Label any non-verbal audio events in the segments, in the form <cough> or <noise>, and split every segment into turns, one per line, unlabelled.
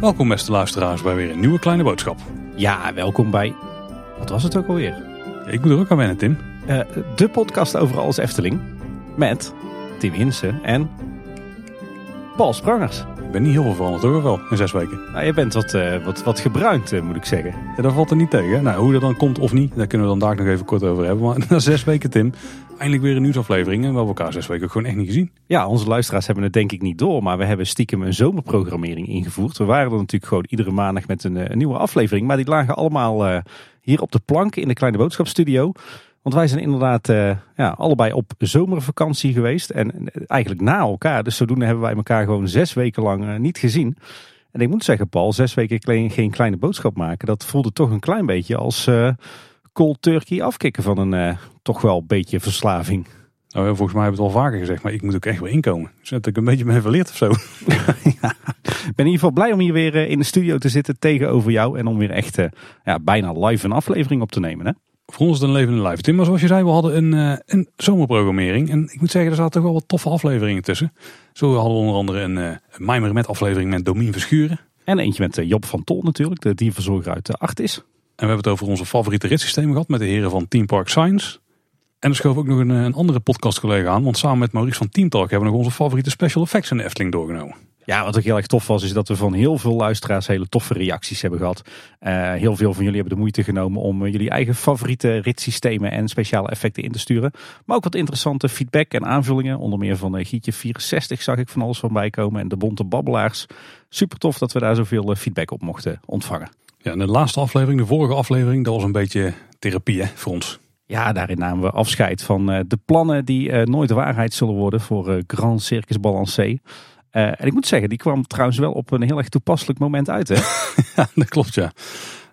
Welkom beste luisteraars bij weer een nieuwe kleine boodschap.
Ja, welkom bij. Wat was het ook alweer?
Ik moet er ook aan wennen, Tim.
Uh, de podcast over alles Efteling. Met Tim Hinsen en Paul Sprangers.
Ik ben niet heel veel veranderd hoor, wel in zes weken.
Nou, je bent wat, uh, wat, wat gebruind, uh, moet ik zeggen.
Ja, dat valt er niet tegen. Nou, hoe dat dan komt of niet, daar kunnen we dan daar nog even kort over hebben. Maar <laughs> na zes weken, Tim, eindelijk weer een nieuwsaflevering. En we hebben elkaar zes weken ook gewoon echt niet gezien.
Ja, onze luisteraars hebben het denk ik niet door. Maar we hebben stiekem een zomerprogrammering ingevoerd. We waren er natuurlijk gewoon iedere maandag met een, een nieuwe aflevering. Maar die lagen allemaal uh, hier op de plank in de Kleine Boodschapstudio. Want wij zijn inderdaad uh, ja, allebei op zomervakantie geweest. En eigenlijk na elkaar. Dus zodoende hebben wij elkaar gewoon zes weken lang uh, niet gezien. En ik moet zeggen, Paul, zes weken geen kleine boodschap maken. Dat voelde toch een klein beetje als uh, cold turkey afkicken van een toch wel beetje verslaving.
Nou, ja, volgens mij hebben we het al vaker gezegd, maar ik moet ook echt weer inkomen. Dus dat ik een beetje ben verleerd of zo. <laughs>
ja, ik ben in ieder geval blij om hier weer in de studio te zitten tegenover jou. En om weer echt ja, bijna live een aflevering op te nemen. Hè?
Voor ons is het een levende live. Tim, maar zoals je zei, we hadden een, uh, een zomerprogrammering. En ik moet zeggen, er zaten toch wel wat toffe afleveringen tussen. Zo hadden we onder andere een, uh, Mijmer met aflevering met Domien Verschuren.
En eentje met uh, Job van Tol natuurlijk, de dierverzorger uit de Artis.
En we hebben het over onze favoriete ritssystemen gehad met de heren van Team Park Science. En er schoof ook nog een, een andere podcastcollega aan. Want samen met Maurice van Team Talk hebben we nog onze favoriete special effects in de Efteling doorgenomen.
Ja, wat ook heel erg tof was, is dat we van heel veel luisteraars hele toffe reacties hebben gehad. Uh, heel veel van jullie hebben de moeite genomen om uh, jullie eigen favoriete ritssystemen en speciale effecten in te sturen. Maar ook wat interessante feedback en aanvullingen. Onder meer van uh, Gietje 64 zag ik van alles van bijkomen en de Bonte Babbelaars. Super tof dat we daar zoveel feedback op mochten ontvangen.
Ja, en de laatste aflevering, de vorige aflevering, dat was een beetje therapie hè, voor ons.
Ja, daarin namen we afscheid van de plannen die nooit waarheid zullen worden voor Grand Circus Balancé. Uh, en ik moet zeggen, die kwam trouwens wel op een heel erg toepasselijk moment uit. Hè? <laughs>
ja, dat klopt ja.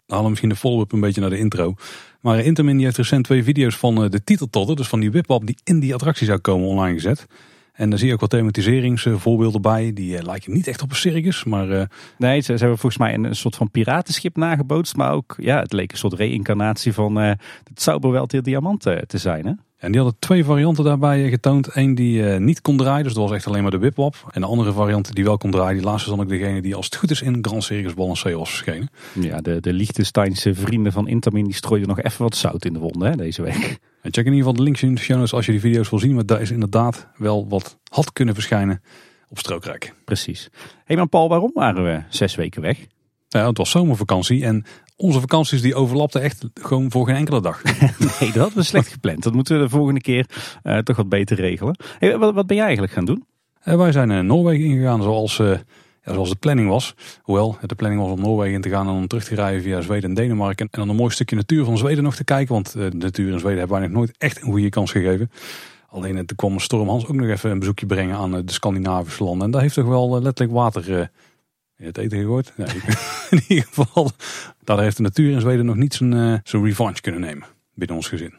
We halen misschien de follow-up een beetje naar de intro. Maar Intermin die heeft recent twee video's van uh, de titeltotter, dus van die wipwap die in die attractie zou komen, online gezet. En daar zie je ook wat thematiseringsvoorbeelden bij. Die uh, lijken niet echt op een circus, maar... Uh...
Nee, ze, ze, hebben volgens mij een, een, soort van piratenschip nagebootst. Maar ook, ja, het leek een soort reïncarnatie van uh, het Zauberwelt Diamant te zijn, hè?
En die hadden twee varianten daarbij getoond. Eén die uh, niet kon draaien, dus dat was echt alleen maar de wipwap. En de andere variant die wel kon draaien, die laatste is dan ook degene die als het goed is in Grand Circus Balancé was verschenen.
Ja, de, de Liechtensteinse vrienden van Intamin die strooiden nog even wat zout in de wonden hè, deze week.
En check in ieder geval de links in de show notes als je die video's wil zien. Maar daar is inderdaad wel wat had kunnen verschijnen op Strookrijk.
Precies. Hé hey, maar Paul, waarom waren we zes weken weg?
Ja, het was zomervakantie en onze vakanties die overlapten echt gewoon voor geen enkele dag. <laughs>
nee, dat hadden we slecht gepland. Dat moeten we de volgende keer uh, toch wat beter regelen. Hey, wat, wat ben jij eigenlijk gaan doen?
Uh, wij zijn naar Noorwegen ingegaan zoals, uh, ja, zoals de planning was. Hoewel, de planning was om Noorwegen in te gaan en om terug te rijden via Zweden en Denemarken. En dan een mooi stukje natuur van Zweden nog te kijken. Want de natuur in Zweden hebben wij nog nooit echt een goede kans gegeven. Alleen er kwam Storm Hans ook nog even een bezoekje brengen aan de Scandinavische landen. En daar heeft toch wel letterlijk water het eten gegooid? Nee, <laughs> in ieder geval, daar heeft de natuur in Zweden nog niet zijn, uh, zijn revanche kunnen nemen binnen ons gezin.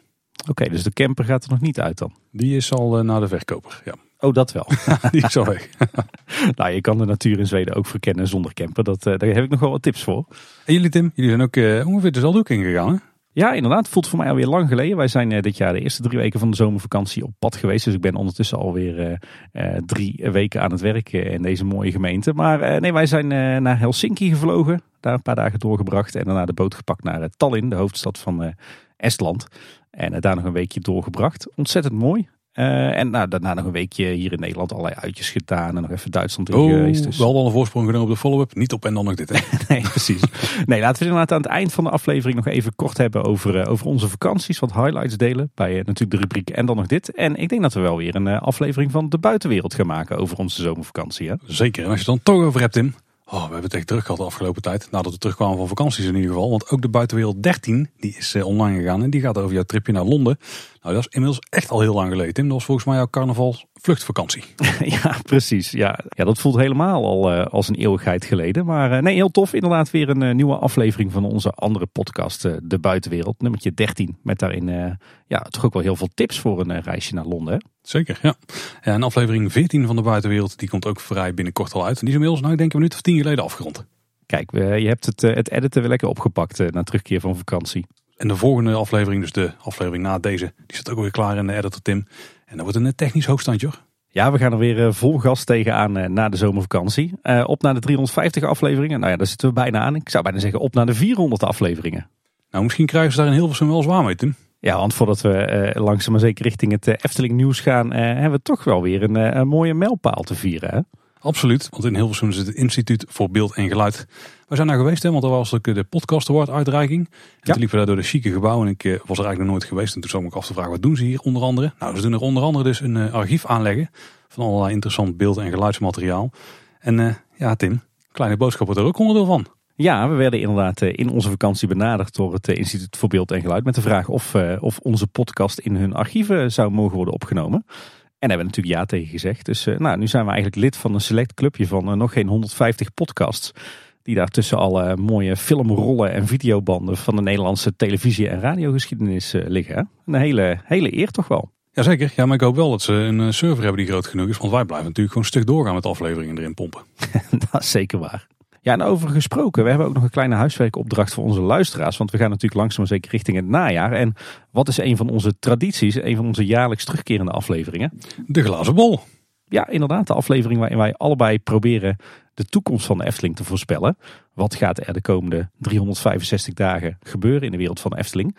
Oké, dus de camper gaat er nog niet uit dan?
Die is al uh, naar de verkoper, ja.
Oh, dat wel. <laughs>
die is al weg. <laughs>
nou, je kan de natuur in Zweden ook verkennen zonder camper. Dat, uh, daar heb ik nog wel wat tips voor.
En jullie Tim, jullie zijn ook ongeveer dezelfde ook ingegaan hè?
Ja, inderdaad. Het voelt voor mij alweer lang geleden. Wij zijn uh, dit jaar de eerste drie weken van de zomervakantie op pad geweest. Dus ik ben ondertussen alweer uh, drie weken aan het werken in deze mooie gemeente. Maar nee, wij zijn naar Helsinki gevlogen. Daar een paar dagen doorgebracht. En daarna de boot gepakt naar Tallinn, de hoofdstad van Estland. En daar nog een weekje doorgebracht. Ontzettend mooi. Uh, en nou, daarna nog een weekje hier in Nederland allerlei uitjes gedaan. En nog even Duitsland in
oh,
geweest. Dus.
Wel al een voorsprong genomen op de follow-up. Niet op en dan nog dit. Hè? <laughs>
nee, precies. nee, laten we inderdaad aan het eind van de aflevering nog even kort hebben over, uh, over onze vakanties. Wat highlights delen bij uh, natuurlijk de rubriek en dan nog dit. En ik denk dat we wel weer een aflevering van de buitenwereld gaan maken over onze zomervakantie. Hè?
Zeker. En als je het dan toch over hebt, Tim. Oh, we hebben het echt druk gehad de afgelopen tijd. Nadat we terugkwamen van vakanties in ieder geval. Want ook de Buitenwereld 13, die is online gegaan. En die gaat over jouw tripje naar Londen. Nou, dat is inmiddels echt al heel lang geleden. Tim, dat was volgens mij jouw carnavalsvluchtvakantie. <laughs>
ja, precies. Ja. ja, dat voelt helemaal al uh, als een eeuwigheid geleden. Maar uh, nee, heel tof. Inderdaad weer een nieuwe aflevering van onze andere podcast, De Buitenwereld. Nummertje 13. Met daarin ja, toch ook wel heel veel tips voor een reisje naar Londen. Hè?
Zeker, ja. ja. En aflevering 14 van de buitenwereld, die komt ook vrij binnenkort al uit. En die is inmiddels, nou ik denk een minuut of tien geleden afgerond.
Kijk, je hebt het, het editen weer lekker opgepakt na terugkeer van vakantie.
En de volgende aflevering, dus de aflevering na deze, die staat ook weer klaar in de editor Tim. En dat wordt een technisch hoogstandje hoor.
Ja, we gaan er weer vol gas tegenaan na de zomervakantie. op naar de 350 afleveringen. Nou ja, daar zitten we bijna aan. Ik zou bijna zeggen op naar de 400 afleveringen.
Nou, misschien krijgen ze daar in Hilversum wel zwaar mee, Tim.
Ja, want voordat we uh, langzaam maar zeker richting het Efteling nieuws gaan, hebben we toch wel weer een, een mooie mijlpaal te vieren. Hè?
Absoluut, want in Hilversum zit het Instituut voor Beeld en Geluid. We zijn daar geweest, hè, want er was ook de podcast award uitreiking. En ja. toen liepen we daar door de chique gebouw en ik was er eigenlijk nog nooit geweest. En toen zat ik af te vragen, wat doen ze hier onder andere? Nou, ze doen er onder andere dus een uh, archief aanleggen van allerlei interessant beeld- en geluidsmateriaal. En uh, ja, Tim, Kleine Boodschap wordt er ook onderdeel van.
Ja, we werden inderdaad in onze vakantie benaderd door het Instituut voor Beeld en Geluid met de vraag of, of onze podcast in hun archieven zou mogen worden opgenomen. En hebben we natuurlijk ja tegen gezegd. Dus uh, nou, nu zijn we eigenlijk lid van een select clubje van uh, nog geen 150 podcasts. Die daar tussen alle mooie filmrollen en videobanden van de Nederlandse televisie- en radiogeschiedenis uh, liggen. Een hele, hele eer toch wel.
Jazeker, ja, maar ik hoop wel dat ze een server hebben die groot genoeg is. Want wij blijven natuurlijk gewoon een stuk doorgaan met afleveringen erin pompen. <laughs>
dat is zeker waar. Ja, en over gesproken, we hebben ook nog een kleine huiswerkopdracht voor onze luisteraars. Want we gaan natuurlijk langzaam maar zeker richting het najaar. En wat is een van onze tradities, een van onze jaarlijks terugkerende afleveringen?
De glazen bol.
Ja, inderdaad. De aflevering waarin wij allebei proberen de toekomst van de Efteling te voorspellen. Wat gaat er de komende 365 dagen gebeuren in de wereld van de Efteling?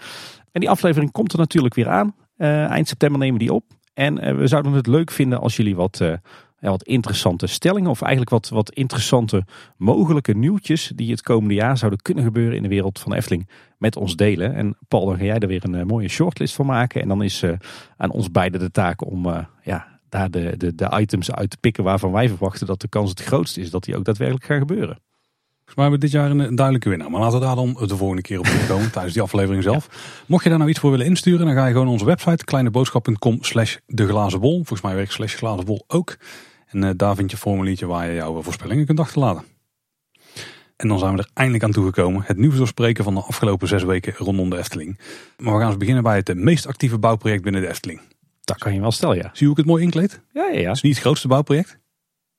En die aflevering komt er natuurlijk weer aan. Uh, eind september nemen we die op. En uh, we zouden het leuk vinden als jullie wat... Uh, ja, wat interessante stellingen of eigenlijk wat, wat interessante mogelijke nieuwtjes die het komende jaar zouden kunnen gebeuren in de wereld van Efteling met ons delen. En Paul, dan ga jij er weer een uh, mooie shortlist van maken. En dan is uh, aan ons beiden de taak om uh, ja, daar de, de, de items uit te pikken waarvan wij verwachten dat de kans het grootst is dat die ook daadwerkelijk gaan gebeuren.
Volgens mij hebben we dit jaar een, duidelijke winnaar. Maar laten we daar dan de volgende keer op terugkomen <laughs> tijdens die aflevering zelf. Mocht je daar nou iets voor willen insturen, dan ga je gewoon naar onze website kleineboodschap.com slash de glazen bol. Volgens mij werkt slash glazen bol ook. En uh, daar vind je een formuliertje waar je jouw voorspellingen kunt achterlaten. En dan zijn we er eindelijk aan toegekomen. Het nieuws doorspreken van de afgelopen zes weken rondom de Efteling. Maar we gaan eens beginnen bij het meest actieve bouwproject binnen de Efteling.
Dat kan je wel stellen, ja.
Zie je hoe ik het mooi inkleed?
Ja, ja, ja.
Het is niet het grootste bouwproject, maar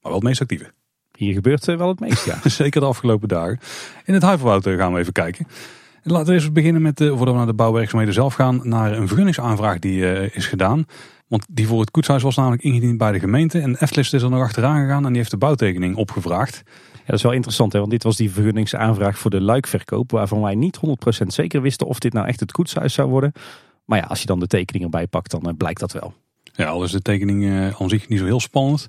wel het meest actieve.
Hier gebeurt wel het meest, ja. <laughs>
Zeker de afgelopen dagen. In het Huiverwoud gaan we even kijken. En laten we eens beginnen met, voordat we naar de bouwwerkzaamheden zelf gaan, naar een vergunningsaanvraag die uh, is gedaan. Want die voor het koetshuis was namelijk ingediend bij de gemeente. En Eftelis is er nog achteraan gegaan en die heeft de bouwtekening opgevraagd.
Ja, dat is wel interessant, hè? want dit was die vergunningsaanvraag voor de luikverkoop. Waarvan wij niet 100% zeker wisten of dit nou echt het koetshuis zou worden. Maar ja, als je dan de tekening erbij pakt, dan uh, blijkt dat wel.
Ja, al is de tekening uh, aan zich niet zo heel spannend.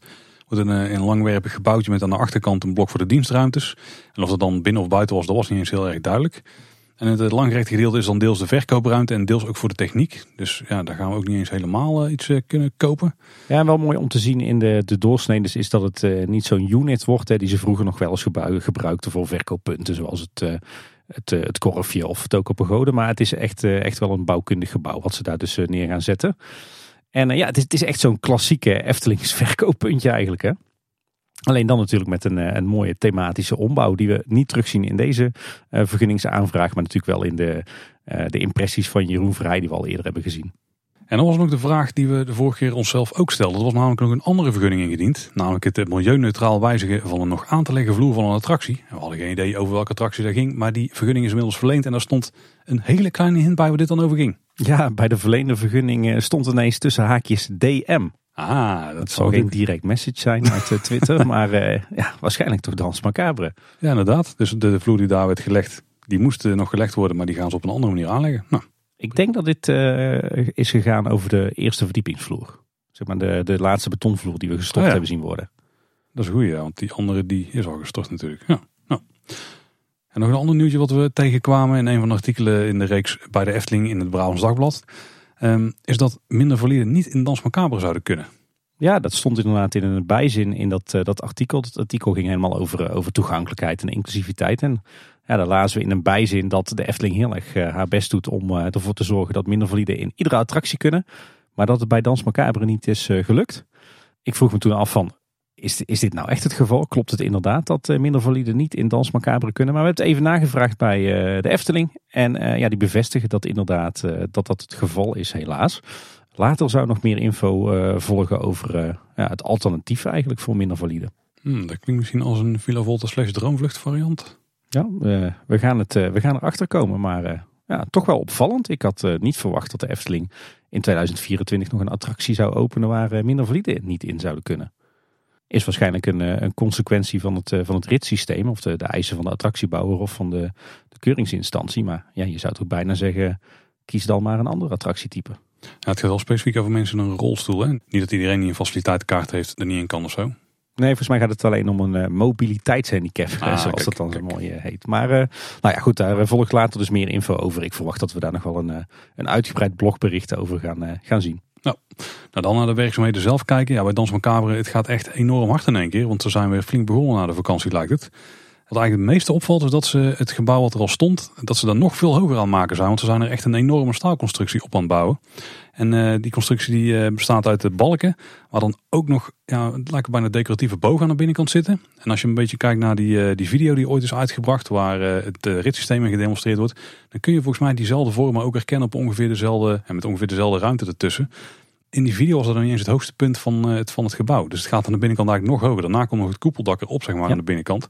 Wordt een, een langwerpig gebouwtje met aan de achterkant een blok voor de dienstruimtes. En of dat dan binnen of buiten was, dat was niet eens heel erg duidelijk. En het langgerekte gedeelte is dan deels de verkoopruimte en deels ook voor de techniek. Dus ja, daar gaan we ook niet eens helemaal uh, iets uh, kunnen kopen.
Ja, wel mooi om te zien in de, de doorsneden is dat het uh, niet zo'n unit wordt. Hè, die ze vroeger nog wel eens gebruikten voor verkooppunten. Zoals het, het, het korfje of het Tokopagode. Maar het is echt, echt wel een bouwkundig gebouw wat ze daar dus neer gaan zetten. En ja, het is, het is echt zo'n klassieke Eftelings <laughs> verkooppuntje eigenlijk hè. Alleen dan natuurlijk met een, een mooie thematische ombouw die we niet terugzien in deze uh, vergunningsaanvraag, maar natuurlijk wel in de, uh, de impressies van Jeroen Vrij die we al eerder hebben gezien.
En dan was nog de vraag die we de vorige keer onszelf ook stelden. Er was namelijk nog een andere vergunning ingediend. Namelijk het milieuneutraal wijzigen van een nog aan te leggen vloer van een attractie. We hadden geen idee over welke attractie dat ging. Maar die vergunning is inmiddels verleend. En daar stond een hele kleine hint bij waar dit dan over ging.
Ja, bij de verleende vergunning stond ineens tussen haakjes DM.
Ah, dat,
zal geen direct message zijn uit uh, Twitter, <laughs> maar uh, ja, waarschijnlijk toch Dans Macabre.
Ja, inderdaad. Dus de, vloer die daar werd gelegd, die moest uh, nog gelegd worden, maar die gaan ze op een andere manier aanleggen. Nou.
Ik denk dat dit is gegaan over de eerste verdiepingsvloer. Zeg maar de, de laatste betonvloer die we gestort ja. hebben zien worden.
Dat is een goeie, ja, want die andere die is al gestort natuurlijk. Ja. Nou. En nog een ander nieuwtje wat we tegenkwamen in een van de artikelen in de reeks bij de Efteling in het Brabants Dagblad. Um, is dat minder valide niet in Dans Macabre zouden kunnen.
Ja, dat stond inderdaad in een bijzin in dat, uh, dat artikel. Dat artikel ging helemaal over, uh, over toegankelijkheid en inclusiviteit. En ja, daar lazen we in een bijzin dat de Efteling heel erg uh, haar best doet om ervoor te zorgen dat minder valide in iedere attractie kunnen. Maar dat het bij Dans Macabre niet is gelukt. Ik vroeg me toen af van, is, is dit nou echt het geval? Klopt het inderdaad dat minder valide niet in Dans Macabre kunnen? Maar we hebben het even nagevraagd bij de Efteling. En ja, die bevestigen dat inderdaad dat dat het geval is helaas. Later zou nog meer info volgen over ja, het alternatief eigenlijk voor minder valide.
Hmm, dat klinkt misschien als een Villa Volta slash droomvlucht variant.
Ja, uh, we, gaan het, we gaan erachter komen. Maar ja, toch wel opvallend. Ik had niet verwacht dat de Efteling in 2024 nog een attractie zou openen waar minder vliegen niet in zouden kunnen. Is waarschijnlijk een, een consequentie van het, van het ritssysteem of de, de eisen van de attractiebouwer of van de, de keuringsinstantie. Maar ja, je zou toch bijna zeggen, kies dan maar een ander attractietype.
Ja, het gaat wel specifiek over mensen in een rolstoel. Hè? Niet dat iedereen die een faciliteitenkaart heeft er niet in kan of zo.
Nee, volgens mij gaat het alleen om een uh, mobiliteitshandicap, <laughs> ah, zoals dat dan zo mooi uh, heet. Maar uh, nou ja, goed, daar volgt later dus meer info over. Ik verwacht dat we daar nog wel een, een uitgebreid blogbericht over gaan, gaan zien.
Nou, nou, dan naar de werkzaamheden zelf kijken. Ja, bij Dans Macabre, het gaat echt enorm hard in één keer. Want we zijn weer flink begonnen na de vakantie, lijkt het. Wat eigenlijk het meeste opvalt is dat ze het gebouw wat er al stond, dat ze daar nog veel hoger aan maken zijn. Want ze zijn er echt een enorme staalconstructie op aan het bouwen. En uh, die constructie die, uh, bestaat uit de balken, waar dan ook nog, ja, het lijkt bijna decoratieve bogen aan de binnenkant zitten. En als je een beetje kijkt naar die, uh, die video die ooit is uitgebracht, waar het ritssysteem in gedemonstreerd wordt, dan kun je volgens mij diezelfde vormen ook herkennen op ongeveer dezelfde, en met ongeveer dezelfde ruimte ertussen. In die video was dat dan niet eens het hoogste punt van het, van het gebouw. Dus het gaat aan de binnenkant eigenlijk nog hoger. Daarna komt nog het koepeldak erop, zeg maar, aan de binnenkant.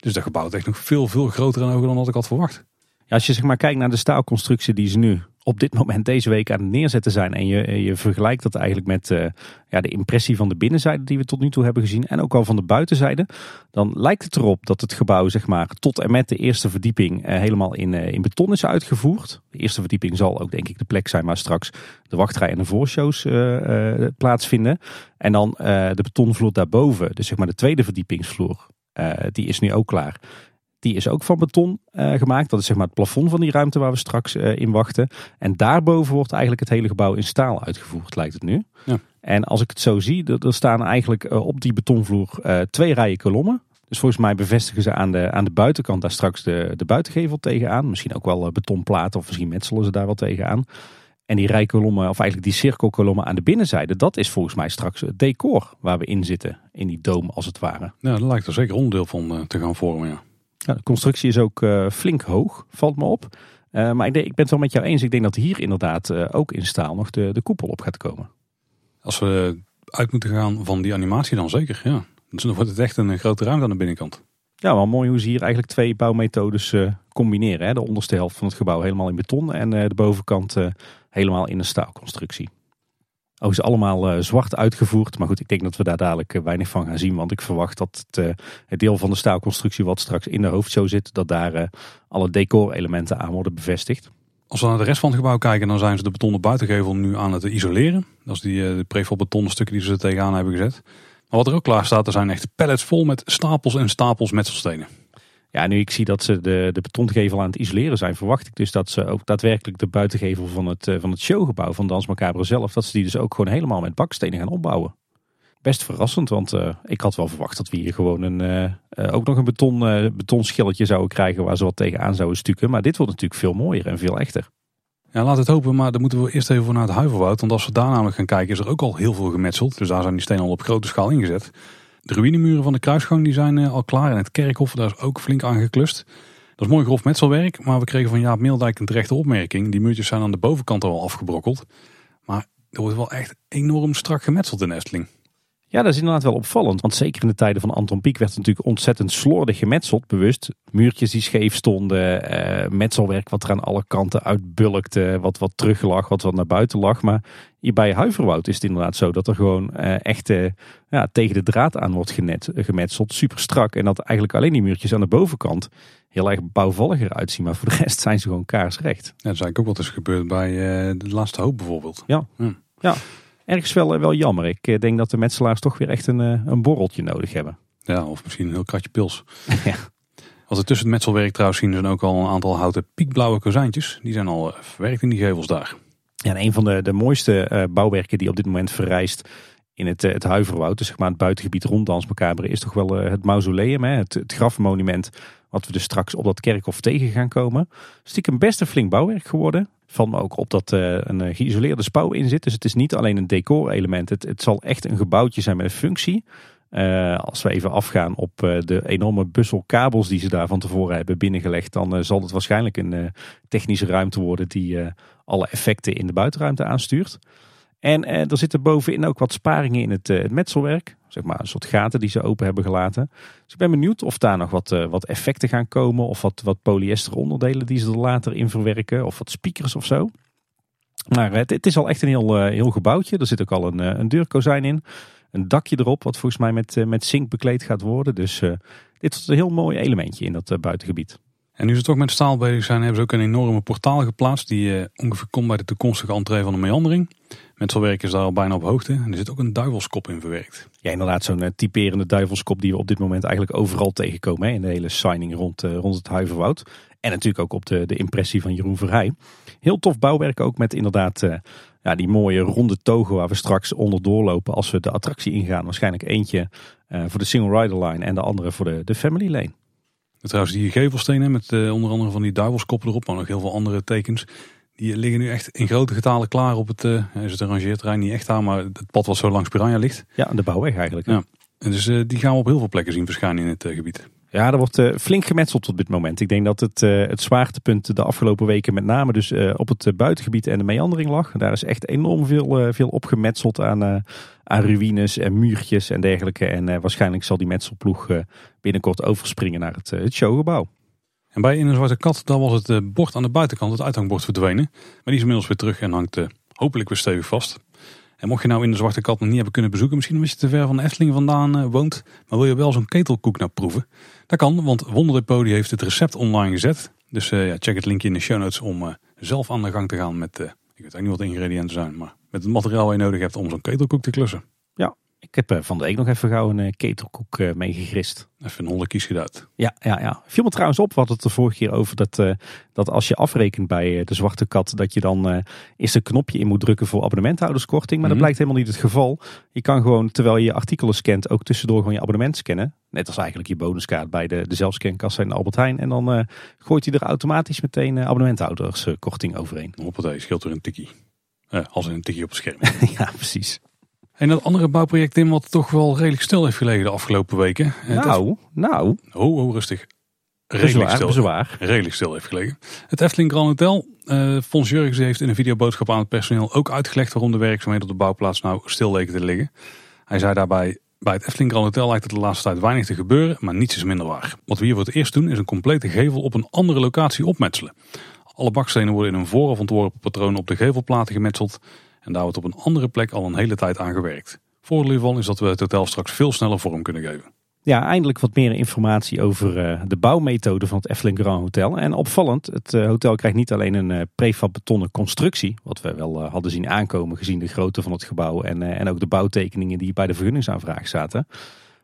Dus dat gebouw is echt nog veel, veel groter en hoger dan wat ik had verwacht.
Ja, als je zeg maar kijkt naar de staalconstructie die ze nu op dit moment deze week aan het neerzetten zijn. En je, je vergelijkt dat eigenlijk met uh, ja, de impressie van de binnenzijde die we tot nu toe hebben gezien. En ook al van de buitenzijde. Dan lijkt het erop dat het gebouw zeg maar, tot en met de eerste verdieping uh, helemaal in, uh, in beton is uitgevoerd. De eerste verdieping zal ook denk ik de plek zijn waar straks de wachtrij en de voorshows plaatsvinden. En dan de betonvloer daarboven. Dus zeg maar de tweede verdiepingsvloer. Die is nu ook klaar. Die is ook van beton uh, gemaakt. Dat is zeg maar het plafond van die ruimte waar we straks uh, in wachten. En daarboven wordt eigenlijk het hele gebouw in staal uitgevoerd, lijkt het nu. Ja. En als ik het zo zie, er staan eigenlijk uh, op die betonvloer twee rijen kolommen. Dus volgens mij bevestigen ze aan de, aan de buitenkant daar straks de, de buitengevel tegenaan. Misschien ook wel betonplaten of misschien metselen ze daar wel tegenaan. En die rijkolommen, of eigenlijk die cirkelkolommen aan de binnenzijde, dat is volgens mij straks het decor waar we in zitten. In die doom als het ware.
Ja, dat lijkt er zeker onderdeel van te gaan vormen, ja.
Ja, de constructie is ook uh, flink hoog, valt me op. Uh, maar ik, denk, ik ben het wel met jou eens. Ik denk dat hier inderdaad ook in staal nog de, de koepel op gaat komen.
Als we uit moeten gaan van die animatie dan zeker, ja. Dus dan wordt het echt een grote ruimte aan de binnenkant.
Ja, wel mooi hoe ze hier eigenlijk twee bouwmethodes combineren. Hè? De onderste helft van het gebouw helemaal in beton en de bovenkant helemaal in een staalconstructie. Oh, is allemaal uh, zwart uitgevoerd. Maar goed, ik denk dat we daar dadelijk uh, weinig van gaan zien. Want ik verwacht dat het, uh, het, deel van de staalconstructie wat straks in de hoofdshow zit, dat daar alle decorelementen aan worden bevestigd.
Als we naar de rest van het gebouw kijken, dan zijn ze de betonnen buitengevel nu aan het isoleren. Dat is die prefab betonnen stukken die ze er tegenaan hebben gezet. Maar wat er ook klaar staat, er zijn echt pallets vol met stapels en stapels metselstenen.
Ja, nu ik zie dat ze de, de betongevel aan het isoleren zijn, verwacht ik dus dat ze ook daadwerkelijk de buitengevel van het, eh, van het showgebouw van Dans Macabre zelf, dat ze die dus ook gewoon helemaal met bakstenen gaan opbouwen. Best verrassend, want uh, ik had wel verwacht dat we hier gewoon een, uh, ook nog een beton, betonschilletje zouden krijgen waar ze wat tegenaan zouden stukken. Maar dit wordt natuurlijk veel mooier en veel echter.
Ja, laat het hopen, maar dan moeten we eerst even naar het Huiverwoud. Want als we daar namelijk gaan kijken, is er ook al heel veel gemetseld. Dus daar zijn die stenen al op grote schaal ingezet. De ruïnemuren van de kruisgang die zijn eh, al klaar. En het kerkhof, daar is ook flink aangeklust. Dat is mooi grof metselwerk, maar we kregen van Jaap Meeldijk een terechte opmerking. Die muurtjes zijn aan de bovenkant al afgebrokkeld. Maar er wordt wel echt enorm strak gemetseld in Estling.
Ja, dat is inderdaad wel opvallend. Want zeker in de tijden van Anton Pieck werd het natuurlijk ontzettend slordig gemetseld, bewust. Muurtjes die scheef stonden, eh, metselwerk wat er aan alle kanten uitbulkte, wat wat terug lag, wat wat naar buiten lag. Maar hier bij Huiverwoud is het inderdaad zo dat er gewoon eh, echt eh, ja, tegen de draad aan wordt genet, gemetseld, super strak. En dat eigenlijk alleen die muurtjes aan de bovenkant heel erg bouwvalliger uitzien. Maar voor de rest zijn ze gewoon kaarsrecht. Ja,
dat is eigenlijk ook wat is gebeurd bij uh, de laatste hoop bijvoorbeeld.
Ja, ja. ja ergens wel, wel jammer. Ik eh, denk dat de metselaars toch weer echt een, eh, een borreltje nodig hebben.
Ja, of misschien een heel kratje pils. <laughs> ja. Wat we tussen het metselwerk trouwens zien, zijn ook al een aantal houten piekblauwe kozijntjes. Die zijn al eh, verwerkt in die gevels daar.
Ja, en een van de, de mooiste bouwwerken die op dit moment verrijst in het, het Huiverwoud, dus zeg maar het buitengebied rond Dans is toch wel het mausoleum, hè, het, het grafmonument wat we dus straks op dat kerkhof tegen gaan komen. Stiekem best een flink bouwwerk geworden. Valt me ook op dat uh, een eh, geïsoleerde spouw in zit. Dus het is niet alleen een decorelement. Het, het zal echt een gebouwtje zijn met een functie. Uh, als we even afgaan op de enorme busselkabels die ze daar van tevoren hebben binnengelegd, dan zal het waarschijnlijk een technische ruimte worden die alle effecten in de buitenruimte aanstuurt. En er zitten bovenin ook wat sparingen in het, het metselwerk. Zeg maar een soort gaten die ze open hebben gelaten. Dus ik ben benieuwd of daar nog wat, wat effecten gaan komen. Of wat, wat polyester onderdelen die ze er later in verwerken. Of wat speakers of zo. Maar het, het is al echt een heel, heel gebouwtje. Er zit ook al een, een deurkozijn in. Een dakje erop wat volgens mij met, met zink bekleed gaat worden. Dus dit is een heel mooi elementje in dat buitengebied.
En nu ze toch met staal bezig zijn, hebben ze ook een enorme portaal geplaatst. Die uh, ongeveer komt bij de toekomstige entree van de meandering. Metselwerk is daar al bijna op hoogte. En er zit ook een duivelskop in verwerkt.
Ja, inderdaad, zo'n uh, typerende duivelskop die we op dit moment eigenlijk overal tegenkomen. Hè, in de hele signing rond, uh, rond het Huiverwoud. En natuurlijk ook op de, de impressie van Jeroen Verheij. Heel tof bouwwerk ook met inderdaad ja, die mooie ronde togen waar we straks onder doorlopen als we de attractie ingaan. Waarschijnlijk eentje voor de single rider line en de andere voor de, de family lane.
Trouwens, die gevelstenen met uh, onder andere van die duivelskoppen erop, maar nog heel veel andere tekens. Die liggen nu echt in grote getalen klaar op het, uh, is het rangeerterrein niet echt aan, maar het pad wat zo langs Piranha ligt.
Ja, de bouwweg eigenlijk.
Ja. En dus uh, die gaan we op heel veel plekken zien verschijnen in het gebied.
Ja, er wordt uh, flink gemetseld op dit moment. Ik denk dat het, uh, het zwaartepunt de afgelopen weken met name dus uh, op het buitengebied en de meandering lag. Daar is echt enorm veel, veel opgemetseld aan, aan ruïnes en muurtjes en dergelijke. En waarschijnlijk zal die metselploeg binnenkort overspringen naar het, showgebouw.
En bij In een Zwarte Kat, daar was het bord aan de buitenkant, het uithangbord verdwenen. Maar die is inmiddels weer terug en hangt hopelijk weer stevig vast. En mocht je nou in de Zwarte Kat nog niet hebben kunnen bezoeken, misschien omdat je te ver van de Efteling vandaan woont, maar wil je wel zo'n ketelkoek nou proeven, dat kan, want Wonderdepot heeft het recept online gezet. Dus uh, ja, check het linkje in de show notes om uh, zelf aan de gang te gaan met, uh, ik weet eigenlijk niet wat de ingrediënten zijn, maar met het materiaal wat je nodig hebt om zo'n ketelkoek te klussen.
Ja, ik heb eh, van de week nog even gauw een eh, ketelkoek uh, meegegrist.
Even een holle kies geduid.
Ja, ja, ja. Viel me trouwens op, wat het de vorige keer over dat, dat als je afrekent bij de Zwarte Kat, dat je dan eerst een knopje in moet drukken voor abonnementhouderskorting. Maar dat mhm. blijkt helemaal niet het geval. Je kan gewoon, terwijl je je artikelen scant, ook tussendoor gewoon je abonnement scannen. Net als eigenlijk je bonuskaart bij de, de zelfscankassa in Albert Heijn. En dan gooit hij er automatisch meteen abonnementhouderskorting overheen.
Hoppatee, scheelt er een tikkie. als een tikkie op het scherm. <laughs>
ja, precies.
En dat andere bouwproject in wat toch wel redelijk stil heeft gelegen de afgelopen weken.
Nou, nou.
Ho, ho, rustig.
Redelijk stil, bezwaar.
redelijk stil heeft gelegen. Het Efteling Grand Hotel. Uh, Fons Jurgens heeft in een videoboodschap aan het personeel ook uitgelegd waarom de werkzaamheden op de bouwplaats nou stil leken te liggen. Hij zei daarbij, bij het Efteling Grand Hotel lijkt het de laatste tijd weinig te gebeuren, maar niets is minder waar. Wat we hier voor het eerst doen is een complete gevel op een andere locatie opmetselen. Alle bakstenen worden in een vooraf ontworpen patroon op de gevelplaten gemetseld en daar wordt op een andere plek al een hele tijd aan gewerkt. Voordeel hiervan is dat we het hotel straks veel sneller vorm kunnen geven.
Ja, eindelijk wat meer informatie over uh, de bouwmethode van het Efteling Grand Hotel. En opvallend, het uh, hotel krijgt niet alleen een uh, prefab betonnen constructie, wat we wel hadden zien aankomen gezien de grootte van het gebouw en, en ook de bouwtekeningen die bij de vergunningsaanvraag zaten.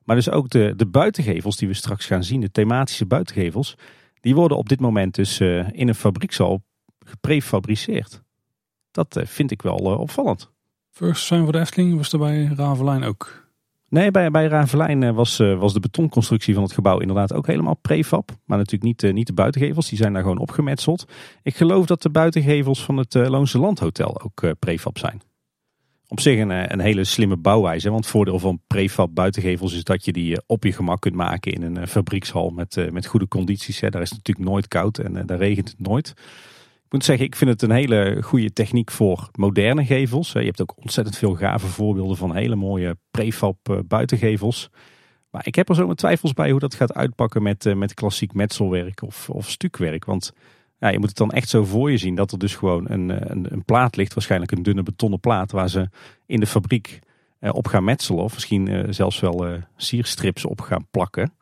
Maar dus ook de, de buitengevels die we straks gaan zien, de thematische buitengevels, die worden op dit moment dus in een fabriekshal geprefabriceerd. Dat eh, vind ik wel eh, opvallend.
First zijn voor de Efteling was er bij Ravelijn ook?
Nee, bij, bij Ravelijn eh, was, was de betonconstructie van het gebouw inderdaad ook helemaal prefab. Maar natuurlijk niet, niet de buitengevels, die zijn daar gewoon opgemetseld. Ik geloof dat de buitengevels van het Loonse Landhotel ook prefab zijn. Op zich een, een hele slimme bouwwijze. Want het voordeel van prefab buitengevels is dat je die op je gemak kunt maken in een fabriekshal met, met goede condities. Daar is het natuurlijk nooit koud en daar regent het nooit moet zeggen, ik vind het een hele goede techniek voor moderne gevels. Je hebt ook ontzettend veel gave voorbeelden van hele mooie prefab eh, buitengevels. Maar ik heb er zo mijn twijfels bij hoe dat gaat uitpakken met, eh, met klassiek metselwerk of, of stukwerk. Want ja, je moet het dan echt zo voor je zien dat er dus gewoon een, eh, een, een plaat ligt. Waarschijnlijk een dunne betonnen plaat waar ze in de fabriek op gaan metselen. Of misschien zelfs wel sierstrips op gaan plakken.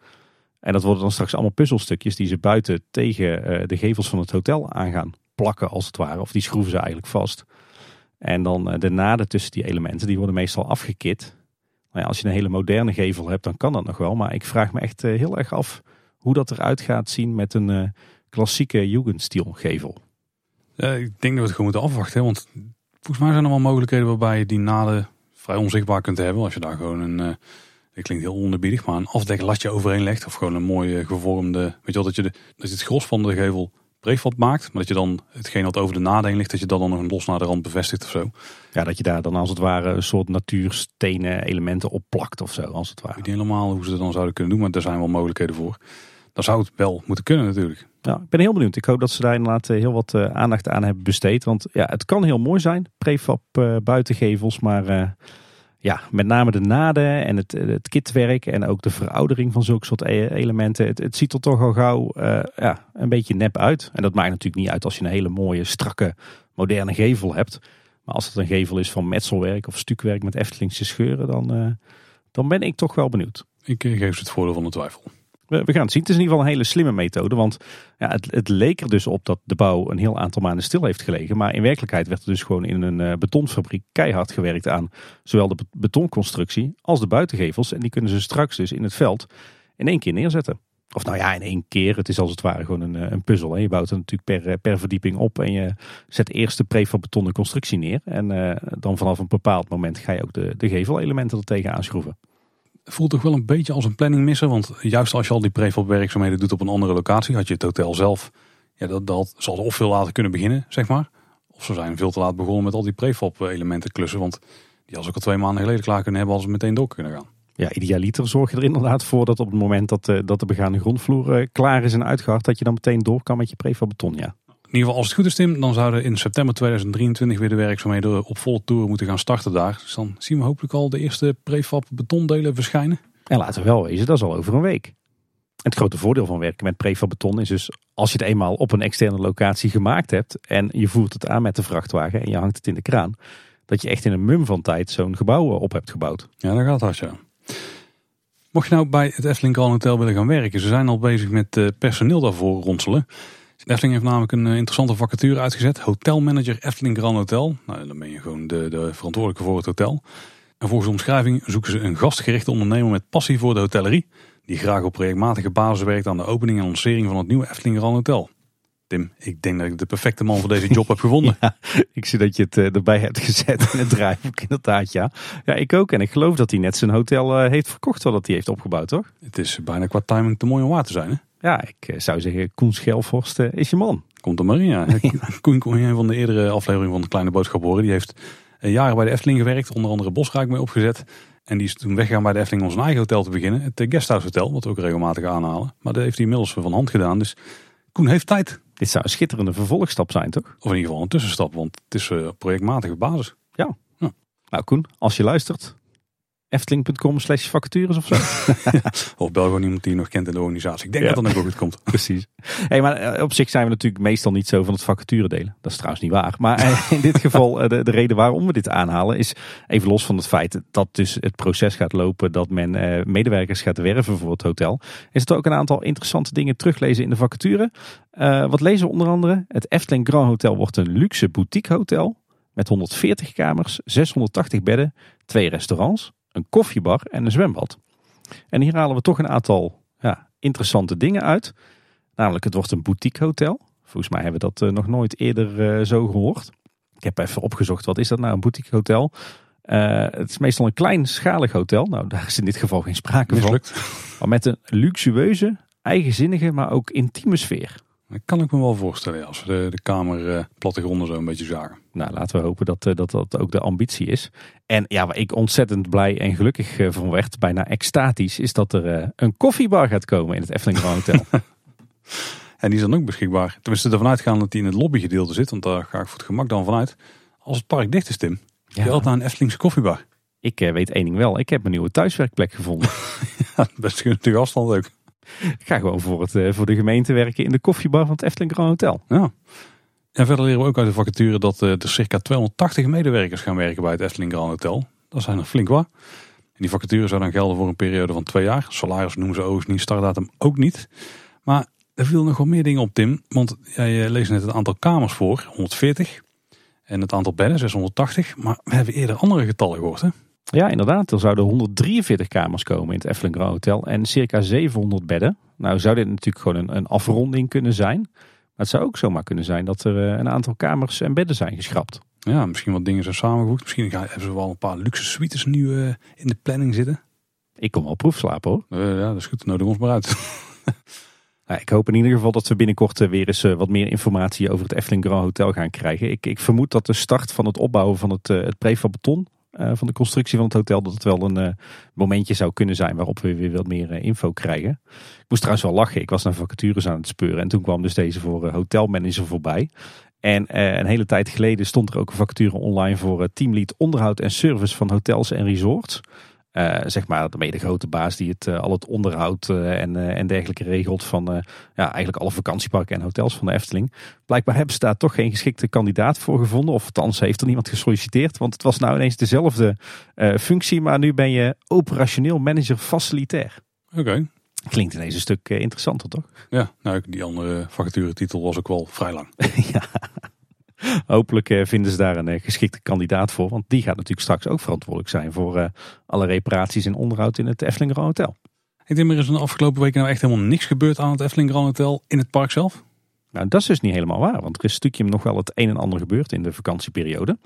En dat worden dan straks allemaal puzzelstukjes die ze buiten tegen de gevels van het hotel aan gaan plakken als het ware. Of die schroeven ze eigenlijk vast. En dan eh, de naden tussen die elementen, die worden meestal afgekit. Nou ja, als je een hele moderne gevel hebt, dan kan dat nog wel. Maar ik vraag me echt eh, heel erg af hoe dat eruit gaat zien met een uh, klassieke Jugendstil gevel.
ik denk dat we het gewoon moeten afwachten. Want volgens mij zijn er wel mogelijkheden waarbij je die naden vrij onzichtbaar kunt hebben. Als je daar gewoon een, uh, klinkt heel onderbiedig, maar een afdeklatje overheen legt. Of gewoon een mooie gevormde, weet je wel, dat je, de, dat je het gros van de gevel prefab maakt. Maar dat je dan hetgeen wat over de nadeen ligt, dat je dat dan nog een los naar de rand bevestigt of zo.
Ja, dat je daar dan als het ware een soort natuurstenen elementen op plakt of zo, als het ware.
Ik weet niet helemaal hoe ze dat dan zouden kunnen doen, maar er zijn wel mogelijkheden voor. Dan zou het wel moeten kunnen natuurlijk.
Ja, ik ben heel benieuwd. Ik hoop dat ze daar inderdaad eh, heel wat eh, aandacht aan hebben besteed. Want ja, het kan heel mooi zijn, prefab uh, buitengevels, maar... ja, met name de naden en het, het kitwerk en ook de veroudering van zulke soort e- elementen. Het, het ziet er toch al gauw uh, ja, een beetje nep uit. En dat maakt natuurlijk niet uit als je een hele mooie, strakke, moderne gevel hebt. Maar als het een gevel is van metselwerk of stukwerk met Eftelingse scheuren, dan, uh, dan ben ik toch wel benieuwd.
Ik geef ze het voordeel van de twijfel.
We, gaan het zien. Het is in ieder geval een hele slimme methode. Want ja, het, het, leek er dus op dat de bouw een heel aantal maanden stil heeft gelegen. Maar in werkelijkheid werd er dus gewoon in een uh, betonfabriek keihard gewerkt aan zowel de betonconstructie als de buitengevels. En die kunnen ze straks dus in het veld in één keer neerzetten. Of nou ja, in één keer. Het is als het ware gewoon een, een puzzel. Je bouwt het natuurlijk per, per verdieping op. En je zet eerst de prefab constructie neer. En dan vanaf een bepaald moment ga je ook de, de gevelelementen er tegen aanschroeven
voelt toch wel een beetje als een planning missen. Want juist als je al die prefab werkzaamheden doet op een andere locatie, had je het hotel zelf. Ja, dat, dat zal of veel later kunnen beginnen, zeg maar. Of ze zijn veel te laat begonnen met al die prefab elementen klussen. Want die als ik al twee maanden geleden klaar kunnen hebben, als ze meteen door kunnen gaan.
Ja, idealiter zorg je er inderdaad voor dat op het moment dat, uh, dat de begane grondvloer uh, klaar is en uitgehard, dat je dan meteen door kan met je prefab beton. Ja.
In ieder geval, als het goed is Tim, dan zouden in september 2023 weer de werkzaamheden op volle toeren moeten gaan starten daar. Dus dan zien we hopelijk al de eerste prefab betondelen verschijnen.
En laten we wel wezen, dat is al over een week. Het grote voordeel van werken met prefab beton is dus als je het eenmaal op een externe locatie gemaakt hebt en je voert het aan met de vrachtwagen en je hangt het in de kraan, dat je echt in een mum van tijd zo'n gebouw op hebt gebouwd.
Ja, dat gaat hard ja. Mocht je nou bij het Efteling Grand Hotel willen gaan werken, ze zijn al bezig met eh, personeel daarvoor ronselen. Efteling heeft namelijk een eh, interessante vacature uitgezet. Hotelmanager Efteling Grand Hotel. Nou, dan ben je gewoon de, de verantwoordelijke voor het hotel. En volgens de omschrijving zoeken ze een gastgerichte ondernemer met passie voor de hotellerie. Die graag op projectmatige basis werkt aan de opening en lancering van het nieuwe Efteling Grand Hotel. Tim, ik denk dat ik de perfecte man voor deze job heb gevonden. <laughs>
Ja, ik zie dat je het eh, erbij hebt gezet in het draaiboek inderdaad, ja. Ja, ik ook. En ik geloof dat hij net zijn hotel eh, heeft verkocht wat hij heeft opgebouwd, toch?
Het is bijna qua timing te mooi om waar te zijn, hè?
Ja, ik eh, zou zeggen, Koen Schelvorst eh, is je man.
Komt er maar in, ja. <laughs> Koen kon een van de eerdere afleveringen van de Kleine Boodschap horen. Die heeft eh, jaren bij de Efteling gewerkt, onder andere Bosrijk mee opgezet. En die is toen weggegaan bij de Efteling om zijn eigen hotel te beginnen. Het Guesthouse Hotel, wat we ook regelmatig aanhalen. Maar dat heeft hij inmiddels van hand gedaan. Dus Koen heeft tijd.
Dit zou een schitterende vervolgstap zijn, toch?
Of in ieder geval een tussenstap, want het is projectmatige basis.
Ja. ja. Nou Koen, als je luistert, Efteling.com slash vacatures of zo. <laughs>
of bel gewoon iemand die je nog kent in de organisatie. Ik denk dat dat ook goed komt. <laughs>
Precies. Hey, maar eh, op zich zijn we natuurlijk meestal niet zo van het vacature delen. Dat is trouwens niet waar. Maar eh, in dit geval, eh, de, de reden waarom we dit aanhalen is even los van het feit dat dus het proces gaat lopen dat men medewerkers gaat werven voor het hotel. Is er ook een aantal interessante dingen teruglezen in de vacature. wat lezen we onder andere? Het Efteling Grand Hotel wordt een luxe boutique hotel met 140 kamers, 680 bedden, twee restaurants een koffiebar en een zwembad. En hier halen we toch een aantal ja, interessante dingen uit. Namelijk, het wordt een boutique hotel. Volgens mij hebben we dat uh, nog nooit eerder uh, zo gehoord. Ik heb even opgezocht, wat is dat nou, een boutique hotel? Uh, het is meestal een kleinschalig hotel. Nou, daar is in dit geval geen sprake
Mislukt.
van. Maar met een luxueuze, eigenzinnige, maar ook intieme sfeer.
Dat kan ik me wel voorstellen als we de, de kamer uh, plattegronden zo een beetje zagen.
Nou, laten we hopen dat, uh, dat dat ook de ambitie is. En ja, waar ik ontzettend blij en gelukkig uh, van werd, bijna extatisch, is dat er een koffiebar gaat komen in het Efteling Hotel. <laughs>
en die is dan ook beschikbaar. Tenminste, ervan uitgaan dat die in het lobbygedeelte zit, want daar ga ik voor het gemak dan vanuit. Als het park dicht is, Tim, ja. je naar een Eftelingse koffiebar.
Ik weet één ding wel, ik heb mijn nieuwe thuiswerkplek gevonden. <laughs>
ja, best gunstige afstand ook.
Ga gewoon voor, het, eh, voor de gemeente werken in de koffiebar van het Efteling Grand Hotel.
Ja. En verder leren we ook uit de vacature dat eh, er circa 280 medewerkers gaan werken bij het Efteling Grand Hotel. Dat zijn er flink wat. En die vacature zou dan gelden voor een periode van twee jaar. Salaris noemen ze overigens niet, startdatum ook niet. Maar er viel nog wel meer dingen op, Tim. Want jij eh, leest net het aantal kamers voor, 140. En het aantal bedden, 680. Maar we hebben eerder andere getallen gehoord, hè?
Ja, inderdaad. Er zouden 143 kamers komen in het Efteling Grand Hotel en circa 700 bedden. Nou zou dit natuurlijk gewoon een, een afronding kunnen zijn. Maar het zou ook zomaar kunnen zijn dat er eh, een aantal kamers en bedden zijn geschrapt.
Ja, misschien wat dingen zijn samengevoegd. Misschien hebben ze wel een paar luxe suites nu uh, in de planning zitten.
Ik kom wel proefslapen hoor.
Uh, ja, dat is goed. Nodig ons maar uit. <laughs>
nou, ik hoop in ieder geval dat we binnenkort weer eens wat meer informatie over het Efteling Grand Hotel gaan krijgen. Ik, ik vermoed dat de start van het opbouwen van het, het prefab beton uh, van de constructie van het hotel. Dat het wel een uh, momentje zou kunnen zijn waarop we weer wat meer uh, info krijgen. Ik moest trouwens wel lachen. Ik was naar vacatures aan het speuren. En toen kwam dus deze voor hotelmanager voorbij. En eh, een hele tijd geleden stond er ook een vacature online voor teamlead onderhoud en service van hotels en resorts. Uh, zeg maar de grote baas die het, al het onderhoud en, en dergelijke regelt van ja, eigenlijk alle vakantieparken en hotels van de Efteling. Blijkbaar hebben ze daar toch geen geschikte kandidaat voor gevonden. Of althans heeft er niemand gesolliciteerd. Want het was nou ineens dezelfde functie, maar nu ben je operationeel manager facilitair.
Oké.
Klinkt ineens een stuk eh, interessanter, toch?
Ja, nou, die andere vacaturetitel was ook wel vrij lang. <laughs>
ja. Hopelijk eh, vinden ze daar een eh, geschikte kandidaat voor. Want die gaat natuurlijk straks ook verantwoordelijk zijn voor alle reparaties en onderhoud in het Efteling Grand Hotel.
Ik denk, er is een afgelopen week nou echt helemaal niks gebeurd aan het Efteling Grand Hotel in het park zelf.
Nou, dat is dus niet helemaal waar. Want er is stukje nog wel het een en ander gebeurd in de vakantieperiode.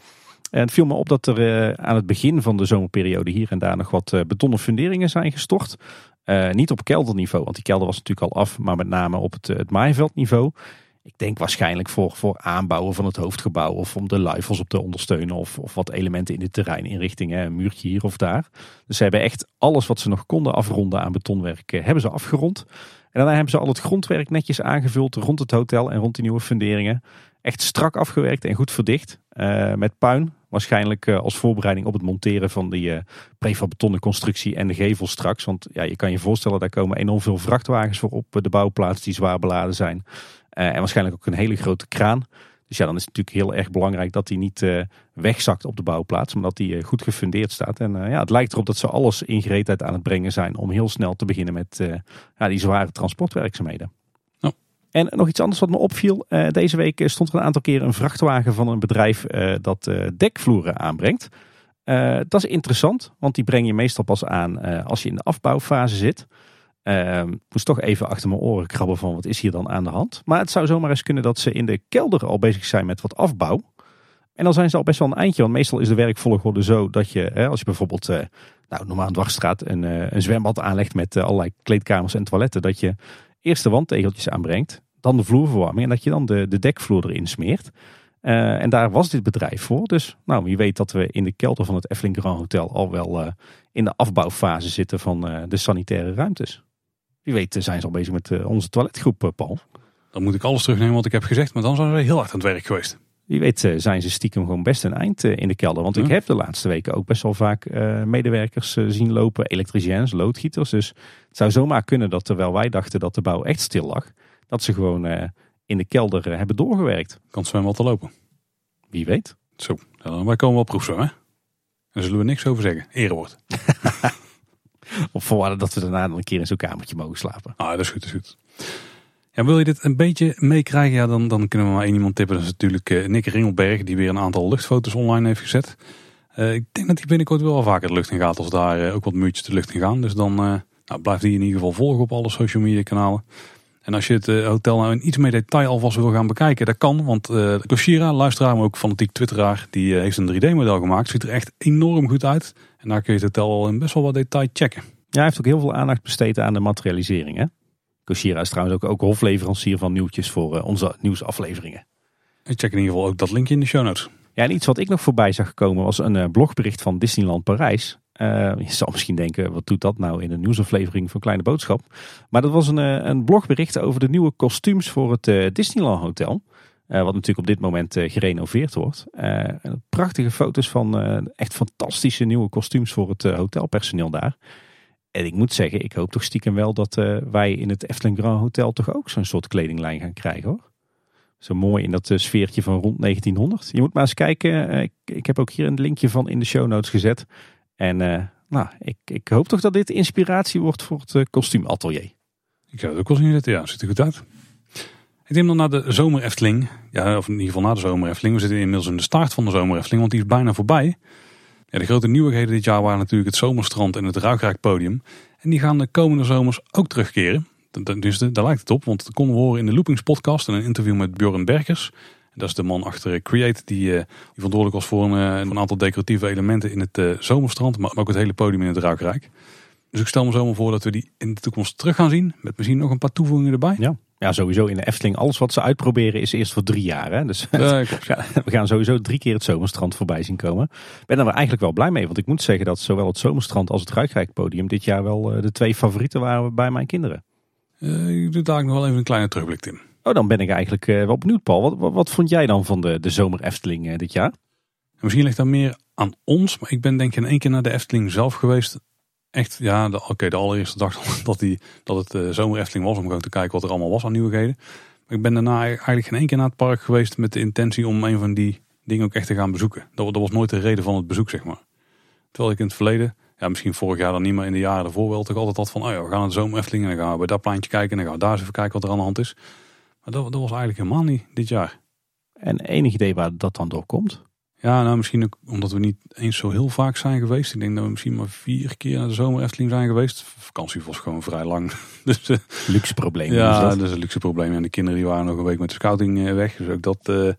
En het viel me op dat er aan het begin van de zomerperiode hier en daar nog wat betonnen funderingen zijn gestort. Uh, niet op kelderniveau, want die kelder was natuurlijk al af, maar met name op het, het maaiveldniveau. Ik denk waarschijnlijk voor, voor aanbouwen van het hoofdgebouw of om de luifels op te ondersteunen of, of wat elementen in de terreininrichting, een muurtje hier of daar. Dus ze hebben echt alles wat ze nog konden afronden aan betonwerk, eh, hebben ze afgerond. En daarna hebben ze al het grondwerk netjes aangevuld rond het hotel en rond die nieuwe funderingen. Echt strak afgewerkt en goed verdicht. Uh, met puin, Waarschijnlijk eh, als voorbereiding op het monteren van die uh, prefab betonnen constructie en de gevel straks. Want ja, je kan je voorstellen, daar komen enorm veel vrachtwagens voor op de bouwplaats die zwaar beladen zijn. Uh, en waarschijnlijk ook een hele grote kraan. Dus ja, dan is het natuurlijk heel erg belangrijk dat die niet wegzakt op de bouwplaats, maar dat die goed gefundeerd staat. En ja, het lijkt erop dat ze alles in gereedheid aan het brengen zijn om heel snel te beginnen met ja, die zware transportwerkzaamheden. En nog iets anders wat me opviel. Deze week stond er een aantal keer een vrachtwagen van een bedrijf dat dekvloeren aanbrengt. dat is interessant, want die breng je meestal pas aan als je in de afbouwfase zit. Ehm, moest toch even achter mijn oren krabben van wat is hier dan aan de hand. Maar het zou zomaar eens kunnen dat ze in de kelder al bezig zijn met wat afbouw. En dan zijn ze al best wel een eindje, want meestal is de werkvolgorde zo dat je, als je bijvoorbeeld nou, normaal een dwarsstraat een, een zwembad aanlegt met allerlei kleedkamers en toiletten, dat je eerst de wandtegeltjes aanbrengt dan de vloerverwarming en dat je dan de, de dekvloer erin smeert. Uh, en daar was dit bedrijf voor. Dus nou, wie weet dat we in de kelder van het Efteling Grand Hotel al wel uh, in de afbouwfase zitten van uh, de sanitaire ruimtes. Wie weet zijn ze al bezig met onze toiletgroep, Paul.
Dan moet ik alles terugnemen wat ik heb gezegd, maar dan zijn ze heel hard aan het werk geweest.
Wie weet zijn ze stiekem gewoon best een eind in de kelder. Want ik heb de laatste weken ook best wel vaak medewerkers zien lopen. Elektriciens, loodgieters. Dus het zou zomaar kunnen dat terwijl wij dachten dat de bouw echt stil lag dat ze gewoon in de kelder hebben doorgewerkt.
Kan het zwembad te lopen.
Wie weet.
Zo, dan wij komen wel proefzwemmen. Daar zullen we niks over zeggen. Erewoord. <laughs> <laughs>
Op voorwaarde dat we daarna een keer in zo'n kamertje mogen slapen.
Ah, dat is goed, dat is goed. Ja, wil je dit een beetje meekrijgen, ja, dan, dan kunnen we maar één iemand tippen. Dat is natuurlijk uh, Nick Ringelberg, die weer een aantal luchtfoto's online heeft gezet. Uh, ik denk dat hij binnenkort wel vaker de lucht in gaat als daar uh, ook wat muurtjes de lucht in gaan. Dus dan nou, blijft hij in ieder geval volgen op alle social media kanalen. En als je het eh, hotel nou in iets meer detail alvast wil gaan bekijken, dat kan. Want uh, Koshira, luisteraar, maar ook fanatiek twitteraar, die heeft een 3D-model gemaakt. Ziet er echt enorm goed uit. En daar kun je het al in best wel wat detail checken. Ja,
hij heeft ook heel veel aandacht besteed aan de materialisering. Hè? Koshira is trouwens ook, ook hofleverancier van nieuwtjes voor onze nieuwsafleveringen.
Ik check in ieder geval ook dat linkje in de show notes.
Ja, en iets wat ik nog voorbij zag komen was een blogbericht van Disneyland Parijs. Uh, je zal misschien denken, wat doet dat nou in een nieuwsaflevering van Kleine Boodschap? Maar dat was een, eh, een blogbericht over de nieuwe kostuums voor het uh, Disneyland Hotel. Wat natuurlijk op dit moment gerenoveerd wordt. prachtige foto's van echt fantastische nieuwe kostuums voor het hotelpersoneel daar. En ik moet zeggen, ik hoop toch stiekem wel dat wij in het Efteling Grand Hotel toch ook zo'n soort kledinglijn gaan krijgen hoor. Zo mooi in dat sfeertje van rond 1900. Je moet maar eens kijken. Ik, ik heb ook hier een linkje van in de show notes gezet. En nou, ik, ik hoop toch dat dit inspiratie wordt voor het kostuumatelier.
Ik zou het ook wel zien zitten. Ja, ziet er goed uit. Ik neem dan naar de zomer Efteling. Ja, of in ieder geval naar de zomer Efteling. We zitten inmiddels in de start van de zomer Efteling, want die is bijna voorbij. De grote nieuwigheden dit jaar waren natuurlijk het zomerstrand en het Ruigrijk-podium. En die gaan de komende zomers ook terugkeren. Dus daar lijkt het op, want dat konden we horen in de Loopings podcast en een interview met Bjorn Bergers. Dat is de man achter Create, die, uh, die verantwoordelijk was voor een, eh, aantal decoratieve elementen in het zomerstrand, maar ook het hele podium in het Ruikrijk. Dus ik stel me zomaar voor dat we die in de toekomst terug gaan zien, met misschien nog een paar toevoegingen erbij.
Ja. Ja, sowieso in de Efteling. Alles wat ze uitproberen is eerst voor drie jaar. Hè? Dus <laughs> we gaan sowieso drie keer het zomerstrand voorbij zien komen. Ik ben er eigenlijk wel blij mee. Want ik moet zeggen dat zowel het zomerstrand als het Ruikrijk podium dit jaar wel de twee favorieten waren bij mijn kinderen.
Uh, ik doe daar nog wel even een kleine terugblik in.
Oh, dan ben ik eigenlijk uh, wel benieuwd, Paul. Wat, wat, vond jij dan van de, de zomer Efteling dit jaar?
Misschien ligt dat meer aan ons, maar ik ben denk ik in één keer naar de Efteling zelf geweest. Echt, ja, oké, de allereerste dag <laughs> dat, die, dat het uh, zomer was, om gewoon te kijken wat er allemaal was aan nieuwigheden. Maar ik ben daarna eigenlijk geen één keer naar het park geweest met de intentie om een van die dingen ook echt te gaan bezoeken. Dat, dat was nooit de reden van het bezoek, zeg maar. Terwijl ik in het verleden, ja, misschien vorig jaar dan niet, maar in de jaren ervoor wel, toch altijd had van, oh ja, we gaan naar de en dan gaan we bij dat plaatje kijken en dan gaan we daar eens even kijken wat er aan de hand is. Maar dat, dat was eigenlijk helemaal niet dit jaar.
En enig idee waar dat dan door komt?
Ja, nou misschien ook omdat we niet eens zo heel vaak zijn geweest. Ik denk dat we misschien maar vier keer naar de zomer Efteling zijn geweest. vakantie was gewoon vrij lang. <laughs> dus, uh,
luxe probleem.
Ja, dat? dat? is een luxe probleem. En de kinderen die waren nog een week met de scouting eh, weg. Dus ook dat, uh,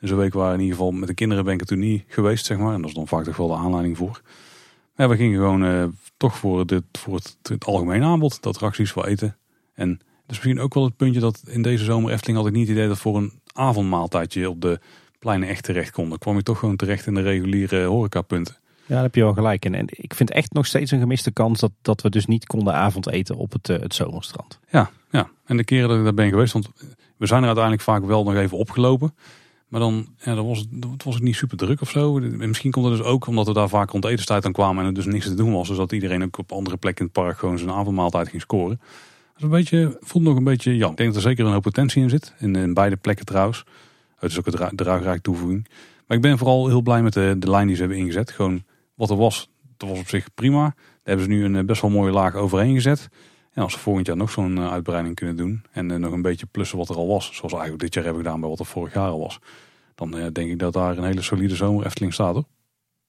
zo'n week waren in ieder geval met de kinderen ben ik er toen niet geweest, zeg maar. En dat is dan vaak toch wel de aanleiding voor. Ja, we gingen gewoon toch voor, dit, voor het, het algemene aanbod. De attracties voor eten. En dus misschien ook wel het puntje dat in deze zomer Efteling had ik niet het idee dat voor een avondmaaltijdje op de pleinen echt terecht kon. Dan kwam je toch gewoon terecht in de reguliere horecapunten.
Ja, daar heb je wel gelijk in. En ik vind echt nog steeds een gemiste kans dat, dat we dus niet konden avondeten op het, uh, het zomerstrand.
Ja, ja, en de keren dat ik daar ben geweest, want we zijn er uiteindelijk vaak wel nog even opgelopen. Maar dan, ja, dan was het, het was het niet super druk of zo. Misschien komt het dus ook omdat we daar vaak rond etenstijd aan kwamen en er dus niks te doen was. Dus dat iedereen ook op andere plekken in het park gewoon zijn avondmaaltijd ging scoren een beetje, voelt nog een beetje jam. Ik denk dat er zeker een hoop potentie in zit. In, in beide plekken trouwens. Het is ook een draagrijke toevoeging. Maar ik ben vooral heel blij met de, de lijn die ze hebben ingezet. Gewoon wat er was, dat was op zich prima. Daar hebben ze nu een eh, best wel mooie laag overheen gezet. En als ze volgend jaar nog zo'n eh, uitbreiding kunnen doen. En uh, nog een beetje plussen wat er al was. Zoals eigenlijk dit jaar hebben gedaan bij wat er vorig jaar al was. Dan denk ik dat daar een hele solide zomer Efteling staat hoor.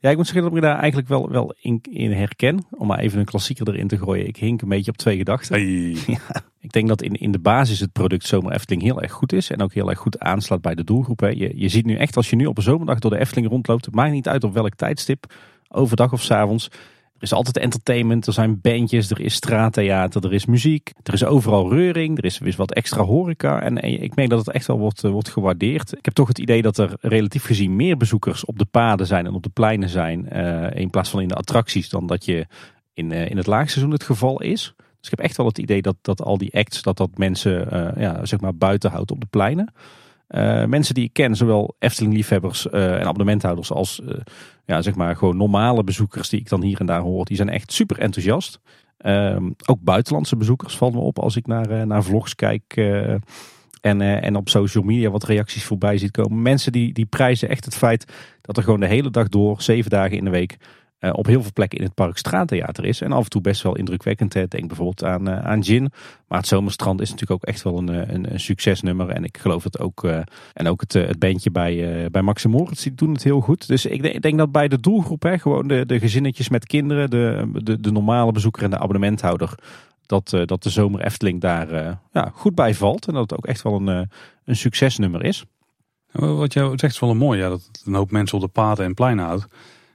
Ja, ik moet zeggen dat ik me daar eigenlijk wel, wel in, in herken. Om maar even een klassieker erin te gooien. Ik hink een beetje op twee gedachten. <laughs> Ja, ik denk dat in, in de basis het product Zomer Efteling heel erg goed is. En ook heel erg goed aanslaat bij de doelgroep. Hè. Je, je ziet nu echt als je nu op een zomerdag door de Efteling rondloopt. Het maakt niet uit op welk tijdstip. Overdag of s avonds. Er is altijd entertainment, er zijn bandjes, er is straattheater, er is muziek. Er is overal reuring, er is weer wat extra horeca. En ik merk dat het echt wel wordt, eh, wordt gewaardeerd. Ik heb toch het idee dat er relatief gezien meer bezoekers op de paden zijn en op de pleinen zijn. Uh, in plaats van in de attracties dan dat je in, in het laagseizoen het geval is. Dus ik heb echt wel het idee dat, dat al die acts, dat dat mensen ja, zeg maar buiten houdt op de pleinen. Uh, mensen die ik ken, zowel Efteling-liefhebbers uh, en abonnementhouders als uh, ja, zeg maar gewoon normale bezoekers die ik dan hier en daar hoor, die zijn echt super enthousiast. Ehm, ook buitenlandse bezoekers vallen me op als ik naar, naar vlogs kijk en, en op social media wat reacties voorbij ziet komen. Mensen die, die prijzen echt het feit dat er gewoon de hele dag door, zeven dagen in de week, uh, op heel veel plekken in het park straattheater is. En af en toe best wel indrukwekkend. Denk bijvoorbeeld aan, uh, aan Gin. Maar het Zomerstrand is natuurlijk ook echt wel een, eh, een, een succesnummer. En ik geloof dat ook. En ook het, het bandje bij, bij Max Moritz, doen het heel goed. Dus ik, ik denk dat bij de doelgroep, hè, gewoon de, de gezinnetjes met kinderen, de, de, de normale bezoeker en de abonnementhouder. Dat, dat de Zomer Efteling daar ja, goed bij valt. En dat het ook echt wel een, een succesnummer is.
Wat jij zegt is wel een mooi, ja, dat een hoop mensen op de paden en pleinen houdt.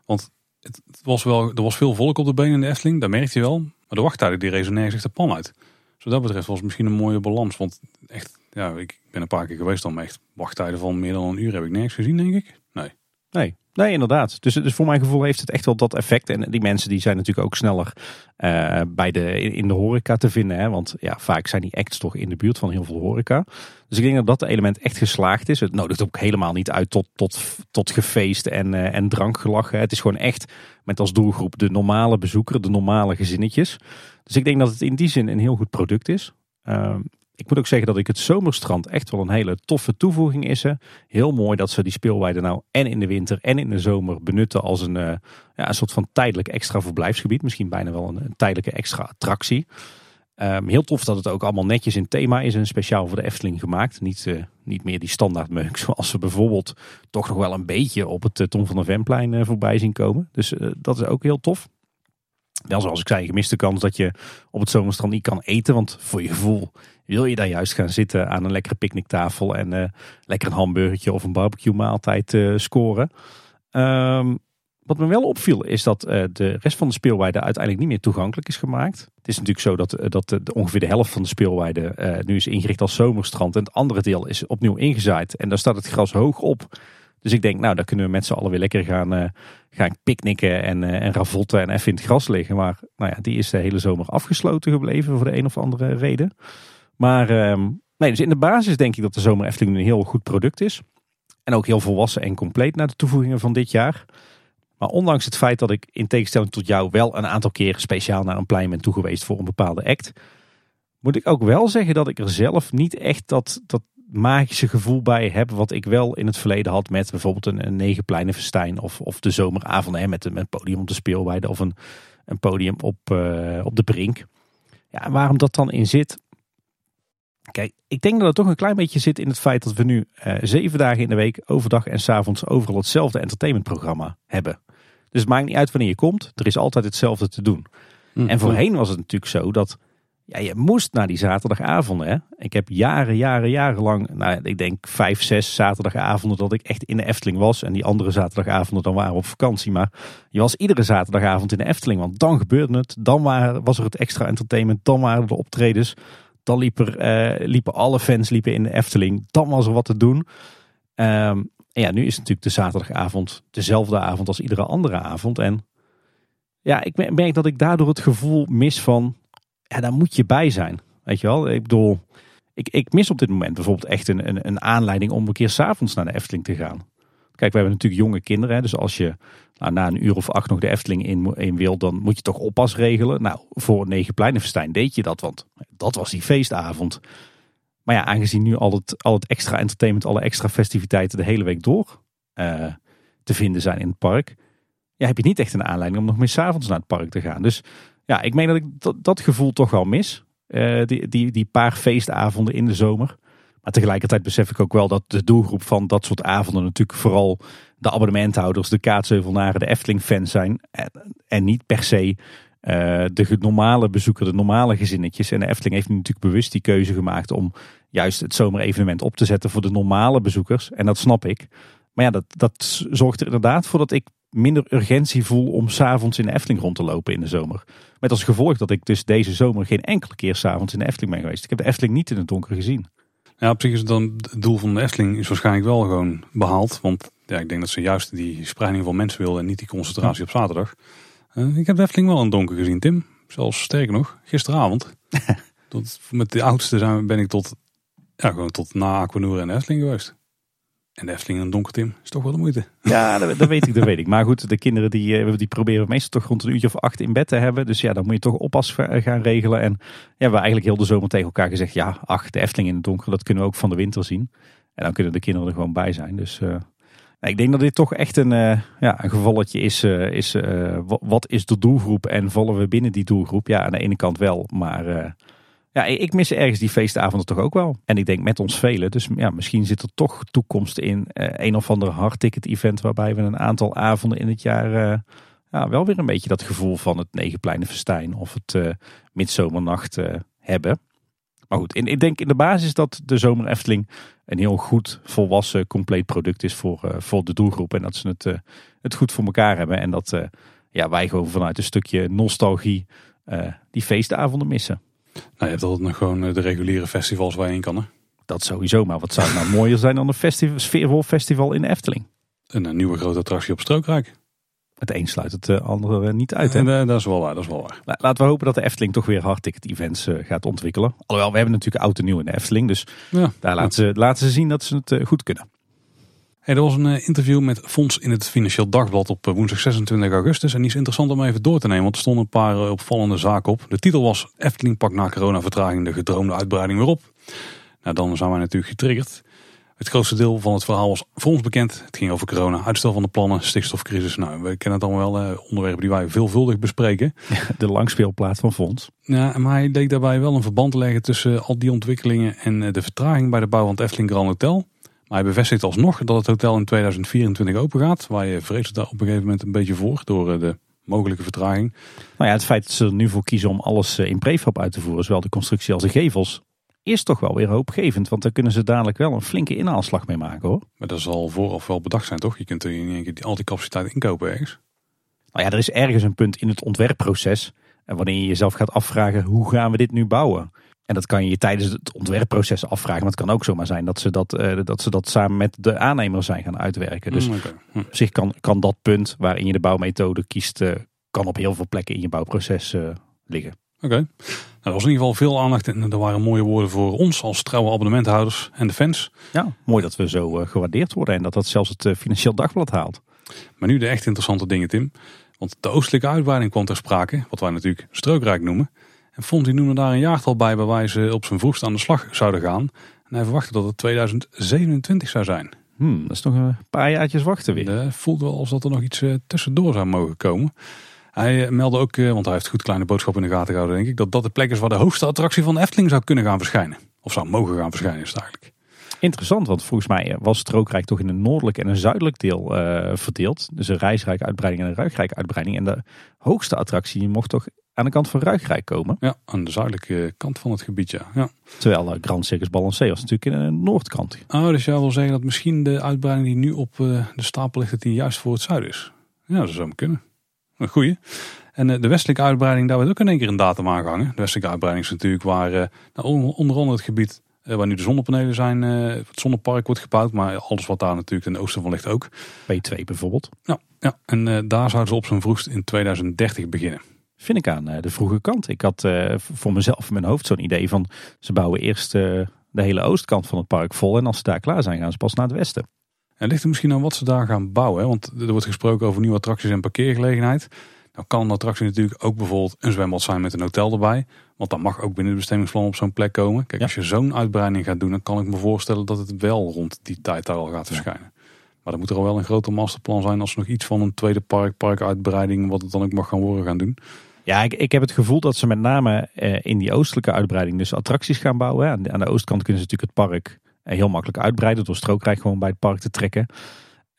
Want het, was wel, er was veel volk op de benen in de Efteling, dat merkte je wel. Maar de wachttijden die resoneren zich de pan uit. Dus wat dat betreft was het misschien een mooie balans. Want echt, ja, ik ben een paar keer geweest dan, echt wachttijden van meer dan een uur heb ik nergens gezien, denk ik. Nee.
Nee, Nee, inderdaad. Dus, dus voor mijn gevoel heeft het echt wel dat effect. En die mensen die zijn natuurlijk ook sneller uh, bij de, in de horeca te vinden. Hè? Want ja, vaak zijn die acts toch in de buurt van heel veel horeca. Dus ik denk dat dat element echt geslaagd is. Het nodigt ook helemaal niet uit tot, tot, tot gefeest en, uh, en drankgelachen. Het is gewoon echt met als doelgroep de normale bezoeker, de normale gezinnetjes. Dus ik denk dat het in die zin een heel goed product is. Uh, ik moet ook zeggen dat ik het zomerstrand echt wel een hele toffe toevoeging is. Heel mooi dat ze die speelweide nou en in de winter en in de zomer benutten als een, uh, ja, een soort van tijdelijk extra verblijfsgebied. Misschien bijna wel een, tijdelijke extra attractie. Um, heel tof dat het ook allemaal netjes in thema is en speciaal voor de Efteling gemaakt. Niet, uh, niet meer die standaard meuk <laughs> zoals we bijvoorbeeld toch nog wel een beetje op het uh, Tom van der Venplein voorbij zien komen. Dus dat is ook heel tof. Wel zoals ik zei, gemiste kans dat je op het zomerstrand niet kan eten. Want voor je gevoel wil je daar juist gaan zitten aan een lekkere picknicktafel. En uh, lekker een hamburgertje of een barbecue maaltijd uh, scoren. Um, wat me wel opviel is dat uh, de rest van de speelweide uiteindelijk niet meer toegankelijk is gemaakt. Het is natuurlijk zo dat, dat de, ongeveer de helft van de speelweide nu is ingericht als zomerstrand. En het andere deel is opnieuw ingezaaid. En daar staat het gras hoog op. Dus ik denk, nou, daar kunnen we met z'n allen weer lekker gaan, uh, gaan picknicken en, en ravotten en even in het gras liggen. Maar nou ja, die is de hele zomer afgesloten gebleven voor de een of andere reden. Maar uh, Nee, dus in de basis denk ik dat de Zomer Efteling een heel goed product is. En ook heel volwassen en compleet na de toevoegingen van dit jaar. Maar ondanks het feit dat ik in tegenstelling tot jou wel een aantal keer speciaal naar een plein ben toegeweest voor een bepaalde act. Moet ik ook wel zeggen dat ik er zelf niet echt dat, dat magische gevoel bij heb. Wat ik wel in het verleden had met bijvoorbeeld een, een negenpleinenfestijn. Of, of de zomeravond hè, met, een, podium op de speelweide. Of een, een podium op, uh, op de brink. Ja, waarom dat dan in zit, Kijk, ik denk dat het toch een klein beetje zit in het feit dat we nu uh, zeven dagen in de week, overdag en s avonds overal hetzelfde entertainmentprogramma hebben. Dus het maakt niet uit wanneer je komt, er is altijd hetzelfde te doen. Mm, en voorheen was het natuurlijk zo dat ja, je moest naar die zaterdagavonden. Hè? Ik heb jaren, jaren, jarenlang, nou, ik denk vijf, zes zaterdagavonden dat ik echt in de Efteling was. En die andere zaterdagavonden dan waren we op vakantie. Maar je was iedere zaterdagavond in de Efteling, want dan gebeurde het. Dan was er het extra entertainment, dan waren er de optredens. Dan uh, liepen alle fans liepen in de Efteling. Dan was er wat te doen. Um, en ja, nu is het natuurlijk de zaterdagavond dezelfde avond als iedere andere avond. En ja, ik merk dat ik daardoor het gevoel mis van, ja, daar moet je bij zijn. Weet je wel, ik bedoel, ik, ik mis op dit moment bijvoorbeeld echt een, een, een aanleiding om een keer s'avonds naar de Efteling te gaan. Kijk, we hebben natuurlijk jonge kinderen. Dus als je nou, na een uur of acht nog de Efteling in, in wil, dan moet je toch oppas regelen. Nou, voor Negenpleinenfestijn deed je dat, want dat was die feestavond. Maar ja, aangezien nu al het, al het extra entertainment, alle extra festiviteiten de hele week door uh, te vinden zijn in het park. Ja, heb je niet echt een aanleiding om nog meer s'avonds naar het park te gaan. Dus ja, ik meen dat ik dat, gevoel toch wel mis. Uh, die, die, die paar feestavonden in de zomer. Maar tegelijkertijd besef ik ook wel dat de doelgroep van dat soort avonden natuurlijk vooral de abonnementhouders, de kaatsheuvelnaren, de Efteling-fans zijn. En, niet per se uh, de normale bezoeker, de normale gezinnetjes. En de Efteling heeft natuurlijk bewust die keuze gemaakt om juist het zomerevenement op te zetten voor de normale bezoekers. En dat snap ik. Maar ja, dat, dat zorgt er inderdaad voor dat ik minder urgentie voel om s'avonds in de Efteling rond te lopen in de zomer. Met als gevolg dat ik dus deze zomer geen enkele keer s'avonds in de Efteling ben geweest. Ik heb de Efteling niet in het donker gezien.
Ja, op zich is dan het doel van de Efteling is waarschijnlijk wel gewoon behaald. Want ja, ik denk dat ze juist die spreiding van mensen willen en niet die concentratie op zaterdag. Uh, ik heb de Efteling wel in donker gezien, Tim. Zelfs sterker nog, gisteravond. <laughs> tot, met de oudste zijn, ben ik tot, ja, gewoon tot na Aquanura en de Efteling geweest. En de Efteling in een donker, Tim, is toch wel de moeite. <laughs>
Ja, dat, dat, weet ik, dat weet ik. Maar goed, de kinderen die, eh, die proberen meestal toch rond een uurtje of acht in bed te hebben. Dus ja, dan moet je toch oppas gaan regelen. En ja, we eigenlijk heel de zomer tegen elkaar gezegd, ja, ach, de Efteling in het donker, dat kunnen we ook van de winter zien. En dan kunnen de kinderen er gewoon bij zijn. Dus uh, ik denk dat dit toch echt een, ja, een gevalletje is. Is wat is de doelgroep en vallen we binnen die doelgroep? Ja, aan de ene kant wel, maar ja, ik mis ergens die feestavonden toch ook wel. En ik denk met ons velen. Dus ja, misschien zit er toch toekomst in. Uh, een of ander hardticket event waarbij we een aantal avonden in het jaar... Uh, ja, wel weer een beetje dat gevoel van het Negenpleinenfestijn of het uh, Midzomernacht hebben. Maar goed, ik denk in de basis dat de Zomer Efteling een heel goed, volwassen, compleet product is voor, voor de doelgroep. En dat ze het, het goed voor elkaar hebben. En dat ja, wij gewoon vanuit een stukje nostalgie die feestavonden missen.
Nou, je hebt altijd nog gewoon eh, de reguliere festivals waar je heen kan. Hè?
Dat sowieso, maar wat zou nou <laughs> mooier zijn dan een festival, sfeervol festival in de Efteling?
En een nieuwe grote attractie op Strookrijk.
Het een sluit het eh, andere niet uit. Hè?
En, dat is wel waar, dat is wel waar.
Laten we hopen dat de Efteling toch weer hardticket events gaat ontwikkelen. Alhoewel, we hebben natuurlijk oud en nieuw in de Efteling. Dus ja, daar laten ze, laten ze zien dat ze het goed kunnen.
Hey, er was een eh, interview met Fonds in het Financieel Dagblad op eh, woensdag 26 augustus. En die is interessant om even door te nemen, want er stonden een paar eh, opvallende zaken op. De titel was Efteling pakt na coronavertraging de gedroomde uitbreiding weer op. Nou, dan zijn wij natuurlijk getriggerd. Het grootste deel van het verhaal was voor ons bekend. Het ging over corona, uitstel van de plannen, stikstofcrisis. Nou, we kennen het allemaal wel, onderwerpen die wij veelvuldig bespreken. <laughs>
De langspeelplaat van Fonds.
Ja, maar hij deed daarbij wel een verband leggen tussen al die ontwikkelingen en de vertraging bij de bouw van het Efteling Grand Hotel. Maar hij bevestigt alsnog dat het hotel in 2024 open gaat. Waar je vreest daar op een gegeven moment een beetje voor door eh, de mogelijke vertraging.
Nou ja, het feit dat ze er nu voor kiezen om alles eh, in prefab uit te voeren, zowel de constructie als de gevels, is toch wel weer hoopgevend. Want daar kunnen ze dadelijk wel een flinke inhaalslag mee maken hoor.
Maar dat zal vooraf wel bedacht zijn toch? Je kunt er in één keer al die capaciteit inkopen ergens.
Nou ja, er is ergens een punt in het ontwerpproces. En wanneer je jezelf gaat afvragen, hoe gaan we dit nu bouwen? En dat kan je je tijdens het ontwerpproces afvragen. Maar het kan ook zomaar zijn dat ze dat, uh, dat, ze dat samen met de aannemer zijn gaan uitwerken. Dus mm, hm. op zich kan, kan dat punt waarin je de bouwmethode kiest, uh, kan op heel veel plekken in je bouwproces uh, liggen.
Oké. Nou, er was in ieder geval veel aandacht en er waren mooie woorden voor ons als trouwe abonnementhouders en de fans.
Ja, mooi dat we zo gewaardeerd worden en dat dat zelfs het Financieel Dagblad haalt.
Maar nu de echt interessante dingen, Tim. Want de oostelijke uitbreiding kwam ter sprake, wat wij natuurlijk strookrijk noemen. En Fonti noemde daar een jaartal bij waarbij ze op zijn vroegst aan de slag zouden gaan. En hij verwachtte dat het 2027 zou zijn.
Hmm, dat is nog een paar jaartjes wachten weer.
Het voelt wel alsof er nog iets uh, tussendoor zou mogen komen. Hij meldde ook, want hij heeft goed kleine boodschap in de gaten gehouden denk ik, dat dat de plek is waar de hoogste attractie van de Efteling zou kunnen gaan verschijnen. Of zou mogen gaan verschijnen is het eigenlijk.
Interessant, want volgens mij was Strookrijk toch in een noordelijk en een zuidelijk deel uh, verdeeld. Dus een reisrijke uitbreiding en een ruigrijk uitbreiding. En de hoogste attractie mocht toch aan de kant van Ruigrijk komen?
Ja, aan de zuidelijke kant van het gebied, ja. ja.
Terwijl uh, Grand Circus Balancé was natuurlijk in de noordkant.
Oh, dus jij wil zeggen dat misschien de uitbreiding die nu op uh, de stapel ligt, dat die juist voor het zuiden is? Ja, dat zou kunnen. Een goeie. En de westelijke uitbreiding, daar werd ook in één keer een datum aangehangen. De westelijke uitbreiding is natuurlijk waar nou, onder andere het gebied waar nu de zonnepanelen zijn, het zonnepark wordt gebouwd. Maar alles wat daar natuurlijk ten oosten van ligt ook.
B2 bijvoorbeeld.
Ja, ja. en daar zouden ze op zijn vroegst in 2030 beginnen.
Vind ik aan de vroege kant. Ik had voor mezelf in mijn hoofd zo'n idee van... ze bouwen eerst de hele oostkant van het park vol... en als ze daar klaar zijn gaan ze pas naar het westen.
En ligt er misschien aan wat ze daar gaan bouwen. Hè? Want er wordt gesproken over nieuwe attracties en parkeergelegenheid. Nou kan een attractie natuurlijk ook bijvoorbeeld een zwembad zijn met een hotel erbij. Want dat mag ook binnen het bestemmingsplan op zo'n plek komen. Kijk, ja. als je zo'n uitbreiding gaat doen, dan kan ik me voorstellen dat het wel rond die tijd daar al gaat verschijnen. Ja. Maar dan moet er al wel een groter masterplan zijn als ze nog iets van een tweede park, parkuitbreiding, wat het dan ook mag gaan worden, gaan doen.
Ja, ik, ik heb het gevoel dat ze met name eh, in die oostelijke uitbreiding dus attracties gaan bouwen. Aan de, aan de oostkant kunnen ze natuurlijk het park eh, heel makkelijk uitbreiden door strookrijk gewoon bij het park te trekken.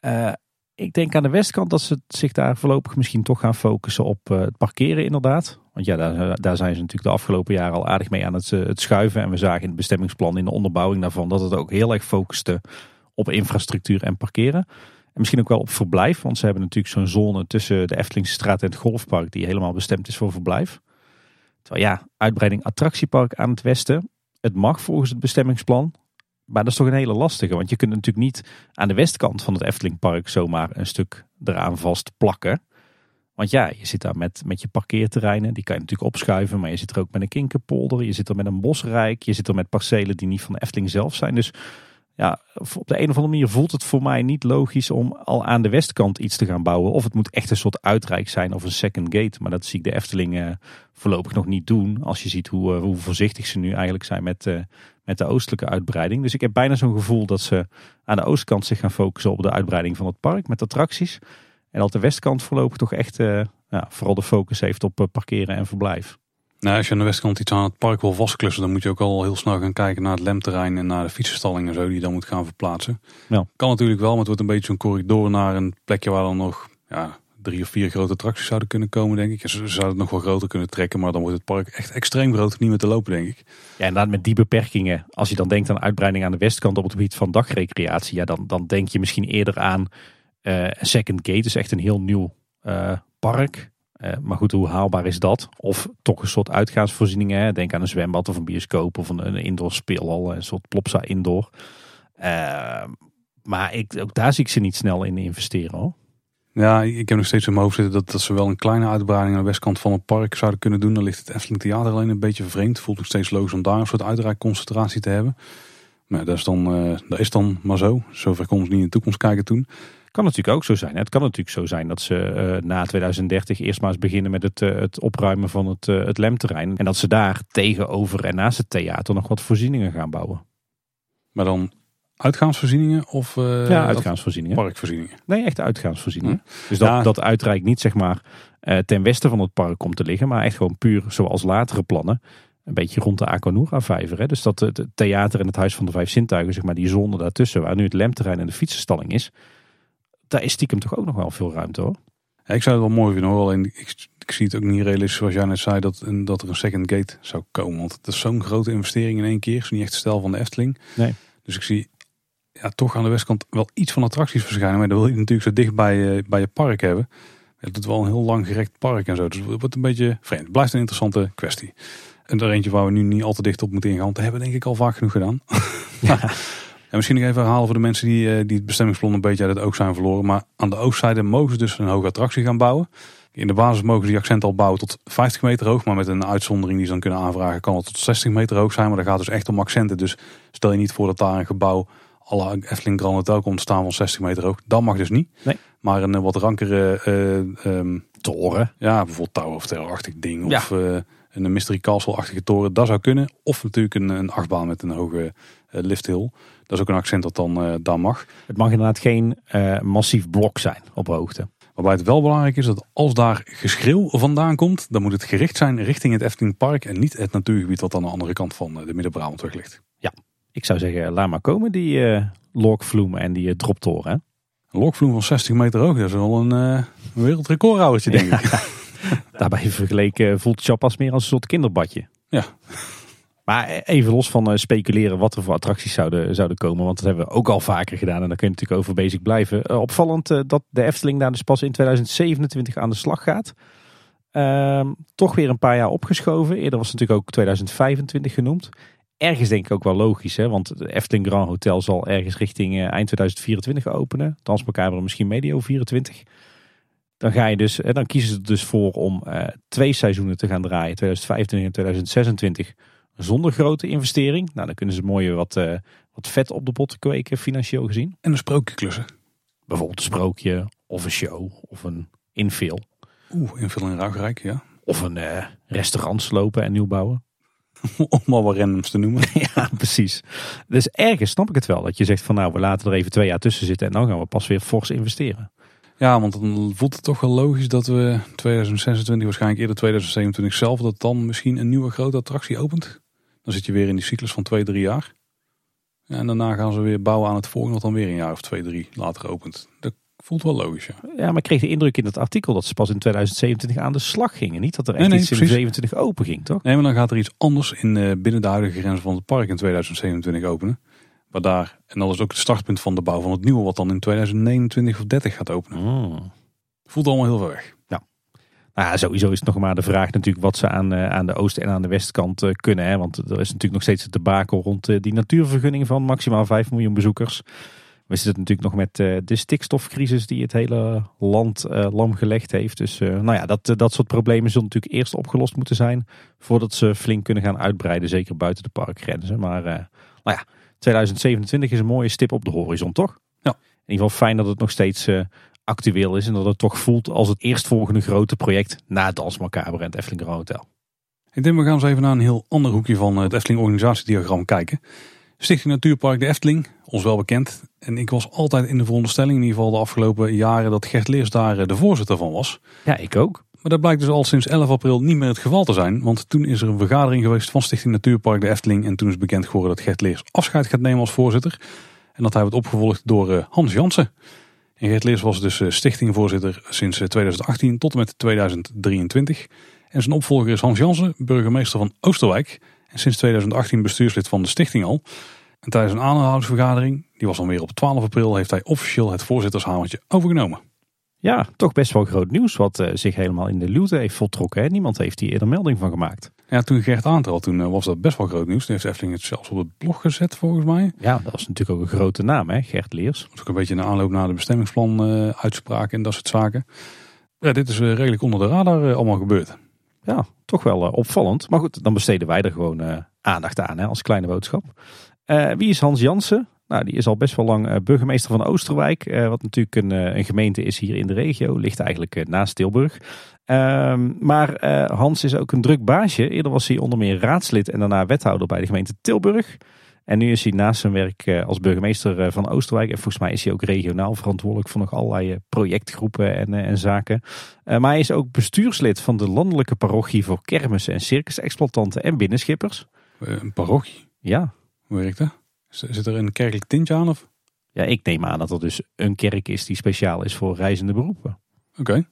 Uh, ik denk aan de westkant dat ze zich daar voorlopig misschien toch gaan focussen op het parkeren inderdaad. Want ja, daar, daar, zijn ze natuurlijk de afgelopen jaren al aardig mee aan het, het, schuiven. En we zagen in het bestemmingsplan, in de onderbouwing daarvan, dat het ook heel erg focuste op infrastructuur en parkeren. En misschien ook wel op verblijf, want ze hebben natuurlijk zo'n zone tussen de Eftelingse straat en het golfpark die helemaal bestemd is voor verblijf. Terwijl ja, uitbreiding attractiepark aan het westen, het mag volgens het bestemmingsplan. Maar dat is toch een hele lastige. Want je kunt natuurlijk niet aan de westkant van het Eftelingpark zomaar een stuk eraan vast plakken. Want ja, je zit daar met, met je parkeerterreinen. Die kan je natuurlijk opschuiven. Maar je zit er ook met een kinkerpolder. Je zit er met een bosrijk. Je zit er met percelen die niet van de Efteling zelf zijn. Dus ja, op de een of andere manier voelt het voor mij niet logisch om al aan de westkant iets te gaan bouwen. Of het moet echt een soort uitrijk zijn of een second gate. Maar dat zie ik de Efteling uh, voorlopig nog niet doen. Als je ziet hoe, uh, hoe voorzichtig ze nu eigenlijk zijn met, uh, met de oostelijke uitbreiding. Dus ik heb bijna zo'n gevoel dat ze aan de oostkant zich gaan focussen op de uitbreiding van het park met attracties. En dat de westkant voorlopig toch echt ja, vooral de focus heeft op parkeren en verblijf.
Nou, als je aan de westkant iets aan het park wil vastklussen, dan moet je ook al heel snel gaan kijken naar het lemterrein en naar de fietsenstalling en zo die je dan moet gaan verplaatsen.
Ja.
Kan natuurlijk wel, maar het wordt een beetje een corridor naar een plekje waar dan nog ja, drie of vier grote attracties zouden kunnen komen, denk ik. Ze zouden het nog wel groter kunnen trekken, maar dan wordt het park echt extreem groot niet meer te lopen, denk ik.
Ja, inderdaad, met die beperkingen. Als je dan denkt aan uitbreiding aan de westkant op het gebied van dagrecreatie, ja, dan, dan denk je misschien eerder aan uh, Second Gate, dus echt een heel nieuw uh, park. Uh, maar goed, hoe haalbaar is dat? Of toch een soort uitgaansvoorzieningen. Denk aan een zwembad of een bioscoop of een, indoor speelhal. Een soort Plopsa indoor. Uh, maar ik, ook daar zie ik ze niet snel in investeren hoor.
Ja, ik heb nog steeds in mijn hoofd zitten dat, dat ze wel een kleine uitbreiding aan de westkant van het park zouden kunnen doen. Dan ligt het Efteling Theater alleen een beetje vreemd. Voelt nog steeds logisch om daar een soort uitreikconcentratie te hebben. Maar dat is dan, uh, dat is dan maar zo. Zover konden ze niet in de toekomst kijken toen.
Kan natuurlijk ook zo zijn. Het kan natuurlijk zo zijn dat ze uh, na 2030 eerst maar eens beginnen met het, uh, het opruimen van het, uh, het lemterrein. En dat ze daar tegenover en naast het theater nog wat voorzieningen gaan bouwen.
Maar dan uitgaansvoorzieningen of
ja, uitgaansvoorzieningen.
parkvoorzieningen?
Nee, echt uitgaansvoorzieningen. Hm. Dus dat, ja. dat uitrijk niet zeg maar ten westen van het park komt te liggen, maar echt gewoon puur zoals latere plannen. Een beetje rond de Aquanura vijver. Dus dat het theater en het Huis van de Vijf Zintuigen, zeg maar die zone daartussen, waar nu het lemterrein en de fietsenstalling is daar is stiekem toch ook nog wel veel ruimte hoor.
Ja, ik zou het wel mooi vinden hoor. Alleen ik, ik zie het ook niet realistisch zoals jij net zei dat, dat er een second gate zou komen. Want het is zo'n grote investering in één keer. Het is niet echt stel van de Efteling.
Nee.
Dus ik zie ja, toch aan de westkant wel iets van attracties verschijnen. Maar dan wil je natuurlijk zo dicht bij, uh, bij je park hebben. Het is wel een heel lang gerekt park en zo. Dus het wordt een beetje vreemd. Het blijft een interessante kwestie. En er eentje waar we nu niet al te dicht op moeten ingaan. Dat hebben we denk ik al vaak genoeg gedaan. <laughs> Ja. En misschien nog even herhalen voor de mensen die, die het bestemmingsplan een beetje uit het oog zijn verloren. Maar aan de oostzijde mogen ze dus een hoge attractie gaan bouwen. In de basis mogen die accenten al bouwen tot 50 meter hoog. Maar met een uitzondering die ze dan kunnen aanvragen kan het tot 60 meter hoog zijn. Maar dat gaat dus echt om accenten. Dus stel je niet voor dat daar een gebouw la Efteling Grand Hotel komt te staan van 60 meter hoog. Dat mag dus niet.
Nee.
Maar een eh, wat rankere eh, ehm,
Toren.
ja, bijvoorbeeld Tower of Terror-achtig ding.
Ja.
Of eh, een Mystery Castle-achtige toren. Dat zou kunnen. Of natuurlijk een, een achtbaan met een hoge eh, lifthill. Dat is ook een accent dat dan eh, daar mag.
Het mag inderdaad geen eh, massief blok zijn op hoogte.
Waarbij het wel belangrijk is dat als daar geschreeuw vandaan komt, dan moet het gericht zijn richting het Efteling Park en niet het natuurgebied wat aan de andere kant van eh, de Midden-Brabantweg ligt.
Ik zou zeggen, laat maar komen die eh Lorkvloem en die droptoren.
Een lokvloem van 60 meter hoog, dat is wel een, een wereldrecordhoudertje denk ik. <laughs>
Daarbij vergeleken voelt Chapas meer als een soort kinderbadje.
Ja.
Maar even los van eh, speculeren wat er voor attracties zouden, zouden komen. Want dat hebben we ook al vaker gedaan. En daar kun je natuurlijk over bezig blijven. Eh, opvallend eh, dat de Efteling daar dus pas in 2027 aan de slag gaat. Ehm, toch weer een paar jaar opgeschoven. Eerder was het natuurlijk ook 2025 genoemd. Ergens denk ik ook wel logisch. Hè? Want de Efteling Grand Hotel zal ergens richting eind 2024 openen. Transmacabre misschien medio 24. Dan, ga je dus, dan kiezen ze er dus voor om twee seizoenen te gaan draaien. 2025 en 2026 zonder grote investering. Nou, dan kunnen ze mooi wat, eh, wat vet op de pot kweken, financieel gezien.
En een sprookjeklussen.
Bijvoorbeeld een sprookje, of een show, of een infill.
Oeh, invulling in Ruigrijk, ja.
Of een eh, restaurant slopen en nieuw bouwen. <laughs>
Om maar wat randoms te noemen. <laughs>
ja, precies. Dus ergens snap ik het wel. Dat je zegt van nou, we laten er even twee jaar tussen zitten. En dan gaan we pas weer fors investeren.
Ja, want dan voelt het toch wel logisch dat we 2026, waarschijnlijk eerder 2027 zelf, dat dan misschien een nieuwe grote attractie opent. Dan zit je weer in die cyclus van twee, drie jaar. Ja, en daarna gaan ze weer bouwen aan het volgende, wat dan weer een jaar of twee, drie later opent. Dat voelt wel logisch, ja.
Ja, maar ik kreeg de indruk in dat artikel dat ze pas in 2027 aan de slag gingen. Niet dat er echt
Nee, nee,
iets in
precies.
27 open ging, toch?
Nee, maar dan gaat er iets anders in eh, binnen de huidige grenzen van het park in 2027 openen. Maar daar, en dat is ook het startpunt van de bouw van het nieuwe, wat dan in 2029 of 30 gaat openen.
Hmm.
Voelt allemaal heel ver weg.
Nou, ja, sowieso is het nog maar de vraag natuurlijk wat ze aan, eh, aan de oost- en aan de westkant eh, kunnen. Hè? Want er is natuurlijk nog steeds het debakel rond eh, die natuurvergunning van maximaal 5 miljoen bezoekers. We zitten natuurlijk nog met de stikstofcrisis die het hele land lam gelegd heeft. Dus nou ja, dat, dat soort problemen zullen natuurlijk eerst opgelost moeten zijn. Voordat ze flink kunnen gaan uitbreiden, zeker buiten de parkgrenzen. Maar nou ja, 2027 is een mooie stip op de horizon, toch?
Ja.
In ieder geval fijn dat het nog steeds actueel is. En dat het toch voelt als het eerstvolgende grote project na Dans Macabre en het Efteling Grand Hotel.
Ik denk we gaan eens even naar een heel ander hoekje van het Efteling organisatiediagram kijken. Stichting Natuurpark de Efteling, ons wel bekend. En ik was altijd in de veronderstelling, in ieder geval de afgelopen jaren, dat Gert Leers daar eh, de voorzitter van was.
Ja, ik ook.
Maar dat blijkt dus al sinds 11 april niet meer het geval te zijn. Want toen is er een vergadering geweest van Stichting Natuurpark de Efteling. En toen is bekend geworden dat Gert Leers afscheid gaat nemen als voorzitter. En dat hij wordt opgevolgd door eh, Hans Jansen. En Gert Leers was dus eh, stichtingvoorzitter sinds eh, 2018 tot en met 2023. En zijn opvolger is Hans Jansen, burgemeester van Oosterwijk. En sinds 2018 bestuurslid van de stichting al. En tijdens een aandeelhoudersvergadering, die was dan weer op 12 april, heeft hij officieel het voorzittershamertje overgenomen.
Ja, toch best wel groot nieuws wat eh, zich helemaal in de luwte heeft voltrokken. Niemand heeft hier eerder melding van gemaakt.
Ja, toen Gert aantrad, toen eh, was dat best wel groot nieuws. Toen heeft Efteling het zelfs op het blog gezet volgens mij.
Ja, dat was natuurlijk ook een grote naam, hè? Gert Leers.
Dat is ook een beetje een aanloop naar de bestemmingsplan eh uitspraken en dat soort zaken. Ja, dit is eh, redelijk onder de radar allemaal gebeurd.
Ja, toch wel opvallend. Maar goed, dan besteden wij er gewoon aandacht aan hè, als kleine boodschap. Wie is Hans Jansen? Nou, die is al best wel lang burgemeester van Oosterwijk. wat natuurlijk een, een gemeente is hier in de regio. Ligt eigenlijk naast Tilburg. Ehm, maar eh, Hans is ook een druk baasje. Eerder was hij onder meer raadslid en daarna wethouder bij de gemeente Tilburg. En nu is hij naast zijn werk eh, als burgemeester eh, van Oosterwijk. En volgens mij is hij ook regionaal verantwoordelijk voor nog allerlei projectgroepen en, en zaken. Maar hij is ook bestuurslid van de landelijke parochie voor kermis- en circusexploitanten en binnenschippers.
Een parochie,
Ja.
hoe werkt dat? Zit er een kerkelijk tintje aan? Of?
ja, ik neem aan dat er dus een kerk is die speciaal is voor reizende beroepen.
Oké.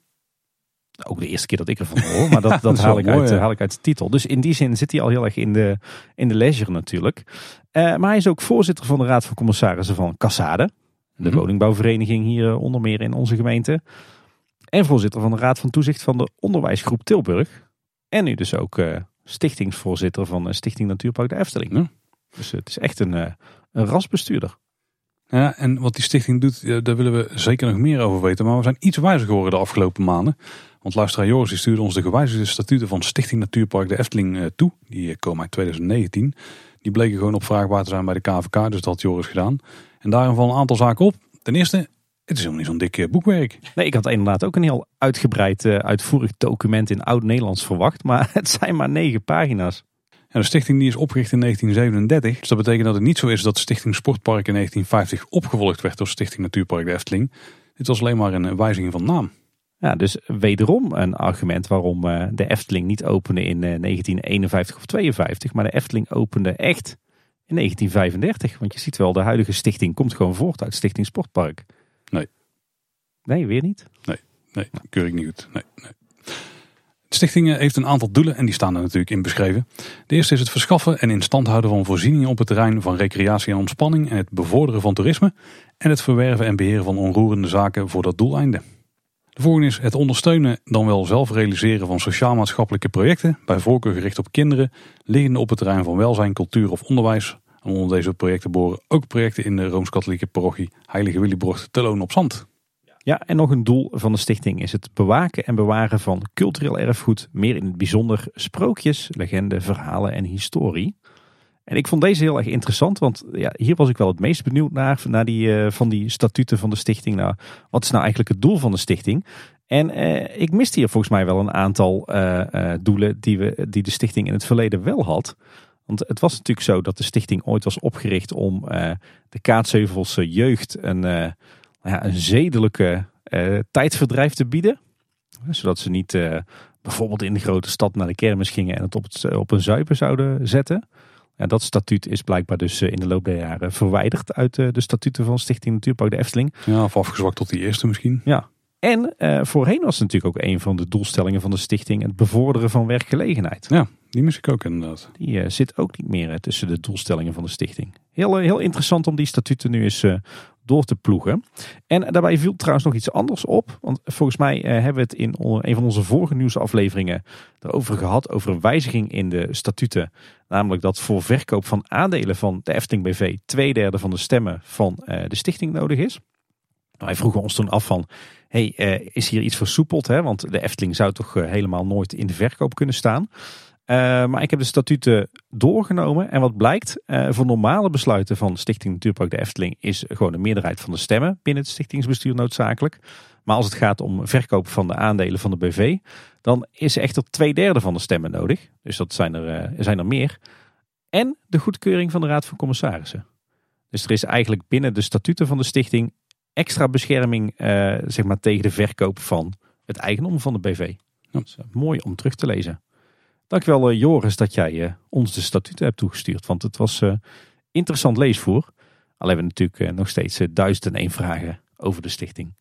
Ook de eerste keer dat ik ervan hoor, maar dat, <laughs> dat, haal, ik
mooi,
uit, haal ik uit de titel. Dus in die zin zit hij al heel erg in de, in de leisure natuurlijk. Eh, maar hij is ook voorzitter van de Raad van Commissarissen van Cassade. De
Mhm.
woningbouwvereniging hier eh, onder meer in onze gemeente. En voorzitter van de Raad van Toezicht van de Onderwijsgroep Tilburg. En nu dus ook eh, stichtingsvoorzitter van Stichting Natuurpark de Efteling.
Ja.
Dus het is echt een, een rasbestuurder.
Ja, en wat die stichting doet, daar willen we zeker nog meer over weten. Maar we zijn iets wijzer geworden de afgelopen maanden. Want luisteraar Joris die stuurde ons de gewijzigde statuten van Stichting Natuurpark de Efteling toe. Die komen uit 2019. Die bleken gewoon opvraagbaar te zijn bij de KVK, dus dat had Joris gedaan. En daarin vallen een aantal zaken op. Ten eerste, het is helemaal niet zo'n dik boekwerk.
Nee, ik had inderdaad ook een heel uitgebreid, uitvoerig document in oud-Nederlands verwacht. Maar <laughs> het zijn maar negen pagina's.
En de stichting die is opgericht in 1937. Dus dat betekent dat het niet zo is dat Stichting Sportpark in 1950 opgevolgd werd door Stichting Natuurpark de Efteling. Dit was alleen maar een wijziging van naam.
Ja, dus wederom een argument waarom eh, de Efteling niet opende in 1951 eh, of 52, maar de Efteling opende echt in 1935. Want je ziet wel, de huidige stichting komt gewoon voort uit Stichting Sportpark.
Nee.
Nee, weer niet?
Nee, nee keur ik niet goed. Nee, nee. De stichting heeft een aantal doelen en die staan er natuurlijk in beschreven. De eerste is het verschaffen en in stand houden van voorzieningen op het terrein van recreatie en ontspanning en het bevorderen van toerisme en het verwerven en beheren van onroerende zaken voor dat doeleinde. De volgende is het ondersteunen dan wel zelf realiseren van sociaal-maatschappelijke projecten, bij voorkeur gericht op kinderen, liggende op het terrein van welzijn, cultuur of onderwijs. En onder deze projecten boren ook projecten in de Rooms-Katholieke parochie Heilige Willybrocht te Loon op Zand.
Ja, en nog een doel van de stichting is het bewaken en bewaren van cultureel erfgoed, meer in het bijzonder sprookjes, legenden, verhalen en historie. En ik vond deze heel erg interessant, want ja, hier was ik wel het meest benieuwd naar, naar die, uh, van die statuten van de stichting. Nou, wat is nou eigenlijk het doel van de stichting? En eh, ik miste hier volgens mij wel een aantal uh, doelen die, we, die de stichting in het verleden wel had. Want het was natuurlijk zo dat de stichting ooit was opgericht om de Kaatsheuvelse jeugd een, ja, een zedelijke tijdverdrijf te bieden. Zodat ze niet bijvoorbeeld in de grote stad naar de kermis gingen en het op, het, op een zuipen zouden zetten. Ja, dat statuut is blijkbaar dus eh, in de loop der jaren verwijderd uit eh, de statuten van Stichting Natuurpark de Efteling.
Ja, of afgezwakt tot die eerste misschien.
Ja. En uh, voorheen was het natuurlijk ook een van de doelstellingen van de stichting het bevorderen van werkgelegenheid.
Ja, die mis ik ook inderdaad.
Die uh, zit ook niet meer tussen de doelstellingen van de stichting. Heel, heel interessant om die statuten nu eens door te ploegen. En daarbij viel trouwens nog iets anders op. Want volgens mij eh, hebben we het in een van onze vorige nieuwsafleveringen erover gehad. Over een wijziging in de statuten. Namelijk dat voor verkoop van aandelen van de Efteling BV twee derde van de stemmen van eh, de stichting nodig is. Nou, wij vroegen ons toen af van, hey, uh, is hier iets versoepeld? Hè? Want de Efteling zou toch helemaal nooit in de verkoop kunnen staan. Uh, maar ik heb de statuten doorgenomen. En wat blijkt, uh, voor normale besluiten van Stichting Natuurpark de Efteling is gewoon een meerderheid van de stemmen binnen het stichtingsbestuur noodzakelijk. Maar als het gaat om verkoop van de aandelen van de BV, dan is er echter twee derde van de stemmen nodig. Dus dat zijn er, uh, zijn er meer. En de goedkeuring van de Raad van Commissarissen. Dus er is eigenlijk binnen de statuten van de stichting extra bescherming zeg maar, tegen de verkoop van het eigendom van de BV. Dat is mooi om terug te lezen. Dankjewel uh, Joris dat jij uh, ons de statuten hebt toegestuurd. Want het was uh, interessant leesvoer. Al hebben we natuurlijk nog steeds duizend en één vragen over de stichting.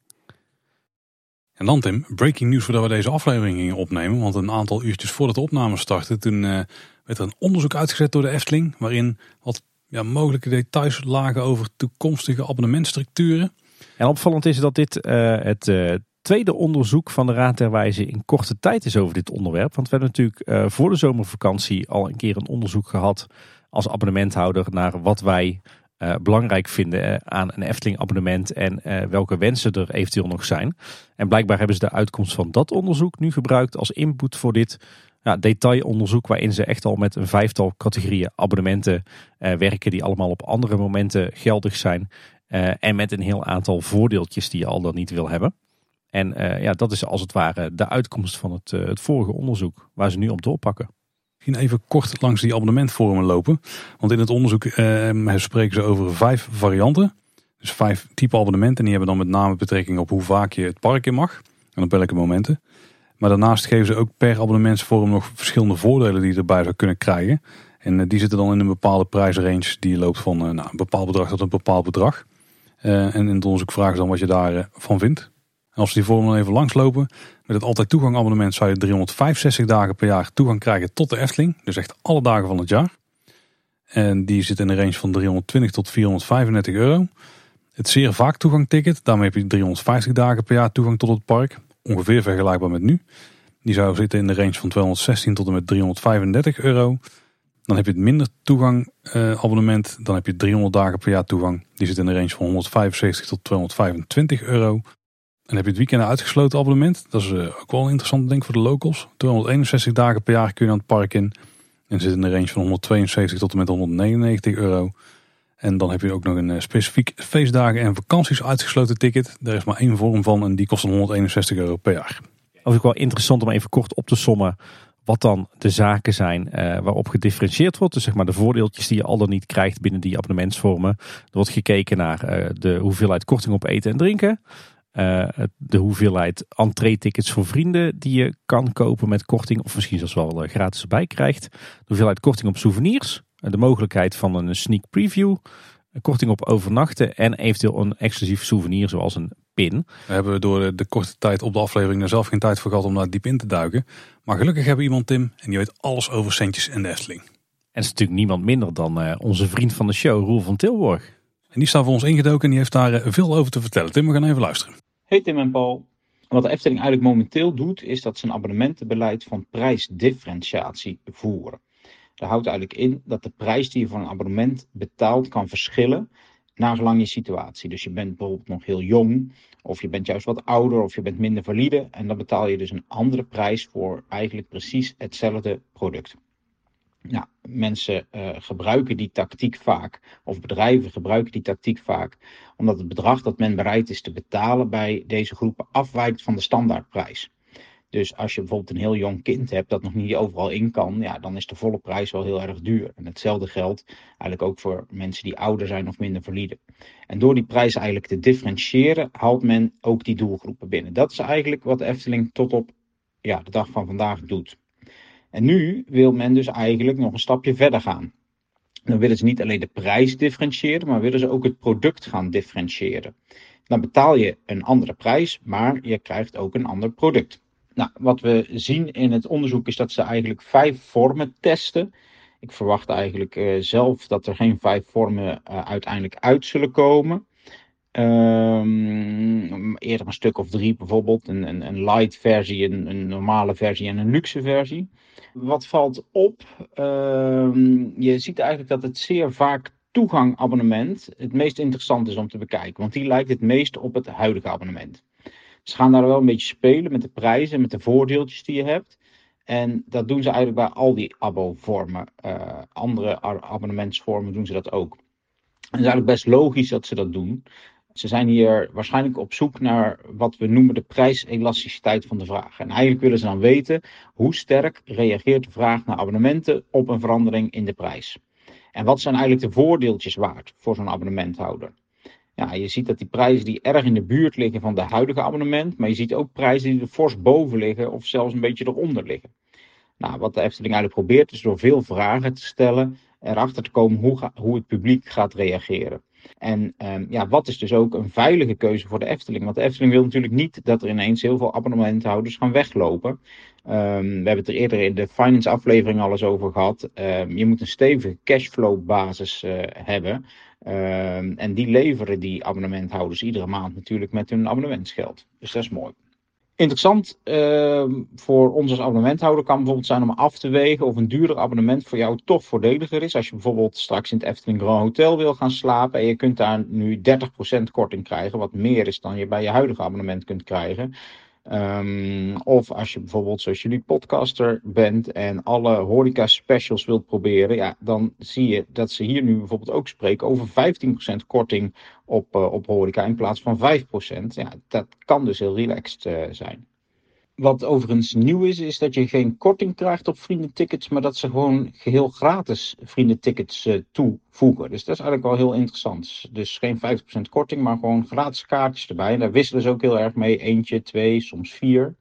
En dan Tim, breaking news voordat we deze aflevering gingen opnemen. Want een aantal uurtjes voordat de opname startte, toen werd er een onderzoek uitgezet door de Efteling. Waarin wat ja, mogelijke details lagen over toekomstige abonnementstructuren.
En opvallend is dat dit het tweede onderzoek van de Raad der Wijze in korte tijd is over dit onderwerp. Want we hebben natuurlijk uh, voor de zomervakantie al een keer een onderzoek gehad als abonnementhouder naar wat wij uh, belangrijk vinden uh, aan een Efteling abonnement en welke wensen er eventueel nog zijn. En blijkbaar hebben ze de uitkomst van dat onderzoek nu gebruikt als input voor dit ja, detailonderzoek waarin ze echt al met een vijftal categorieën abonnementen werken die allemaal op andere momenten geldig zijn. en met een heel aantal voordeeltjes die je al dan niet wil hebben. En uh, ja, dat is als het ware de uitkomst van het, uh, het vorige onderzoek waar ze nu op doorpakken.
Misschien even kort langs die abonnementvormen lopen. Want in het onderzoek uh, spreken ze over vijf varianten. Dus vijf type abonnementen. En die hebben dan met name betrekking op hoe vaak je het park in mag. En op welke momenten. Maar daarnaast geven ze ook per abonnementsvorm nog verschillende voordelen die je erbij zou kunnen krijgen. En die zitten dan in een bepaalde prijsrange die loopt van nou, een bepaald bedrag tot een bepaald bedrag. en in het onderzoek vragen ze dan wat je daarvan vindt. En als we die vorm even langslopen, met het altijd toegang abonnement zou je 365 dagen per jaar toegang krijgen tot de Efteling. Dus echt alle dagen van het jaar. En die zit in de range van 320 tot 435 euro. Het zeer vaak toegang ticket, daarmee heb je 350 dagen per jaar toegang tot het park. Ongeveer vergelijkbaar met nu. Die zou zitten in de range van 216 tot en met 335 euro. Dan heb je het minder toegang uh, abonnement. Dan heb je 300 dagen per jaar toegang. Die zit in de range van 175 tot 225 euro. En heb je het weekend uitgesloten abonnement. Dat is uh, ook wel interessant denk ik voor de locals. 261 dagen per jaar kun je aan het park in. En zit in de range van 172 tot en met 199 euro. En dan heb je ook nog een specifiek feestdagen en vakanties uitgesloten ticket. Daar is maar één vorm van en die kost 161 euro per jaar.
Of ik wel interessant om even kort op te sommen wat dan de zaken zijn uh, waarop gedifferentieerd wordt. Dus zeg maar de voordeeltjes die je al dan niet krijgt binnen die abonnementsvormen. Er wordt gekeken naar de hoeveelheid korting op eten en drinken. Uh, de hoeveelheid entree-tickets voor vrienden die je kan kopen met korting. Of misschien zelfs wel gratis erbij krijgt. De hoeveelheid korting op souvenirs. De mogelijkheid van een sneak preview. Korting op overnachten en eventueel een exclusief souvenir zoals een pin.
We hebben door de korte tijd op de aflevering er zelf geen tijd voor gehad om daar diep in te duiken. Maar gelukkig hebben we iemand, Tim, en die weet alles over centjes en de Efteling. En
het is natuurlijk niemand minder dan onze vriend van de show, Roel van Tilburg.
En die staat voor ons ingedoken en die heeft daar veel over te vertellen. Tim, we gaan even luisteren.
Hey Tim en Paul. Wat de Efteling eigenlijk momenteel doet, is dat ze een abonnementenbeleid van prijsdifferentiatie voeren. Dat houdt eigenlijk in dat de prijs die je voor een abonnement betaalt kan verschillen naar gelang je situatie. Dus je bent bijvoorbeeld nog heel jong, of je bent juist wat ouder, of je bent minder valide. En dan betaal je dus een andere prijs voor eigenlijk precies hetzelfde product. Nou, mensen uh, gebruiken die tactiek vaak, of bedrijven gebruiken die tactiek vaak, omdat het bedrag dat men bereid is te betalen bij deze groepen afwijkt van de standaardprijs. Dus als je bijvoorbeeld een heel jong kind hebt dat nog niet overal in kan, ja, dan is de volle prijs wel heel erg duur. En hetzelfde geldt eigenlijk ook voor mensen die ouder zijn of minder valide. En door die prijs eigenlijk te differentiëren, haalt men ook die doelgroepen binnen. Dat is eigenlijk wat Efteling tot op ja, de dag van vandaag doet. En nu wil men dus eigenlijk nog een stapje verder gaan. Dan willen ze niet alleen de prijs differentiëren, maar willen ze ook het product gaan differentiëren. Dan betaal je een andere prijs, maar je krijgt ook een ander product. Nou, wat we zien in het onderzoek is dat ze eigenlijk vijf vormen testen. Ik verwacht eigenlijk uh, zelf dat er geen vijf vormen uh, uiteindelijk uit zullen komen. Um, eerder een stuk of drie bijvoorbeeld. Een, een, een light versie, een, een, normale versie en een luxe versie. Wat valt op? Um, je ziet eigenlijk dat het zeer vaak toegangabonnement het meest interessant is om te bekijken. Want die lijkt het meest op het huidige abonnement. Ze gaan daar wel een beetje spelen met de prijzen, met de voordeeltjes die je hebt. En dat doen ze eigenlijk bij al die abo-vormen. Uh, andere abonnementsvormen doen ze dat ook. Het is eigenlijk best logisch dat ze dat doen. Ze zijn hier waarschijnlijk op zoek naar wat we noemen de prijselasticiteit van de vraag. En eigenlijk willen ze dan weten hoe sterk reageert de vraag naar abonnementen op een verandering in de prijs. En wat zijn eigenlijk de voordeeltjes waard voor zo'n abonnementhouder? Ja, je ziet dat die prijzen die erg in de buurt liggen van de huidige abonnement, maar je ziet ook prijzen die er fors boven liggen of zelfs een beetje eronder liggen. Nou, wat de Efteling eigenlijk probeert is door veel vragen te stellen erachter te komen hoe, hoe het publiek gaat reageren. En um, ja, wat is dus ook een veilige keuze voor de Efteling? Want de Efteling wil natuurlijk niet dat er ineens heel veel abonnementhouders gaan weglopen. Um, we hebben het er eerder in de finance aflevering al eens over gehad. Um, je moet een stevige cashflow basis uh, hebben. En die leveren die abonnementhouders iedere maand natuurlijk met hun abonnementsgeld. Dus dat is mooi. Interessant uh, voor ons als abonnementhouder kan bijvoorbeeld zijn om af te wegen of een duurder abonnement voor jou toch voordeliger is. Als je bijvoorbeeld straks in het Efteling Grand Hotel wil gaan slapen en je kunt daar nu 30% korting krijgen, wat meer is dan je bij je huidige abonnement kunt krijgen. Um, of als je bijvoorbeeld, zoals jullie podcaster bent en alle horeca specials wilt proberen, ja, dan zie je dat ze hier nu bijvoorbeeld ook spreken over 15% korting op, uh, op horeca in plaats van 5%. Ja, dat kan dus heel relaxed uh, zijn. Wat overigens nieuw is, is dat je geen korting krijgt op vriendentickets, maar dat ze gewoon geheel gratis vriendentickets uh, toevoegen. Dus dat is eigenlijk wel heel interessant. Dus geen 50% korting, maar gewoon gratis kaartjes erbij. Daar wisselen ze ook heel erg mee. Eentje, twee, soms vier.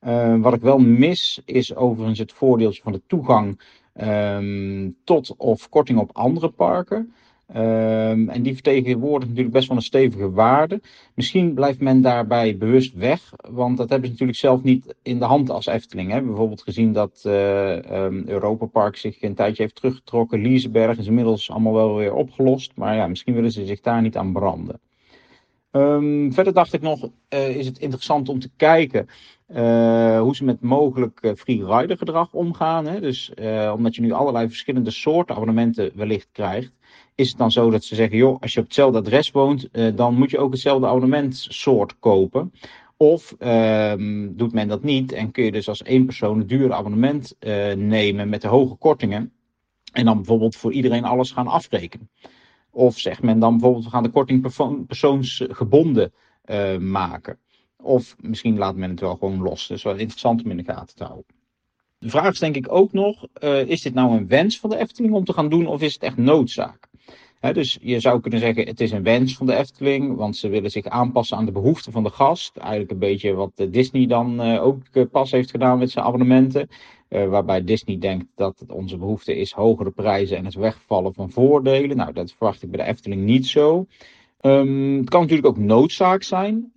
Uh, wat ik wel mis, is overigens het voordeeltje van de toegang um, tot of korting op andere parken. Um, en die vertegenwoordigt natuurlijk best wel een stevige waarde. Misschien blijft men daarbij bewust weg, want dat hebben ze natuurlijk zelf niet in de hand als Efteling. We hebben bijvoorbeeld gezien dat uh, Europa Park zich een tijdje heeft teruggetrokken. Liesberg is inmiddels allemaal wel weer opgelost, maar ja, misschien willen ze zich daar niet aan branden. Ehm, verder dacht ik nog, uh, is het interessant om te kijken uh, hoe ze met mogelijk uh, free rider gedrag omgaan. Hè? Dus omdat je nu allerlei verschillende soorten abonnementen wellicht krijgt, is het dan zo dat ze zeggen, joh, als je op hetzelfde adres woont, dan moet je ook hetzelfde abonnementsoort kopen. Of ehm, doet men dat niet en kun je dus als één persoon een dure abonnement nemen met de hoge kortingen. En dan bijvoorbeeld voor iedereen alles gaan afrekenen. Of zegt men dan bijvoorbeeld, we gaan de korting persoonsgebonden uh, maken. Of misschien laat men het wel gewoon los. Dus wel interessant om in de gaten te houden. De vraag is denk ik ook nog, is dit nou een wens van de Efteling om te gaan doen of is het echt noodzaak? He, dus je zou kunnen zeggen, het is een wens van de Efteling, want ze willen zich aanpassen aan de behoeften van de gast. Eigenlijk een beetje wat Disney dan uh, ook pas heeft gedaan met zijn abonnementen. Uh, waarbij Disney denkt dat het onze behoefte is hogere prijzen en het wegvallen van voordelen. Nou, dat verwacht ik bij de Efteling niet zo. Um, het kan natuurlijk ook noodzaak zijn.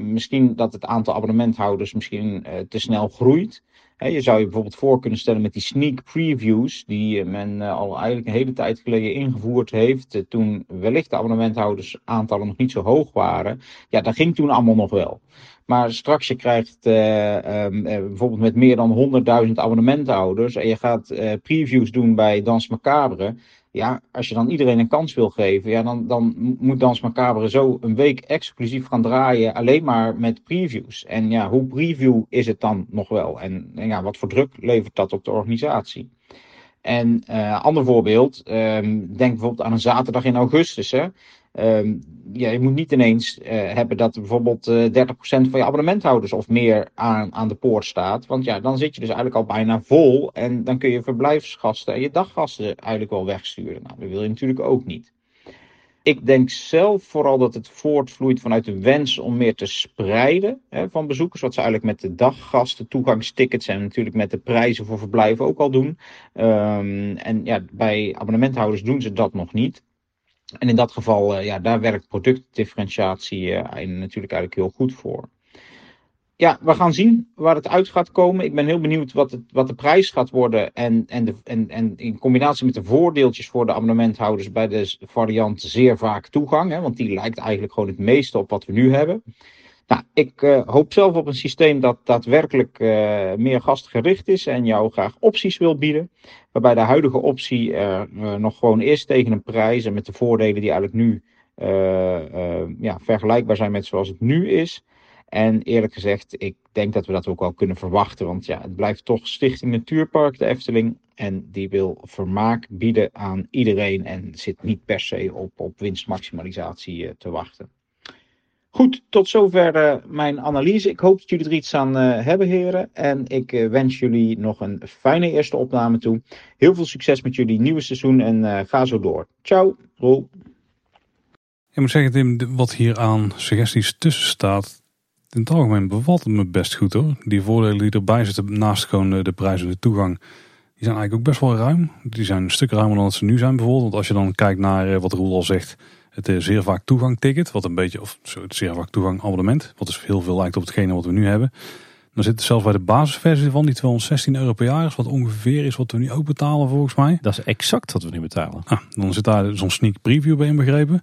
Misschien dat het aantal abonnementhouders misschien te snel groeit. Je zou je bijvoorbeeld voor kunnen stellen met die sneak previews, die men al eigenlijk een hele tijd geleden ingevoerd heeft, toen wellicht de abonnementhouders aantallen nog niet zo hoog waren. Ja, dat ging toen allemaal nog wel. Maar straks je krijgt uh, bijvoorbeeld met meer dan 100.000 abonnementhouders en je gaat previews doen bij Dans Macabre. Ja, als je dan iedereen een kans wil geven, ja, dan, dan moet Dans Macabre zo een week exclusief gaan draaien alleen maar met previews. En ja, hoe preview is het dan nog wel? En, en ja, wat voor druk levert dat op de organisatie? En uh, ander voorbeeld, um, denk bijvoorbeeld aan een zaterdag in augustus. Hè. Um, ja, je moet niet ineens uh, hebben dat bijvoorbeeld uh, 30% van je abonnementhouders of meer aan, aan de poort staat. Want ja, dan zit je dus eigenlijk al bijna vol. En dan kun je verblijfsgasten en je daggasten eigenlijk wel wegsturen. Nou, dat wil je natuurlijk ook niet. Ik denk zelf vooral dat het voortvloeit vanuit de wens om meer te spreiden hè, van bezoekers. Wat ze eigenlijk met de daggasten, toegangstickets en natuurlijk met de prijzen voor verblijven ook al doen. Um, en ja, bij abonnementhouders doen ze dat nog niet. En in dat geval, uh, ja, daar werkt productdifferentiatie uh, natuurlijk eigenlijk heel goed voor. Ja, we gaan zien waar het uit gaat komen. Ik ben heel benieuwd wat, het, wat de prijs gaat worden. En, en, de, en, en in combinatie met de voordeeltjes voor de abonnementhouders bij de variant zeer vaak toegang. Hè, want die lijkt eigenlijk gewoon het meeste op wat we nu hebben. Nou, ik uh, hoop zelf op een systeem dat daadwerkelijk uh, meer gastgericht is en jou graag opties wil bieden. Waarbij de huidige optie uh, nog gewoon is tegen een prijs en met de voordelen die eigenlijk nu ja, vergelijkbaar zijn met zoals het nu is. En eerlijk gezegd, ik denk dat we dat ook wel kunnen verwachten. Want ja, het blijft toch Stichting Natuurpark, de Efteling. En die wil vermaak bieden aan iedereen en zit niet per se op, op winstmaximalisatie te wachten. Goed, tot zover uh, mijn analyse. Ik hoop dat jullie er iets aan uh, hebben, heren. En ik uh, wens jullie nog een fijne eerste opname toe. Heel veel succes met jullie nieuwe seizoen en ga zo door. Ciao, Roel.
Ik moet zeggen, Tim, wat hier aan suggesties tussen staat, in het algemeen bevalt het me best goed hoor. Die voordelen die erbij zitten, naast gewoon de prijs en de toegang, die zijn eigenlijk ook best wel ruim. Die zijn een stuk ruimer dan ze nu zijn bijvoorbeeld. Want als je dan kijkt naar wat Roel al zegt het zeer vaak toegang ticket, wat een beetje, of het zeer vaak toegang abonnement, wat dus heel veel lijkt op hetgene wat we nu hebben. Dan zit het zelfs bij de basisversie van die 216 euro per jaar is, wat ongeveer is wat we nu ook betalen volgens mij.
Dat is exact wat we nu betalen.
Ah, dan zit daar zo'n sneak preview bij inbegrepen.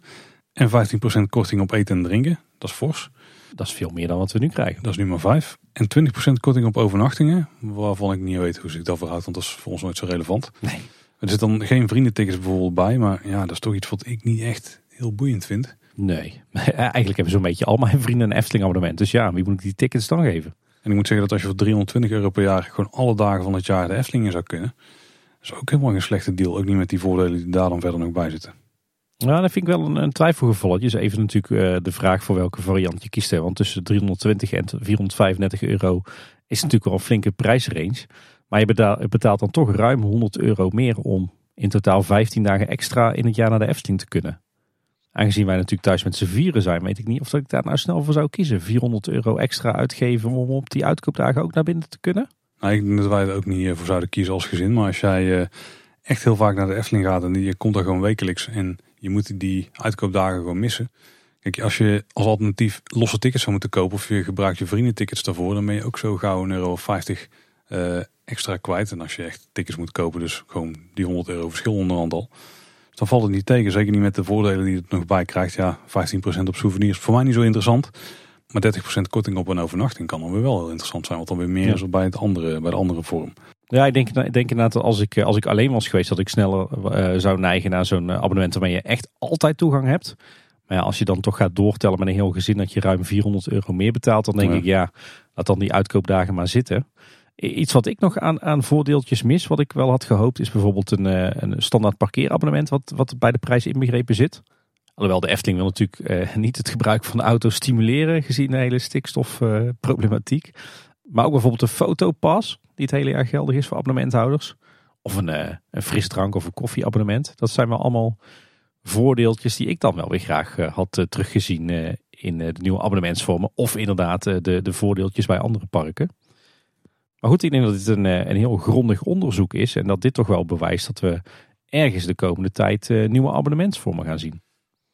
En 15% korting op eten en drinken, dat is fors.
Dat is veel meer dan wat we nu krijgen.
Dat is nu maar 5. En 20% korting op overnachtingen, waarvan ik niet weet hoe zich dat verhoudt, want dat is voor ons nooit zo relevant.
Nee.
Er zit dan geen vriendentickets bijvoorbeeld bij, maar ja, dat is toch iets wat ik niet echt heel boeiend vind.
Nee, <laughs> eigenlijk hebben zo'n beetje al mijn vrienden een Efteling abonnement. Dus ja, wie moet ik die tickets dan geven?
En ik moet zeggen dat als je voor 320 euro per jaar gewoon alle dagen van het jaar de Efteling in zou kunnen. Dat is ook helemaal geen slechte deal. Ook niet met die voordelen die daar dan verder nog bij zitten.
Nou, dat vind ik wel een, een twijfelgevalletje. Is even natuurlijk uh, de vraag voor welke variant je kiest. Hè. Want tussen 320 en 435 euro is natuurlijk wel een flinke prijsrange. Maar je betaalt, betaalt dan toch ruim 100 euro meer om in totaal 15 dagen extra in het jaar naar de Efteling te kunnen. Aangezien wij natuurlijk thuis met z'n vieren zijn, weet ik niet of dat ik daar nou snel voor zou kiezen. 400 euro extra uitgeven om op die uitkoopdagen ook naar binnen te kunnen?
Nou, ik denk dat wij er ook niet voor zouden kiezen als gezin. Maar als jij echt heel vaak naar de Efteling gaat en je komt daar gewoon wekelijks en je moet die uitkoopdagen gewoon missen. Kijk, als je als alternatief losse tickets zou moeten kopen of je gebruikt je vriendentickets daarvoor, dan ben je ook zo gauw een euro 50 uh, extra kwijt. En als je echt tickets moet kopen, dus gewoon die 100 euro verschil onderhand al dan valt het niet tegen. Zeker niet met de voordelen die het nog bij krijgt. Ja, 15% op souvenirs. Voor mij niet zo interessant. Maar 30% korting op een overnachting kan dan weer wel heel interessant zijn. Wat dan weer meer
Ja.
is bij, het andere, bij de andere vorm.
Ja, ik denk, ik denk inderdaad dat als ik, als ik alleen was geweest, dat ik sneller eh, zou neigen naar zo'n eh, abonnement waarmee je echt altijd toegang hebt. Maar ja, als je dan toch gaat doortellen met een heel gezin dat je ruim 400 euro meer betaalt, dan denk
Ja.
ik ja, laat dan die uitkoopdagen maar zitten. Iets wat ik nog aan, aan voordeeltjes mis, wat ik wel had gehoopt, is bijvoorbeeld een, eh, een standaard parkeerabonnement wat, wat bij de prijs inbegrepen zit. Alhoewel de Efteling wil natuurlijk eh, niet het gebruik van de auto stimuleren, gezien de hele stikstofproblematiek. maar ook bijvoorbeeld een fotopas, die het hele jaar geldig is voor abonnementhouders. Of een, eh, een frisdrank of een koffieabonnement. Dat zijn wel allemaal voordeeltjes die ik dan wel weer graag eh, had eh, teruggezien eh, in eh, de nieuwe abonnementsvormen. Of inderdaad eh, de, de voordeeltjes bij andere parken. Maar goed, ik denk dat dit een, eh, een heel grondig onderzoek is. En dat dit toch wel bewijst dat we ergens de komende tijd eh, nieuwe abonnementsvormen gaan zien.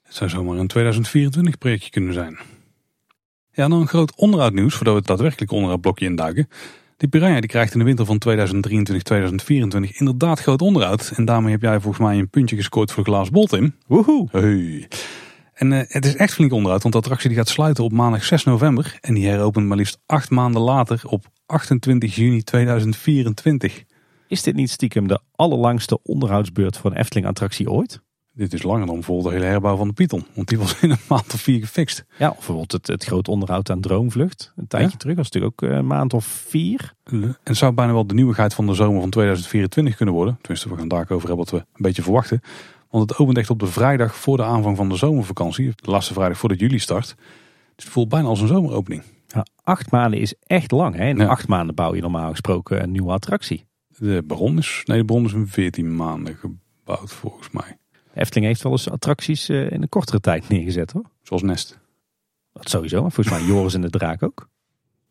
Het zou zomaar een 2024 projectje kunnen zijn. Ja, dan een groot onderhoudnieuws voordat we het daadwerkelijk onderhoudblokje induiken. Die Piranha die krijgt in de winter van 2023-2024 inderdaad groot onderhoud. En daarmee heb jij volgens mij een puntje gescoord voor Glaas Bol, Tim.
Woehoe!
Hey. En eh, het is echt flink onderhoud, want de attractie die gaat sluiten op maandag 6 november. En die heropent maar liefst acht maanden later op 28 juni 2024.
Is dit niet stiekem de allerlangste onderhoudsbeurt voor een Efteling-attractie ooit?
Dit is langer dan bijvoorbeeld de hele herbouw van de Python. Want die was in een maand of vier gefixt.
Ja, of bijvoorbeeld het, het groot onderhoud aan Droomvlucht. Een tijdje
Ja.
terug, is natuurlijk ook eh, een maand of vier.
En het zou bijna wel de nieuwigheid van de zomer van 2024 kunnen worden. Tenminste, we gaan daar ook over hebben wat we een beetje verwachten. Want het opent echt op de vrijdag voor de aanvang van de zomervakantie. De laatste vrijdag voordat juli start. Dus het voelt bijna als een zomeropening.
Ja, acht maanden is echt lang. Hè? In
Ja.
acht maanden bouw je normaal gesproken een nieuwe attractie.
De Baron is, nee, de Baron is in 14 maanden gebouwd volgens mij.
De Efteling heeft wel eens attracties eh, in een kortere tijd neergezet hoor.
Zoals Nest.
Dat sowieso, maar volgens mij Joris en de Draak ook.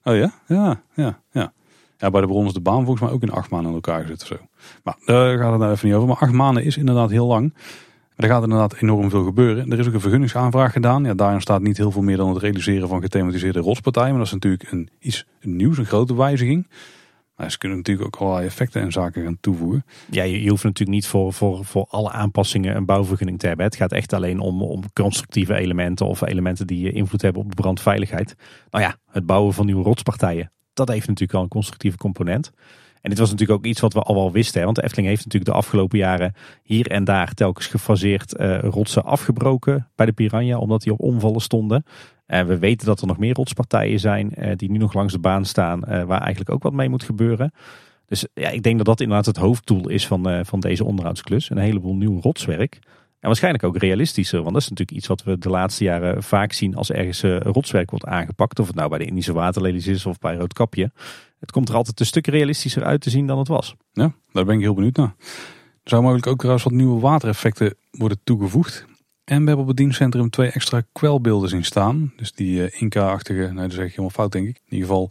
Oh ja? Ja, ja, ja. Ja, bij de Baron is de baan volgens mij ook in acht maanden in elkaar gezet of zo. Maar daar gaat het nou even niet over. Maar acht maanden is inderdaad heel lang. Er gaat inderdaad enorm veel gebeuren. Er is ook een vergunningsaanvraag gedaan. Ja, daarin staat niet heel veel meer dan het realiseren van gethematiseerde rotspartijen. Maar dat is natuurlijk een, iets nieuws, een grote wijziging. Maar ze kunnen natuurlijk ook allerlei effecten en zaken gaan toevoegen.
Ja, je, je hoeft natuurlijk niet voor, voor, voor alle aanpassingen een bouwvergunning te hebben. Het gaat echt alleen om, om constructieve elementen of elementen die invloed hebben op de brandveiligheid. Nou ja, het bouwen van nieuwe rotspartijen, dat heeft natuurlijk al een constructieve component. En dit was natuurlijk ook iets wat we al wel wisten. Hè? Want de Efteling heeft natuurlijk de afgelopen jaren hier en daar telkens gefaseerd eh, rotsen afgebroken bij de Piranha. Omdat die op omvallen stonden. En we weten dat er nog meer rotspartijen zijn eh, die nu nog langs de baan staan. eh, waar eigenlijk ook wat mee moet gebeuren. Dus ja, ik denk dat dat inderdaad het hoofddoel is van, van deze onderhoudsklus. Een heleboel nieuw rotswerk. En waarschijnlijk ook realistischer. Want dat is natuurlijk iets wat we de laatste jaren vaak zien als ergens eh, rotswerk wordt aangepakt. Of het nou bij de Indische waterlelies is of bij Roodkapje. Het komt er altijd een stuk realistischer uit te zien dan het was.
Ja, daar ben ik heel benieuwd naar. Er zou mogelijk ook trouwens wat nieuwe watereffecten worden toegevoegd. En we hebben op het dienstcentrum twee extra kwelbeelden zien staan. Dus die eh, Inca-achtige, nee dat zeg ik helemaal fout denk ik. In ieder geval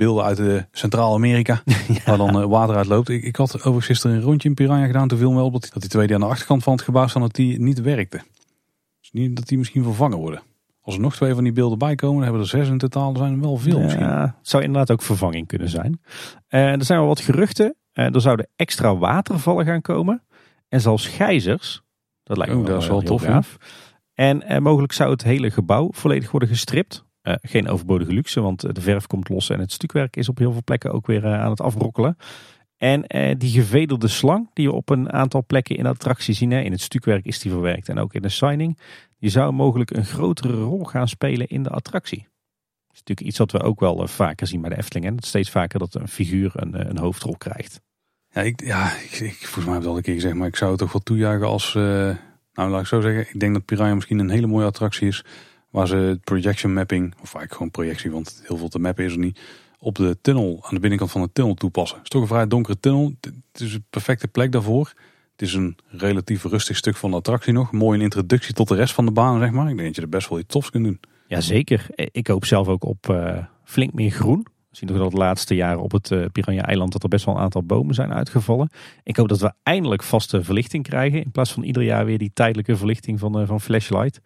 beelden uit de Centraal-Amerika. <laughs> Waar dan eh, water uit loopt. Ik, ik had overigens gisteren een rondje in Piranha gedaan. Toen viel me op dat die, twee die aan de achterkant van het gebouw staan, dat die niet werkten. Dus niet dat die misschien vervangen worden. Als er nog twee van die beelden bij komen, dan hebben we er zes in totaal. Dat zijn er wel veel misschien.
Ja, het zou inderdaad ook vervanging kunnen zijn. Eh, er zijn wel wat geruchten. Eh, er zouden extra watervallen gaan komen. En zelfs gijzers. Dat lijkt me
Oh,
wel,
dat is
eh,
wel tof.
En eh, mogelijk zou het hele gebouw volledig worden gestript. Eh, geen overbodige luxe, want eh, de verf komt los en het stukwerk is op heel veel plekken ook weer eh, aan het afbrokkelen. En die gevederde slang die we op een aantal plekken in de attractie zien, hè, in het stukwerk is die verwerkt en ook in de signing, die zou mogelijk een grotere rol gaan spelen in de attractie. Dat is natuurlijk iets wat we ook wel vaker zien bij de Efteling. Hè? Steeds vaker dat een figuur een, een hoofdrol krijgt.
Ja, ik, ja ik, ik, volgens mij heb ik al een keer gezegd, maar ik zou het toch wel toejuichen als, nou laat ik zo zeggen, ik denk dat Piranha misschien een hele mooie attractie is, waar ze projection mapping, of eigenlijk gewoon projectie, want heel veel te mappen is er niet, op de tunnel, aan de binnenkant van de tunnel toepassen. Het is toch een vrij donkere tunnel, het is een perfecte plek daarvoor. Het is een relatief rustig stuk van de attractie nog, mooi een introductie tot de rest van de baan, zeg maar. Ik denk dat je er best wel iets tofs kunt doen.
Jazeker. Eh, Ik hoop zelf ook op eh, flink meer groen. We zien toch dat de laatste jaren op het eh, Piranha-eiland dat er best wel een aantal bomen zijn uitgevallen. Ik hoop dat we eindelijk vaste verlichting krijgen. In plaats van ieder jaar weer die tijdelijke verlichting van, van Flashlight.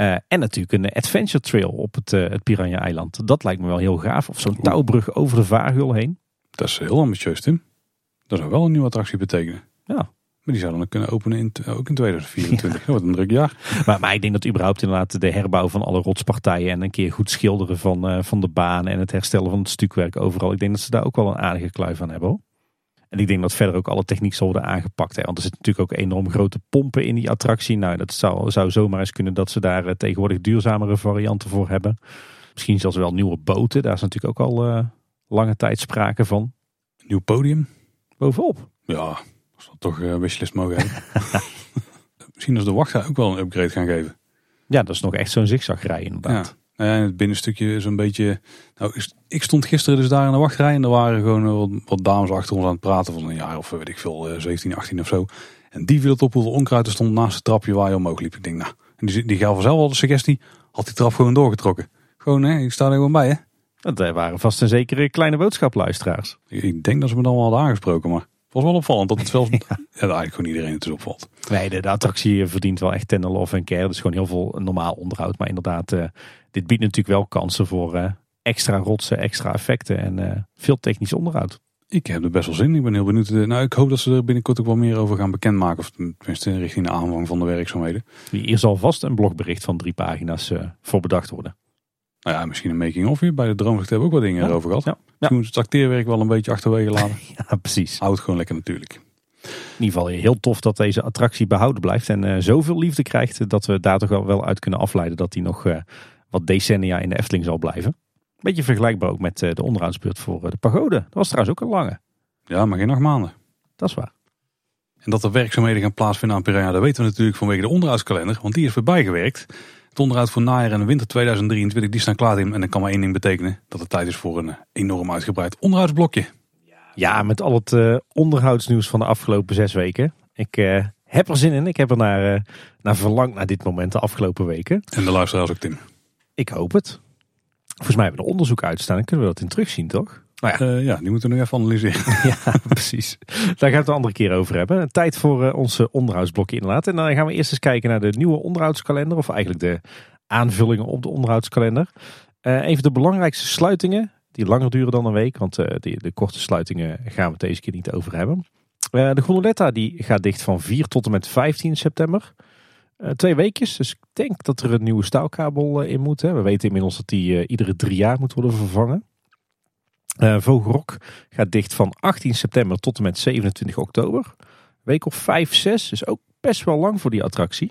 Eh, en natuurlijk een adventure trail op het, eh, het Piranha-eiland. Dat lijkt me wel heel gaaf. Of zo'n touwbrug over de vaarhul heen.
Dat is heel ambitieus, Tim. Dat zou wel een nieuwe attractie betekenen.
Ja.
Maar die zouden dan kunnen openen in, ook in 2024. Wat <laughs> een druk jaar. <laughs>
Maar, maar ik denk dat überhaupt inderdaad de herbouw van alle rotspartijen en een keer goed schilderen van, uh, van de baan en het herstellen van het stukwerk overal. Ik denk dat ze daar ook wel een aardige kluif aan hebben hoor. En ik denk dat verder ook alle techniek zal worden aangepakt. Hè? Want er zitten natuurlijk ook enorm grote pompen in die attractie. Nou, dat zou, zou zomaar eens kunnen dat ze daar uh, tegenwoordig duurzamere varianten voor hebben. Misschien zelfs wel nieuwe boten. Daar is natuurlijk ook al uh, lange tijd sprake van.
Nieuw podium.
Bovenop.
Ja, als we toch uh, wishlist mogen hebben. <laughs> Misschien als de wachtrij ook wel een upgrade gaan geven.
Ja, dat is nog echt zo'n zigzagrij inderdaad.
Ja. Nou ja, het binnenstukje is een beetje... Nou, ik stond gisteren dus daar in de wachtrij en er waren gewoon eh, wat, wat dames achter ons aan het praten van een jaar of weet ik veel, 17, 18 of zo. En die viel het op hoeveel onkruid er stond naast het trapje waar je omhoog liep. Ik denk, nou, en die, die gaf zelf al de suggestie, had die trap gewoon doorgetrokken. Gewoon, hè, ik sta er gewoon bij, hè.
Dat waren vast een zekere kleine boodschapluisteraars.
Ik denk dat ze me dan wel hadden aangesproken, maar was wel opvallend dat het zelfs <laughs> ja. ja, eigenlijk gewoon iedereen het dus opvalt.
Nee, de, de, attractie verdient wel echt tender love en care. Is gewoon heel veel normaal onderhoud. Maar inderdaad, uh, dit biedt natuurlijk wel kansen voor uh, extra rotsen, extra effecten en uh, veel technisch onderhoud.
Ik heb er best wel zin in. Ik ben heel benieuwd. Nou, ik hoop dat ze er binnenkort ook wel meer over gaan bekendmaken. Of tenminste richting de aanvang van de werkzaamheden.
Hier zal vast een blogbericht van drie pagina's voor bedacht worden.
Nou ja, misschien een making-of hier. Bij de Droomvlucht hebben we ook wat dingen ja. erover gehad. Ja. Moet het acteerwerk wel een beetje achterwege laten. <laughs>
ja, precies.
Houd gewoon lekker natuurlijk.
In ieder geval heel tof dat deze attractie behouden blijft. En uh, zoveel liefde krijgt dat we daar toch wel, uit kunnen afleiden dat hij nog uh, wat decennia in de Efteling zal blijven. Beetje vergelijkbaar ook met uh, de onderhoudsbeurt voor de pagode. Dat was trouwens ook een lange.
Ja, maar geen acht maanden.
Dat is waar.
En dat er werkzaamheden gaan plaatsvinden aan Piranha, dat weten we natuurlijk vanwege de onderhoudskalender. Want die is voorbij gewerkt. Het onderhoud voor najaar en winter 2023, die staan klaar in. En dat kan maar één ding betekenen. Dat het tijd is voor een enorm uitgebreid onderhoudsblokje.
Ja, met al het uh, onderhoudsnieuws van de afgelopen zes weken. Ik uh, heb er zin in. Ik heb er naar, uh, naar verlangd naar dit moment de afgelopen weken.
En de luisteraars ook, Tim.
Ik hoop het. Volgens mij hebben we er onderzoek uitstaan. Dan kunnen we dat in terugzien, toch?
Nou ja. ja, die moeten we nog even analyseren. <laughs>
ja, precies. Daar gaan we het een andere keer over hebben. Tijd voor onze onderhoudsblokje inderdaad. En dan gaan we eerst eens kijken naar de nieuwe onderhoudskalender. Of eigenlijk de aanvullingen op de onderhoudskalender. even de belangrijkste sluitingen die langer duren dan een week. Want uh, die, de korte sluitingen gaan we het deze keer niet over hebben. Uh, de Gondoletta die gaat dicht van 4 tot en met 15 september. Uh, twee weekjes, dus ik denk dat er een nieuwe staalkabel in moet. Hè. We weten inmiddels dat die iedere drie jaar moet worden vervangen. Vogelrok gaat dicht van 18 september tot en met 27 oktober. Week of 5, 6, dus ook best wel lang voor die attractie.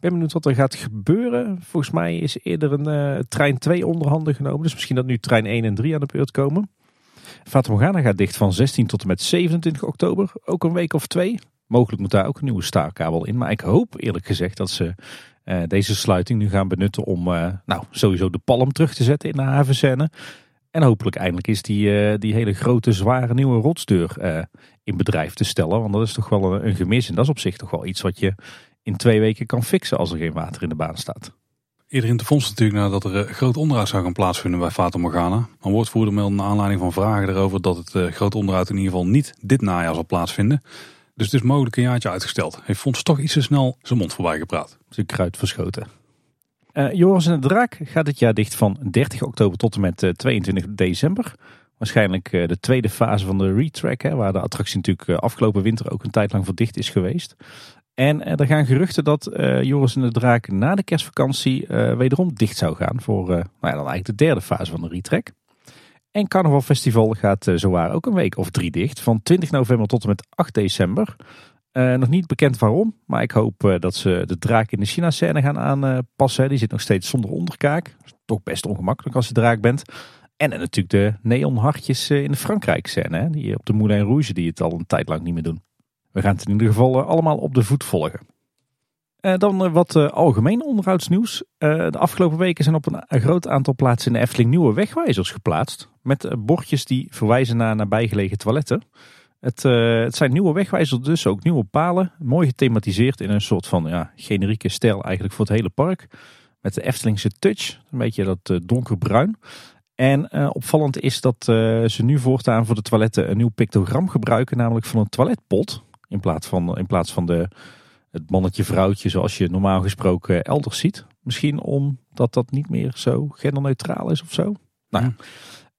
Ik ben benieuwd wat er gaat gebeuren. Volgens mij is eerder een uh, trein 2 onderhanden genomen. Dus misschien dat nu trein 1 en 3 aan de beurt komen. Fata Morgana gaat dicht van 16 tot en met 27 oktober. Ook een week of twee. Mogelijk moet daar ook een nieuwe staarkabel in. Maar ik hoop eerlijk gezegd dat ze uh, deze sluiting nu gaan benutten om uh, nou, sowieso de palm terug te zetten in de havenscène. En hopelijk eindelijk is die, die hele grote zware nieuwe rotsdeur in bedrijf te stellen. Want dat is toch wel een, een gemis. En dat is op zich toch wel iets wat je in twee weken kan fixen als er geen water in de baan staat.
Eerder in de fonds natuurlijk nadat er uh, groot onderhoud zou gaan plaatsvinden bij Fata Morgana. Maar woordvoerder meldde naar aanleiding van vragen erover dat het uh, groot onderhoud in ieder geval niet dit najaar zal plaatsvinden. Dus het is mogelijk een jaartje uitgesteld. Heeft Fonds toch iets te snel zijn mond voorbij gepraat.
Zijn kruid verschoten. Uh, Joris en de Draak gaat dit jaar dicht van 30 oktober tot en met 22 december. Waarschijnlijk de tweede fase van de retrack, hè, waar de attractie natuurlijk afgelopen winter ook een tijd lang voor dicht is geweest. En er gaan geruchten dat Joris en de Draak na de kerstvakantie wederom dicht zou gaan voor nou ja, dan eigenlijk de derde fase van de retrek. En Carnaval Festival gaat zowaar ook een week of drie dicht, van 20 november tot en met 8 december. Nog niet bekend waarom, maar ik hoop dat ze de draak in de China-scène gaan aanpassen. Die zit nog steeds zonder onderkaak. Toch best ongemakkelijk als je draak bent. En natuurlijk de neonhartjes in de Frankrijk-scène, die op de Moulin Rouge, die het al een tijd lang niet meer doen. We gaan het in ieder geval eh, allemaal op de voet volgen. Dan wat uh, algemeen onderhoudsnieuws. de afgelopen weken zijn op een, groot aantal plaatsen in de Efteling nieuwe wegwijzers geplaatst. Met bordjes die verwijzen naar nabijgelegen toiletten. Het, het, zijn nieuwe wegwijzers dus, ook nieuwe palen. Mooi gethematiseerd in een soort van ja, generieke stijl eigenlijk voor het hele park. Met de Eftelingse touch, een beetje dat donkerbruin. En opvallend is dat ze nu voortaan voor de toiletten een nieuw pictogram gebruiken. Namelijk van een toiletpot. In plaats van, in plaats van de, het mannetje vrouwtje zoals je normaal gesproken elders ziet. Misschien omdat dat niet meer zo genderneutraal is of zo. Nou,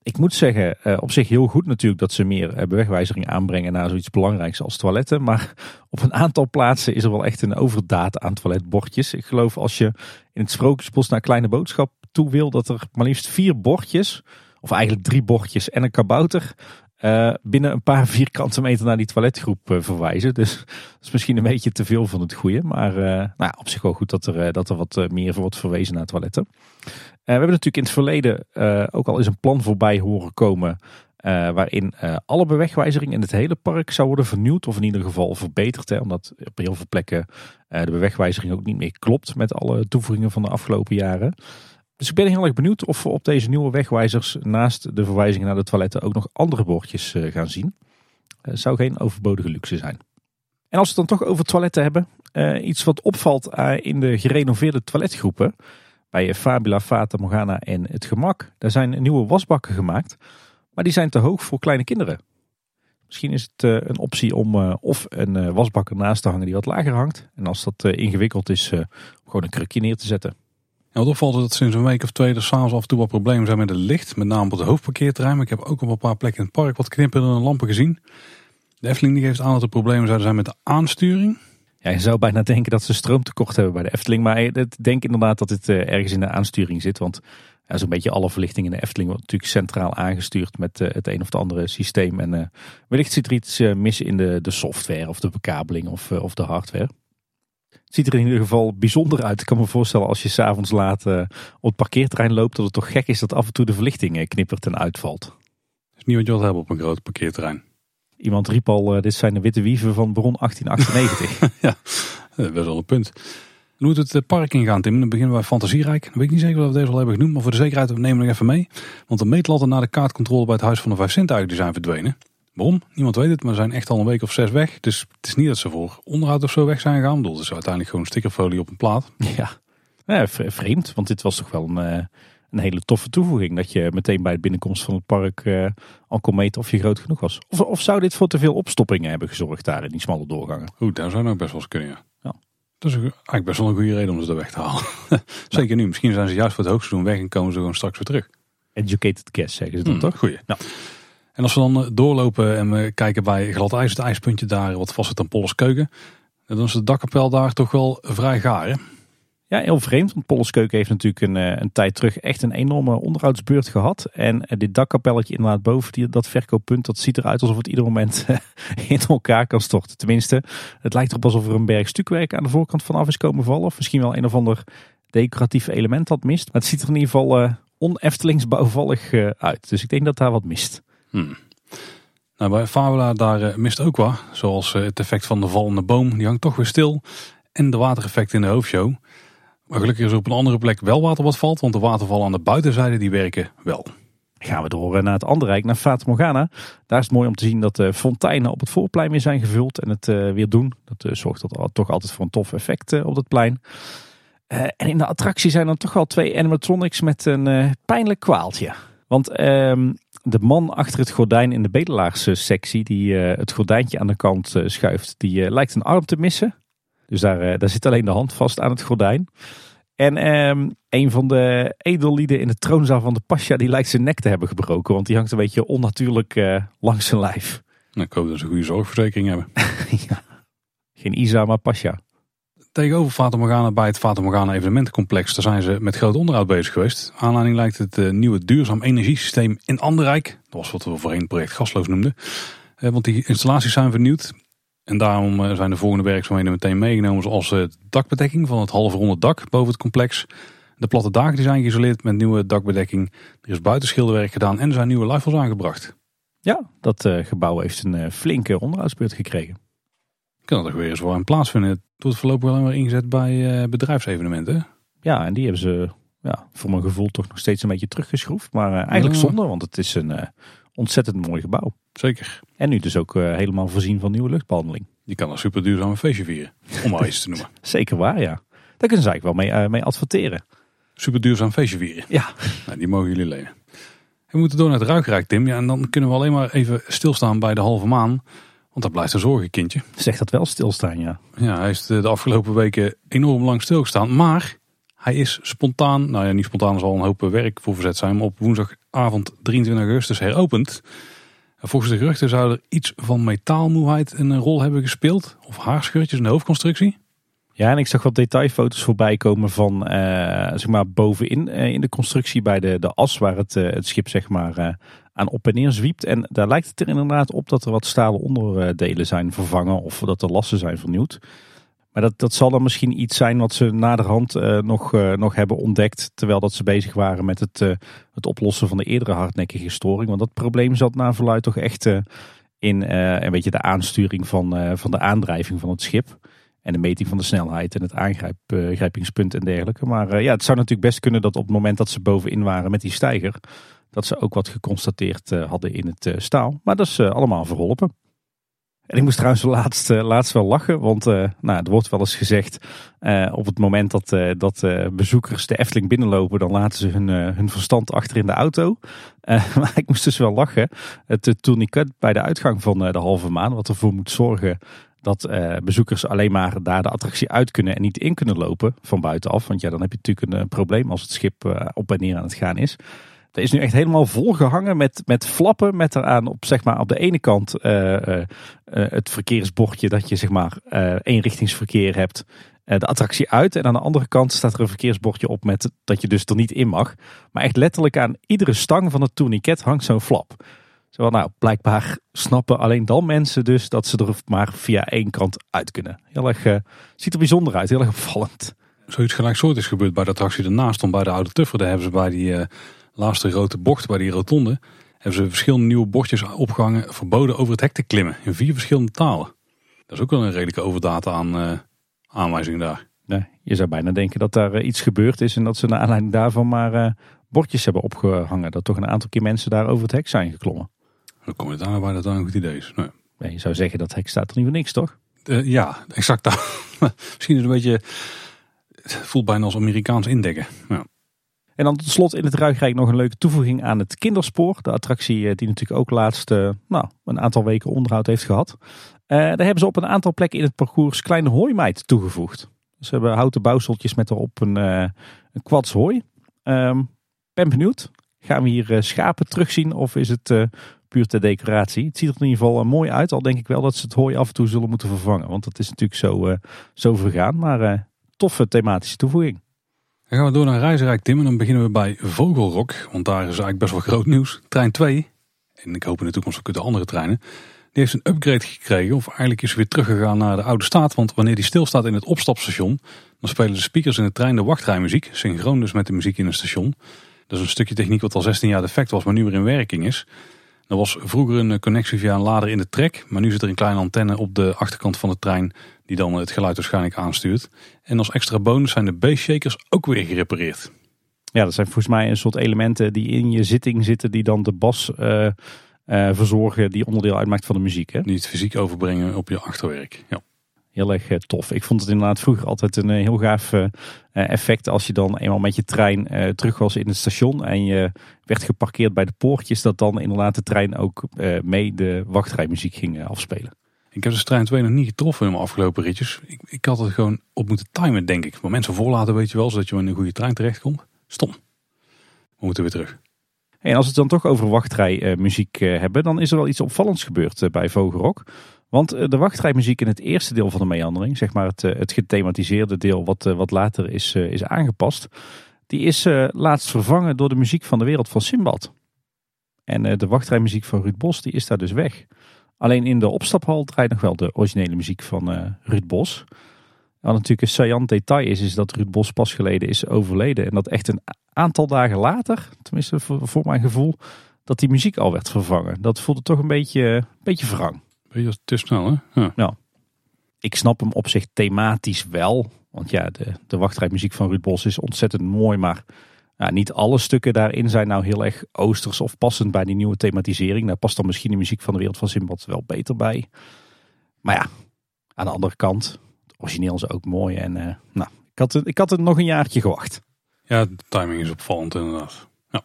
Ik moet zeggen, uh, op zich heel goed natuurlijk dat ze meer uh, bewegwijzering aanbrengen naar zoiets belangrijks als toiletten. Maar <laughs> op een aantal plaatsen is er wel echt een overdaad aan toiletbordjes. Ik geloof als je in het Sprookjesbos naar Kleine Boodschap toe wil, dat er maar liefst vier bordjes, of eigenlijk drie bordjes en een kabouter, uh, binnen een paar <laughs> vierkante meter naar die toiletgroep verwijzen. Dus <laughs> dat is misschien een beetje te veel van het goede. Maar nou ja, op zich wel goed dat er, dat er wat meer wordt verwezen naar toiletten. We hebben natuurlijk in het verleden ook al eens een plan voorbij horen komen. waarin alle bewegwijzering in het hele park zou worden vernieuwd. Of in ieder geval verbeterd. Hè, omdat op heel veel plekken de bewegwijzering ook niet meer klopt met alle toevoegingen van de afgelopen jaren. Dus ik ben heel erg benieuwd of we op deze nieuwe wegwijzers naast de verwijzingen naar de toiletten ook nog andere bordjes eh, gaan zien. Uh, zou geen overbodige luxe zijn. En als we het dan toch over toiletten hebben, iets wat opvalt in de gerenoveerde toiletgroepen bij Fabula, Fata Morgana en het Gemak. Daar zijn nieuwe wasbakken gemaakt, maar die zijn te hoog voor kleine kinderen. Misschien is het een optie om of een wasbak ernaast te hangen die wat lager hangt. En als dat ingewikkeld is, gewoon een krukje neer te zetten.
Ja, wat opvalt is dat sinds een week of twee er s'avonds af en toe wat problemen zijn met het licht. Met name op het hoofdparkeerterrein. Maar ik heb ook op een paar plekken in het park wat knipperende lampen gezien. De Efteling geeft aan dat er problemen zouden zijn met de aansturing.
Ja, je zou bijna denken dat ze stroomtekort hebben bij de Efteling. Maar ik denk inderdaad dat dit eh, ergens in de aansturing zit. Want ja, zo'n beetje alle verlichting in de Efteling wordt natuurlijk centraal aangestuurd met eh, het een of het andere systeem. En wellicht zit er iets mis in de, de software of de bekabeling of, of de hardware. Het ziet er in ieder geval bijzonder uit. Ik kan me voorstellen als je s'avonds laat op het parkeerterrein loopt, dat het toch gek is dat af en toe de verlichting knippert en uitvalt.
Is niet wat je wilt hebben op een groot parkeerterrein.
Iemand riep al, uh, dit zijn de witte wieven van Bron 1898. <laughs>
ja, dat is wel een punt. hoe moet het park ingaan, Tim? Dan beginnen we bij Fantasierijk. Dan weet ik niet zeker of we deze al hebben genoemd, maar voor de zekerheid nemen we nog even mee. Want de meetlatten na de kaartcontrole bij het Huis van de Vijf Zintuigen zijn verdwenen. Waarom? Niemand weet het, maar ze zijn echt al een week of zes weg. Dus het is niet dat ze voor onderhoud of zo weg zijn gegaan. Dat is uiteindelijk gewoon stickerfolie op een plaat.
Ja, ja vreemd, want dit was toch wel een, eh, een hele toffe toevoeging. Dat je meteen bij het binnenkomst van het park uh, al kon meten of je groot genoeg was. Of, of zou dit voor te veel opstoppingen hebben gezorgd daar in die smalle doorgangen?
Oeh, daar zou nou best wel eens kunnen, ja. ja. Dat is eigenlijk best wel een goede reden om ze er weg te halen. <laughs> Zeker nu. Misschien zijn ze juist voor het hoogseizoen weg en komen ze gewoon straks weer terug.
Educated guess zeggen ze dan hmm, toch?
Goeie. Nou. En als we dan eh, doorlopen en we kijken bij glad ijs, het ijspuntje daar, wat vast het aan Polleskeuken. Dan is de dakkapel daar toch wel vrij gaar hè?
Ja, heel vreemd. Want heeft natuurlijk een, eh, een tijd terug echt een enorme onderhoudsbeurt gehad. En eh, dit dakkapelletje inderdaad boven die, dat verkooppunt, dat ziet eruit alsof het ieder moment <laughs> in elkaar kan storten. Tenminste, het lijkt erop alsof er een berg stukwerk aan de voorkant vanaf is komen vallen. Of misschien wel een of ander decoratief element dat mist. Maar het ziet er in ieder geval uh, on-Eftelingsbouwvallig uit. Dus ik denk dat daar wat mist.
Hmm. Nou, bij Fabula daar mist ook wat. Zoals het effect van de vallende boom. Die hangt toch weer stil. En de watereffect in de hoofdshow. Maar gelukkig is er op een andere plek wel water wat valt. Want de watervallen aan de buitenzijde die werken wel.
Gaan we door eh, naar het andere rijk, naar Fata Morgana. Daar is het mooi om te zien dat de fonteinen op het voorplein weer zijn gevuld. En het weer doen. Dat zorgt dat toch altijd voor een tof effect op het plein. en in de attractie zijn dan toch wel twee animatronics met een pijnlijk kwaaltje. Want ehm, de man achter het gordijn in de bedelaarsectie, die het gordijntje aan de kant schuift, die lijkt een arm te missen. Dus daar, daar zit alleen de hand vast aan het gordijn. En um, een van de edellieden in de troonzaal van de Pasja, die lijkt zijn nek te hebben gebroken. Want die hangt een beetje onnatuurlijk langs zijn lijf.
Nou, ik hoop dat ze een goede zorgverzekering hebben. <laughs>
ja. Geen Isa, maar Pasja
tegenover Fata Morgana bij het Fata Morgana evenementencomplex. Daar zijn ze met groot onderhoud bezig geweest. Aanleiding lijkt het uh, nieuwe duurzaam energiesysteem in Anderrijk. Dat was wat we voorheen project Gasloos noemden. Uh, want die installaties zijn vernieuwd. En daarom uh, zijn de volgende werkzaamheden meteen meegenomen. Zoals de dakbedekking van het halve ronde dak boven het complex. De platte daken die zijn geïsoleerd met nieuwe dakbedekking. Er is buitenschilderwerk gedaan en er zijn nieuwe lifels aangebracht.
Ja, dat gebouw heeft een flinke onderhoudsbeurt gekregen.
Kan er weer eens voor aan plaatsvinden. Het wordt voorlopig wel maar ingezet bij bedrijfsevenementen.
Ja, en die hebben ze ja, voor mijn gevoel toch nog steeds een beetje teruggeschroefd. Maar eigenlijk zonde, want het is een ontzettend mooi gebouw.
Zeker.
En nu dus ook helemaal voorzien van nieuwe luchtbehandeling.
Je kan een super duurzaam feestje vieren, om maar <laughs> eens te noemen.
Zeker waar, ja. Daar kunnen ze eigenlijk wel mee, mee adverteren.
Super duurzaam feestje vieren.
Ja.
Nou, die mogen jullie lenen. We moeten door naar het Ruikrijk, Tim. Ja, en dan kunnen we alleen maar even stilstaan bij de halve maan. Want dat blijft een zorgenkindje.
Zegt dat wel stilstaan, ja.
Ja, hij is de, afgelopen weken enorm lang stilgestaan. Maar Hij is spontaan, nou ja niet spontaan, zal een hoop werk voor verzet zijn, maar op woensdagavond 23 augustus heropend. Volgens de geruchten zou er iets van metaalmoeheid een rol hebben gespeeld. Of haarscheurtjes in de hoofdconstructie.
Ja, en ik zag wat detailfoto's voorbij komen van uh, zeg maar bovenin uh, in de constructie bij de, de as waar het, uh, het schip zeg maar aan op en neer zwiept. En daar lijkt het er inderdaad op dat er wat stalen onderdelen zijn vervangen of dat er lassen zijn vernieuwd. Maar dat, dat zal dan misschien iets zijn wat ze naderhand nog, nog hebben ontdekt terwijl dat ze bezig waren met het, het oplossen van de eerdere hardnekkige storing. Want dat probleem zat naar verluid toch echt in een beetje de aansturing van, van de aandrijving van het schip. En de meting van de snelheid en het aangrijpingspunt en dergelijke. Maar uh, ja, het zou natuurlijk best kunnen dat op het moment dat ze bovenin waren met die steiger, dat ze ook wat geconstateerd uh, hadden in het uh, staal. Maar dat is allemaal verholpen. En ik moest trouwens laatst, laatst wel lachen, want nou, er wordt wel eens gezegd op het moment dat, dat bezoekers de Efteling binnenlopen, dan laten ze hun, hun verstand achter in de auto. <laughs> maar ik moest dus wel lachen. Het tourniquet bij de uitgang van de halve maan, wat ervoor moet zorgen dat uh, bezoekers alleen maar daar de attractie uit kunnen en niet in kunnen lopen van buitenaf. Want ja, dan heb je natuurlijk een, uh, probleem als het schip uh, op en neer aan het gaan is. Dat is nu echt helemaal volgehangen met, met flappen. Met eraan op, zeg maar, op de ene kant het verkeersbordje dat je zeg maar eenrichtingsverkeer hebt. de attractie uit. En aan de andere kant staat er een verkeersbordje op met dat je dus er niet in mag. Maar echt letterlijk aan iedere stang van het tourniquet hangt zo'n flap. Zo, nou, blijkbaar snappen alleen dan mensen dus dat ze er maar via één kant uit kunnen. Heel erg, uh, ziet er bijzonder uit, heel erg opvallend.
Zoiets is gebeurd bij de attractie ernaast, om bij de Oude Tuffer. Daar hebben ze bij die uh, laatste grote bocht, bij die rotonde, hebben ze verschillende nieuwe bordjes opgehangen, verboden over het hek te klimmen. In vier verschillende talen. Dat is ook wel een redelijke overdata aan uh, aanwijzing daar.
Nee, je zou bijna denken dat daar iets gebeurd is en dat ze naar aanleiding daarvan maar bordjes hebben opgehangen. Dat toch een aantal keer mensen daar over het hek zijn geklommen.
Dan kom je daar bij dat een goed idee is. Nee.
nee je zou zeggen dat hek staat er niet voor niks, toch?
Ja, exact. <laughs> Misschien is het een beetje. Het voelt bijna als Amerikaans indekken. Ja.
En dan tot slot in het Ruigrijk nog een leuke toevoeging aan het kinderspoor. De attractie eh, die natuurlijk ook laatst uh, nou, een aantal weken onderhoud heeft gehad. Uh, daar hebben ze op een aantal plekken in het parcours kleine hooimeid toegevoegd. Dus ze hebben houten bouwseltjes met erop een, een kwads hooi. Um, ben benieuwd. Gaan we hier schapen terugzien of is het puur ter decoratie. Het ziet er in ieder geval mooi uit. Al denk ik wel dat ze het hooi af en toe zullen moeten vervangen. Want dat is natuurlijk zo, zo vergaan. Maar toffe thematische toevoeging.
Dan gaan we door naar Reizenrijk Tim. En dan beginnen we bij Vogelrok. Want daar is eigenlijk best wel groot nieuws. Trein 2. En ik hoop in de toekomst ook de andere treinen. Die heeft een upgrade gekregen. Of eigenlijk is ze weer teruggegaan naar de oude staat. Want wanneer die stilstaat in het opstapstation. Dan spelen de speakers in de trein de wachtrijmuziek. Synchroon dus met de muziek in het station. Dat is een stukje techniek wat al 16 jaar defect was. Maar nu weer in werking is. Er was vroeger een connectie via een lader in de trek. Maar nu zit er een kleine antenne op de achterkant van de trein. Die dan het geluid waarschijnlijk aanstuurt. En als extra bonus zijn de B-shakers ook weer gerepareerd.
Ja, dat zijn volgens mij een soort elementen die in je zitting zitten. Die dan de bas uh, uh, verzorgen. Die onderdeel uitmaakt van de muziek. Hè?
Die het fysiek overbrengen op je achterwerk. Ja
heel erg tof. Ik vond het inderdaad vroeger altijd een heel gaaf effect als je dan eenmaal met je trein terug was in het station en je werd geparkeerd bij de poortjes, dat dan inderdaad de trein ook mee de wachtrijmuziek ging afspelen.
Ik heb de trein 2 nog niet getroffen in mijn afgelopen ritjes. Ik, ik had het gewoon op moeten timen, denk ik. Maar mensen voorlaten weet je wel, zodat je in een goede trein terechtkomt. Stom. We moeten weer terug.
En als we het dan toch over wachtrijmuziek hebben, dan is er wel iets opvallends gebeurd bij Vogelrok. Want eh, de wachtrijmuziek in het eerste deel van de meandering, zeg maar het, eh, het gethematiseerde deel wat, eh, wat later is, is aangepast, die is laatst vervangen door de muziek van de wereld van Simbad. En de wachtrijmuziek van Ruud Bos die is daar dus weg. Alleen in de opstaphal draait nog wel de originele muziek van Ruud Bos. Wat natuurlijk een saillant detail is, is dat Ruud Bos pas geleden is overleden. En dat echt een aantal dagen later, tenminste voor, voor mijn gevoel, dat die muziek al werd vervangen. Dat voelde toch een beetje, een beetje wrang.
Beetje te snel, hè?
Ja. ja. Ik snap hem op zich thematisch wel. Want ja, de, de wachtrijmuziek van Ruud Bos is ontzettend mooi. Maar ja, niet alle stukken daarin zijn nou heel erg oosters of passend bij die nieuwe thematisering. Daar past dan misschien de muziek van de wereld van Simbad wel beter bij. Maar ja, aan de andere kant, het origineel is ook mooi. En uh, nou, ik had, ik had het nog een jaartje gewacht.
Ja, de timing is opvallend inderdaad. Ja.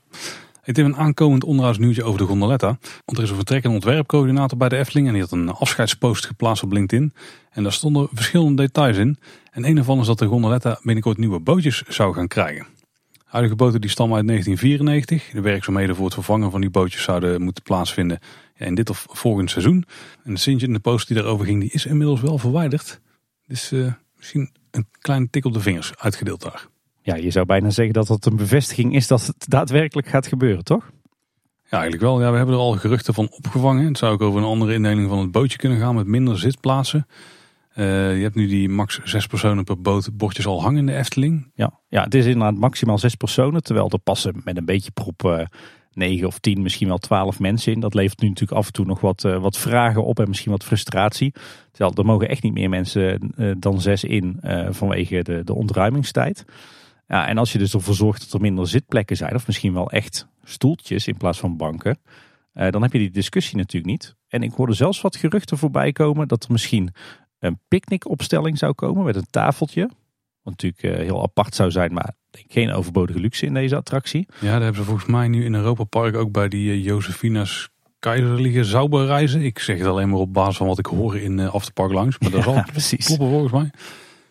Het is een aankomend onderhoudsnieuwtje over de gondoletta. Want er is een vertrekkende ontwerpcoördinator bij de Efteling. En die had een afscheidspost geplaatst op LinkedIn. En daar stonden verschillende details in. En een daarvan is dat de gondoletta binnenkort nieuwe bootjes zou gaan krijgen. Huidige boten die stammen uit 1994. De werkzaamheden voor het vervangen van die bootjes zouden moeten plaatsvinden in dit of volgend seizoen. En de sintje in de post die daarover ging, die is inmiddels wel verwijderd. Dus uh, misschien een kleine tik op de vingers uitgedeeld daar.
Ja, je zou bijna zeggen dat dat een bevestiging is dat het daadwerkelijk gaat gebeuren, toch?
Ja, eigenlijk wel. Ja, we hebben er al geruchten van opgevangen. Het zou ook over een andere indeling van het bootje kunnen gaan met minder zitplaatsen. Uh, je hebt nu die max zes personen per boot bordjes al hangen in de Efteling.
Ja, ja het is inderdaad maximaal zes personen. Terwijl er passen met een beetje prop uh, negen of tien, misschien wel twaalf mensen in. Dat levert nu natuurlijk af en toe nog wat, uh, wat vragen op en misschien wat frustratie. Terwijl er mogen echt niet meer mensen dan zes in vanwege de, de ontruimingstijd. Ja, en als je dus ervoor zorgt dat er minder zitplekken zijn, of misschien wel echt stoeltjes in plaats van banken, dan heb je die discussie natuurlijk niet. En ik hoorde zelfs wat geruchten voorbij komen dat er misschien een picknickopstelling zou komen met een tafeltje. Wat natuurlijk eh, heel apart zou zijn, maar denk geen overbodige luxe in deze attractie.
Ja, daar hebben ze volgens mij nu in Europa Park ook bij die uh, Josefina's Keizer Zauberreizen. Ik zeg het alleen maar op basis van wat ik hoor in uh, Afterpark langs. Maar dat <laughs> zal precies. kloppen volgens mij.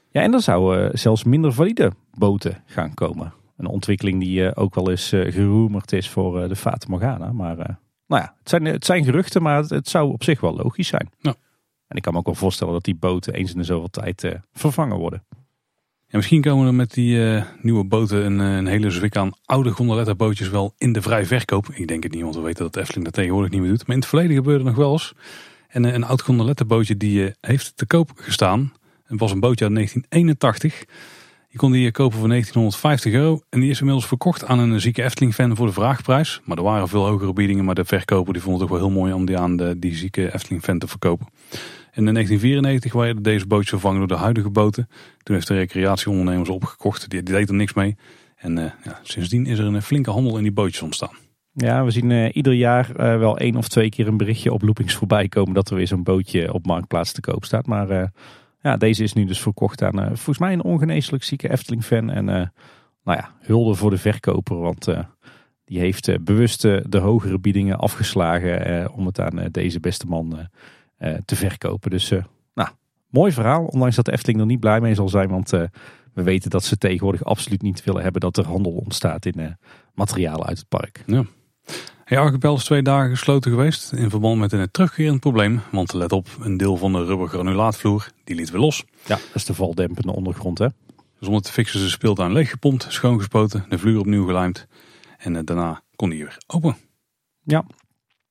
Ja, en er zouden zelfs minder valide boten gaan komen. Een ontwikkeling die ook wel eens geroemerd is voor de Fata Morgana. Maar nou ja, het zijn, het zijn geruchten, maar het, het zou op zich wel logisch zijn. Ja. En ik kan me ook wel voorstellen dat die boten eens in de zoveel tijd uh, vervangen worden.
Misschien komen er met die uh, nieuwe boten een, eh, een hele zwik aan oude gondoletta bootjes wel in de vrij verkoop. Ik denk het niet, want we weten dat Efteling dat tegenwoordig niet meer doet. Maar in het verleden gebeurde nog wel eens. En een oud gondoletta bootje die heeft te koop gestaan. Het was een bootje uit 1981. Je kon die kopen voor 1950 euro. En die is inmiddels verkocht aan een zieke Efteling-fan voor de vraagprijs. Maar er waren veel hogere biedingen. Maar de verkoper die vond het toch wel heel mooi om die aan de, die zieke Efteling-fan te verkopen. En in 1994 werden deze bootjes vervangen door de huidige boten. Toen heeft de recreatieondernemers opgekocht. Die, die deed er niks mee. En uh, ja, sindsdien is er een flinke handel in die bootjes ontstaan.
Ja, we zien uh, ieder jaar uh, wel één of twee keer een berichtje op loopings voorbij komen dat er weer zo'n bootje op marktplaats te koop staat. Maar ja, deze is nu dus verkocht aan volgens mij een ongeneeslijk zieke Efteling-fan. En nou ja, hulde voor de verkoper, want die heeft bewust de hogere biedingen afgeslagen om het aan deze beste man eh, te verkopen. Dus eh, nou, mooi verhaal. Ondanks dat de Efteling er niet blij mee zal zijn. Want eh, we weten dat ze tegenwoordig absoluut niet willen hebben dat er handel ontstaat in materialen uit het park.
Ja. Hey, Archipel is twee dagen gesloten geweest in verband met een terugkerend probleem. Want let op, een deel van de rubbergranulaatvloer die liet we los.
Ja, dat is de valdempende ondergrond hè.
Zonder te fixen ze speeltuin leeggepompt, schoongespoten, de vloer opnieuw gelijmd. En daarna kon die weer open.
Ja,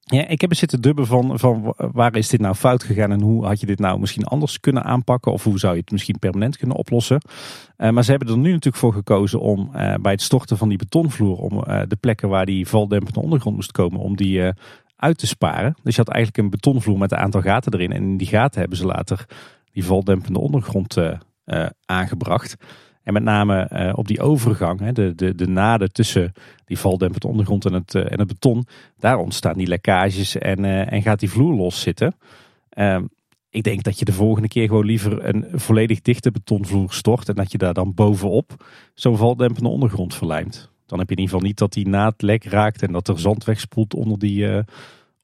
ja, ik heb er zitten dubben van, van waar is dit nou fout gegaan en hoe had je dit nou misschien anders kunnen aanpakken of hoe zou je het misschien permanent kunnen oplossen. Uh, maar ze hebben er nu natuurlijk voor gekozen om uh, bij het storten van die betonvloer, om uh, de plekken waar die valdempende ondergrond moest komen, om die uit te sparen. Dus je had eigenlijk een betonvloer met een aantal gaten erin en in die gaten hebben ze later die valdempende ondergrond aangebracht. En met name uh, op die overgang, hè, de, de, de naden tussen die valdempend ondergrond en het, uh, en het beton, daar ontstaan die lekkages en, uh, en gaat die vloer los zitten. Ehm, ik denk dat je de volgende keer gewoon liever een volledig dichte betonvloer stort en dat je daar dan bovenop zo'n valdempende ondergrond verlijmt. Dan heb je in ieder geval niet dat die naad lek raakt en dat er zand wegspoelt onder die,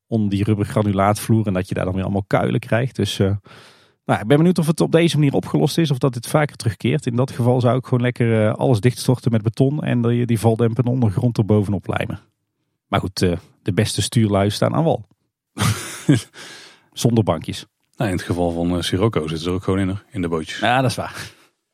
onder die rubbergranulaatvloer en dat je daar dan weer allemaal kuilen krijgt. Dus nou, ik ben benieuwd of het op deze manier opgelost is of dat dit vaker terugkeert. In dat geval zou ik gewoon lekker uh, alles dichtstorten met beton en die, die valdempende ondergrond er bovenop lijmen. Maar goed, uh, de beste stuurlui staan aan wal. <laughs> Zonder bankjes.
Nou, in het geval van uh, Sirocco zitten ze ook gewoon in, in de bootjes.
Ja, dat is waar.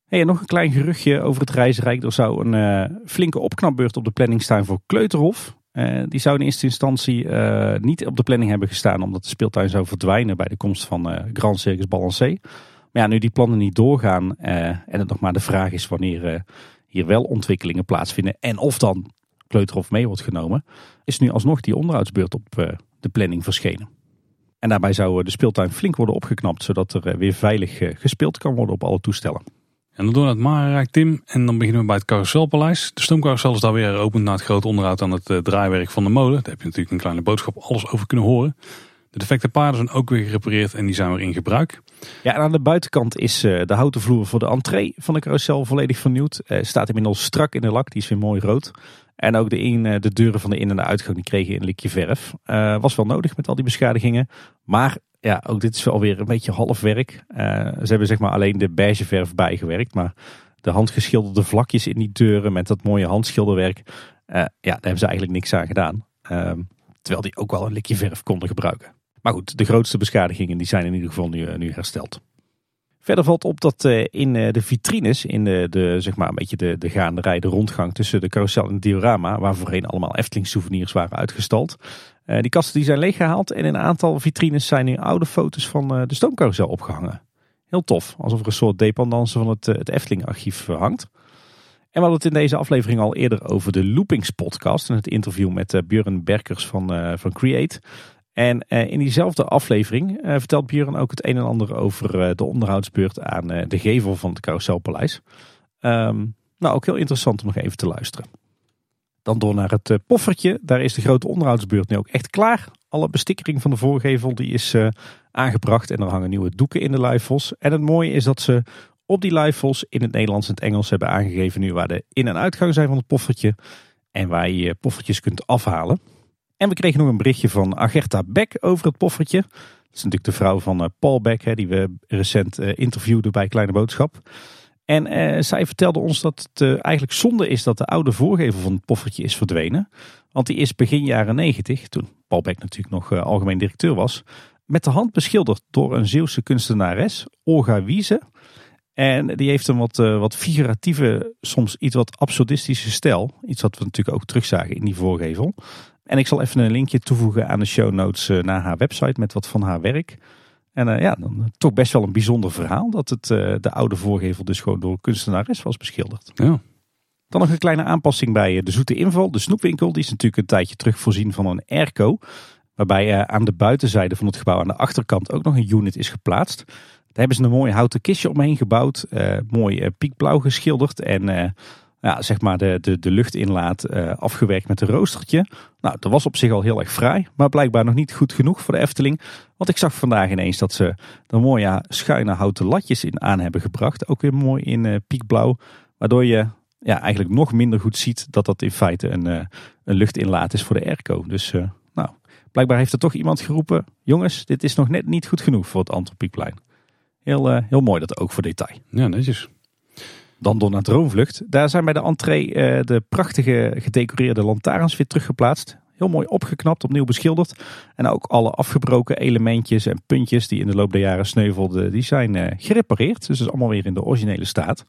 Hey, nog een klein geruchtje over het reizenrijk. Er zou een flinke opknapbeurt op de planning staan voor Kleuterhof. Uh, die zou in eerste instantie uh, niet op de planning hebben gestaan omdat de speeltuin zou verdwijnen bij de komst van uh, Grand Circus Balancé. Maar ja, nu die plannen niet doorgaan en het nog maar de vraag is wanneer hier wel ontwikkelingen plaatsvinden en of dan Kleuterhof mee wordt genomen, is nu alsnog die onderhoudsbeurt op de planning verschenen. En daarbij zou de speeltuin flink worden opgeknapt zodat er weer veilig gespeeld kan worden op alle toestellen.
En dan door naar het Marenrijk, Tim. En dan beginnen we bij het Carouselpaleis. De stoomcarousel is daar weer geopend na het grote onderhoud aan het uh, draaiwerk van de molen. Daar heb je natuurlijk een kleine boodschap alles over kunnen horen. De defecte paarden zijn ook weer gerepareerd en die zijn weer in gebruik.
Ja, en aan de buitenkant is de houten vloer voor de entree van de carousel volledig vernieuwd. staat inmiddels strak in de lak, die is weer mooi rood. En ook de, in, de deuren van de in- en de uitgang die kregen een likje verf. was wel nodig met al die beschadigingen. Maar ja, ook dit is wel weer een beetje half werk. ze hebben zeg maar alleen de beige verf bijgewerkt. Maar de handgeschilderde vlakjes in die deuren met dat mooie handschilderwerk. ja, daar hebben ze eigenlijk niks aan gedaan. Ehm, terwijl die ook wel een likje verf konden gebruiken. Maar goed, de grootste beschadigingen die zijn in ieder geval nu, eh, hersteld. Verder valt op dat eh, in eh, de vitrines, in de, de, zeg maar een beetje de, de gaanderij, de rondgang tussen de carousel en het diorama, waar voorheen allemaal Efteling souvenirs waren uitgestald. Die kasten die zijn leeggehaald en in een aantal vitrines zijn nu oude foto's van de stoomcarousel opgehangen. Heel tof, alsof er een soort dependance van het, het Efteling archief hangt. En we hadden het in deze aflevering al eerder over de Loopings podcast. En het interview met uh, Björn Berkers van, uh, van Create. En uh, in diezelfde aflevering vertelt Björn ook het een en ander over de onderhoudsbeurt aan de gevel van het Carouselpaleis. Um, nou, ook heel interessant om nog even te luisteren. Dan door naar het poffertje. Daar is de grote onderhoudsbeurt nu ook echt klaar. Alle bestikkering van de voorgevel die is aangebracht. En er hangen nieuwe doeken in de luifels. En het mooie is dat ze op die livevols in het Nederlands en het Engels hebben aangegeven nu waar de in- en uitgang zijn van het poffertje. En waar je je poffertjes kunt afhalen. En we kregen nog een berichtje van Agerta Beck over het poffertje. Dat is natuurlijk de vrouw van eh, Paul Beck, hè, die we recent interviewden bij Kleine Boodschap. En uh, zij vertelde ons dat het uh, eigenlijk zonde is dat de oude voorgevel van het poffertje is verdwenen. Want die is begin jaren negentig, toen Paul Beck natuurlijk nog uh, algemeen directeur was, met de hand beschilderd door een Zeeuwse kunstenares, Olga Wiese. En die heeft een wat, uh, wat figuratieve, soms iets wat absurdistische stijl. Iets wat we natuurlijk ook terugzagen in die voorgevel. En ik zal even een linkje toevoegen aan de show notes naar haar website met wat van haar werk. En uh, ja, dan toch best wel een bijzonder verhaal dat het, de oude voorgevel dus gewoon door kunstenares was beschilderd.
Ja.
Dan nog een kleine aanpassing bij de Zoete Inval, de snoepwinkel. Die is natuurlijk een tijdje terug voorzien van een airco. Waarbij aan de buitenzijde van het gebouw aan de achterkant ook nog een unit is geplaatst. Daar hebben ze een mooi houten kistje omheen gebouwd. Mooi piekblauw geschilderd. En ja, zeg maar de, de, de luchtinlaat afgewerkt met een roostertje. Nou, dat was op zich al heel erg fraai. Maar blijkbaar nog niet goed genoeg voor de Efteling. Want ik zag vandaag ineens dat ze er mooie schuine houten latjes in aan hebben gebracht. Ook weer mooi in piekblauw. Waardoor je ja, eigenlijk nog minder goed ziet dat dat in feite een, een luchtinlaat is voor de airco. Dus nou, blijkbaar heeft er toch iemand geroepen. Jongens, dit is nog net niet goed genoeg voor het Antropiekplein. Heel, heel mooi dat ook voor detail.
Ja, netjes.
Dan door naar Droomvlucht. Daar zijn bij de entree uh, de prachtige gedecoreerde lantaarns weer teruggeplaatst. Heel mooi opgeknapt, opnieuw beschilderd. En ook alle afgebroken elementjes en puntjes die in de loop der jaren sneuvelden, die zijn uh, gerepareerd. Dus dat is allemaal weer in de originele staat.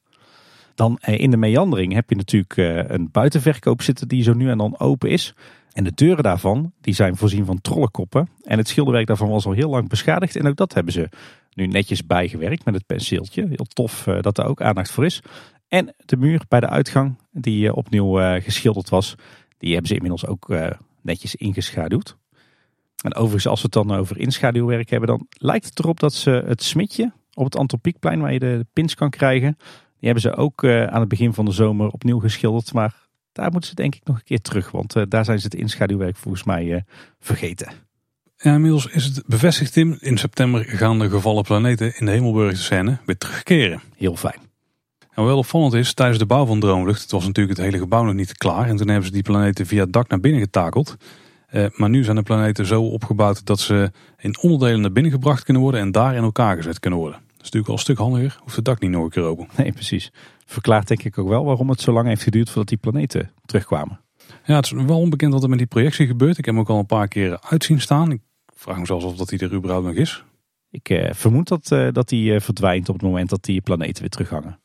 Dan in de meandering heb je natuurlijk een buitenverkoop zitten die zo nu en dan open is. En de deuren daarvan die zijn voorzien van trollenkoppen. En het schilderwerk daarvan was al heel lang beschadigd. En ook dat hebben ze nu netjes bijgewerkt met het penseeltje. Heel tof uh, dat er ook aandacht voor is. En de muur bij de uitgang die uh, opnieuw uh, geschilderd was. Die hebben ze inmiddels ook netjes ingeschaduwd. En overigens als we het dan over inschaduwwerk hebben. Dan lijkt het erop dat ze het smidje op het Antropiekplein waar je de pins kan krijgen. Die hebben ze ook aan het begin van de zomer opnieuw geschilderd. Maar daar moeten ze denk ik nog een keer terug. Want daar zijn ze het inschaduwwerk volgens mij vergeten.
En inmiddels is het bevestigd, Tim. In september gaan de gevallen planeten in de Hemelburgse scène weer terugkeren.
Heel fijn.
En wat wel opvallend is, tijdens de bouw van Droomlucht, het was natuurlijk het hele gebouw nog niet klaar. En toen hebben ze die planeten via het dak naar binnen getakeld. Uh, maar nu zijn de planeten zo opgebouwd dat ze in onderdelen naar binnen gebracht kunnen worden en daar in elkaar gezet kunnen worden. Dat is natuurlijk al een stuk handiger, hoeft het dak niet nog een keer open.
Nee, precies verklaart denk ik ook wel waarom het zo lang heeft geduurd voordat die planeten terugkwamen.
Ja, het is wel onbekend wat er met die projectie gebeurt. Ik heb hem ook al een paar keer uitzien staan. Ik vraag me zelfs of dat hij er überhaupt nog is.
Ik eh, vermoed dat, uh, dat die uh, verdwijnt op het moment dat die planeten weer terughangen.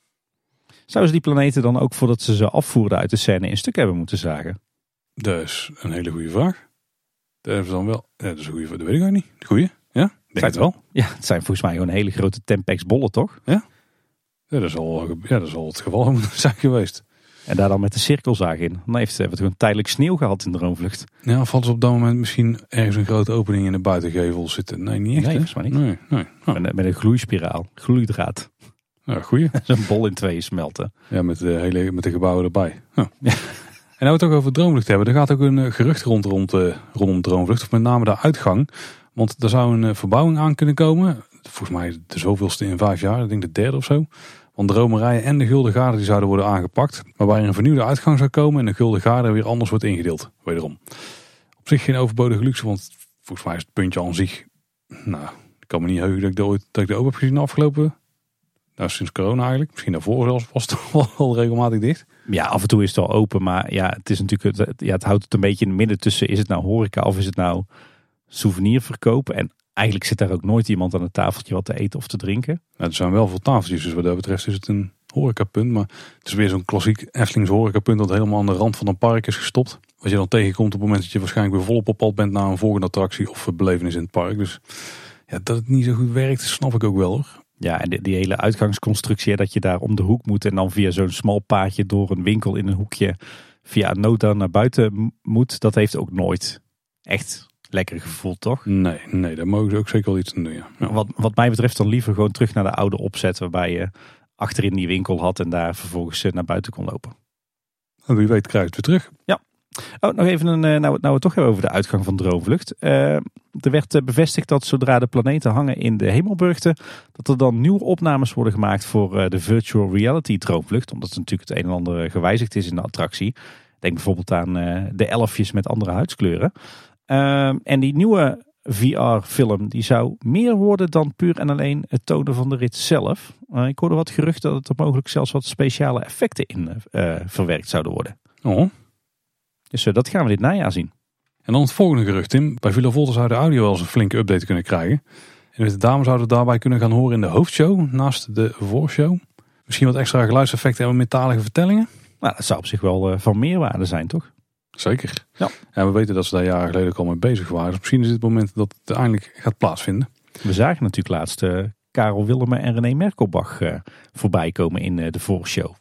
Zouden ze die planeten dan ook voordat ze ze afvoerden uit de scène in stuk hebben moeten zagen?
Dat is een hele goede vraag. Dat is dan wel. Ja, dat is een goede vraag. Dat weet ik ook niet. Goeie? Ja? Denk het wel.
Ja, het zijn volgens mij gewoon hele grote Tempex bollen, toch?
Ja. Ja, dat is al, ja, dat is al het geval <laughs> zijn geweest.
En daar dan met de cirkelzaag in. Dan heeft het gewoon tijdelijk sneeuw gehad in de droomvlucht.
Ja, valt ze op dat moment misschien ergens een grote opening in de buitengevel zitten? Nee, niet echt.
Nee, volgens mij niet.
Nee, nee.
Oh. Met, met, een gloeispiraal, gloeidraad.
Ja, goeie. <laughs>
Zo'n bol in tweeën smelten.
Ja, met de, hele, met de gebouwen erbij. Oh. <laughs> Ja. En nou we het ook over droomvlucht hebben. Er gaat ook een gerucht rond, rond, rondom droomvlucht. Of met name de uitgang. Want er zou een verbouwing aan kunnen komen. volgens mij de zoveelste in vijf jaar, ik denk de derde of zo. Want de romerijen en de Gulden Garde die zouden worden aangepakt. Waarbij er een vernieuwde uitgang zou komen en de Gulden Garde weer anders wordt ingedeeld. Wederom. Op zich geen overbodige luxe, want volgens mij is het puntje aan zich... Nou, ik kan me niet heugen dat ik dat ik de open heb gezien de afgelopen... Nou, sinds corona eigenlijk. Misschien daarvoor zelfs was het <laughs> al, al regelmatig dicht.
Ja, af en toe is het wel open, maar ja, het is natuurlijk, ja, het houdt het een beetje in het midden tussen, is het nou horeca of is het nou souvenir verkopen? En eigenlijk zit daar ook nooit iemand aan het tafeltje wat te eten of te drinken.
Nou, er zijn wel veel tafeltjes, dus wat dat betreft is het een horecapunt. Maar het is weer zo'n klassiek Eftelings horecapunt dat helemaal aan de rand van een park is gestopt. Wat je dan tegenkomt op het moment dat je waarschijnlijk weer volop op pad bent naar een volgende attractie of belevenis in het park. Dus ja, dat het niet zo goed werkt, snap ik ook wel hoor.
Ja, en die, die hele uitgangsconstructie, dat je daar om de hoek moet en dan via zo'n smal paadje door een winkel in een hoekje via een nota naar buiten moet, dat heeft ook nooit echt lekker gevoeld, toch?
Nee, nee, daar mogen ze ook zeker wel iets aan doen. Ja. Ja.
Wat, wat mij betreft dan liever gewoon terug naar de oude opzet waarbij je achterin die winkel had en daar vervolgens eh, naar buiten kon lopen.
En wie weet krijgt het weer terug.
Oh, nog even een, eh, nou, nou we het toch hebben over de uitgang van Droomvlucht. Eh, er werd bevestigd dat zodra de planeten hangen in de hemelburgten, dat er dan nieuwe opnames worden gemaakt voor de virtual reality Droomvlucht. Omdat er natuurlijk het een en ander gewijzigd is in de attractie. Denk bijvoorbeeld aan de elfjes met andere huidskleuren. Ehm, en die nieuwe VR-film die zou meer worden dan puur en alleen het tonen van de rit zelf. Eh, ik hoorde wat geruchten dat er mogelijk zelfs wat speciale effecten in eh, verwerkt zouden worden.
Oh.
Dus eh, dat gaan we dit najaar zien.
En dan het volgende gerucht, Tim. Bij Villa Volta zou de audio wel eens een flinke update kunnen krijgen. En de dames zouden het daarbij kunnen gaan horen in de hoofdshow, naast de voorshow. Misschien wat extra geluidseffecten en metalige vertellingen.
Nou, dat zou op zich wel van meerwaarde zijn, toch?
Zeker.
Ja.
En we weten dat ze daar jaren geleden ook al mee bezig waren. Dus misschien is dit het moment dat het eindelijk gaat plaatsvinden.
We zagen natuurlijk laatst eh, Karel Willemen en René Merkelbach eh, voorbij komen in eh, de voorshow.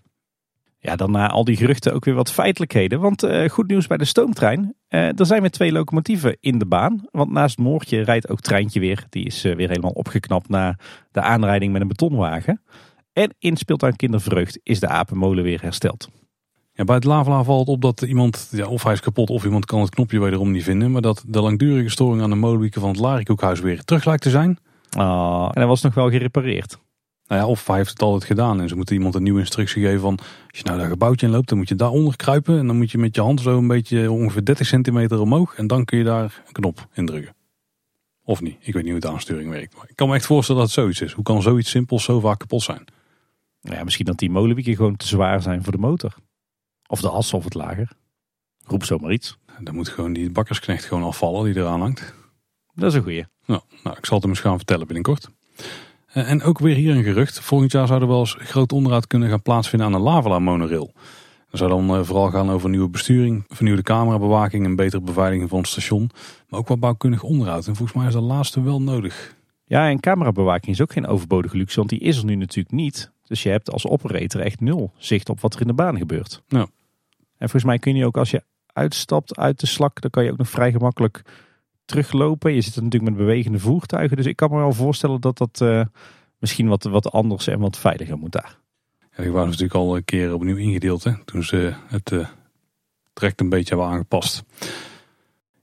Ja, dan na al die geruchten ook weer wat feitelijkheden. Want goed nieuws bij de stoomtrein. Er zijn weer twee locomotieven in de baan. Want naast Moortje rijdt ook Treintje weer. Die is weer helemaal opgeknapt na de aanrijding met een betonwagen. En in Speeltuin Kindervreugd is de apenmolen weer hersteld.
Ja, bij het Lavela valt op dat iemand, ja, of hij is kapot of iemand kan het knopje wederom niet vinden. Maar dat de langdurige storing aan de molenwieken van het Larikoekhuis weer terug lijkt te zijn.
Ah, en hij was nog wel gerepareerd.
Nou ja, of hij heeft het altijd gedaan en ze moeten iemand een nieuwe instructie geven van... als je nou dat gebouwtje in loopt, dan moet je daaronder kruipen... en dan moet je met je hand zo een beetje ongeveer 30 centimeter omhoog... en dan kun je daar een knop indrukken. Of niet, ik weet niet hoe de aansturing werkt. Maar ik kan me echt voorstellen dat het zoiets is. Hoe kan zoiets simpels zo vaak kapot zijn?
Ja, misschien dat die molenwieken gewoon te zwaar zijn voor de motor. Of de as of het lager. Roep zomaar iets.
Dan moet gewoon die bakkersknecht gewoon afvallen die eraan hangt.
Dat is een goeie.
Nou, nou ik zal het hem eens gaan vertellen binnenkort. Eh, En ook weer hier een gerucht. Volgend jaar zou er wel eens groot onderhoud kunnen gaan plaatsvinden aan de Lavela monorail. Dat zou dan eh, vooral gaan over nieuwe besturing, vernieuwde camerabewaking en betere beveiliging van het station. Maar ook wat bouwkundig onderhoud. En volgens mij is dat laatste wel nodig.
Ja, en camerabewaking is ook geen overbodige luxe, want die is er nu natuurlijk niet. Dus je hebt als operator echt nul zicht op wat er in de baan gebeurt.
Ja.
En volgens mij kun je ook als je uitstapt uit de slak, dan kan je ook nog vrij gemakkelijk teruglopen. Je zit er natuurlijk met bewegende voertuigen, dus ik kan me wel voorstellen dat dat eh, misschien wat, wat anders en wat veiliger moet daar.
Ja, die waren natuurlijk al een keer opnieuw ingedeeld. Hè, toen ze het eh trekt een beetje hebben aangepast.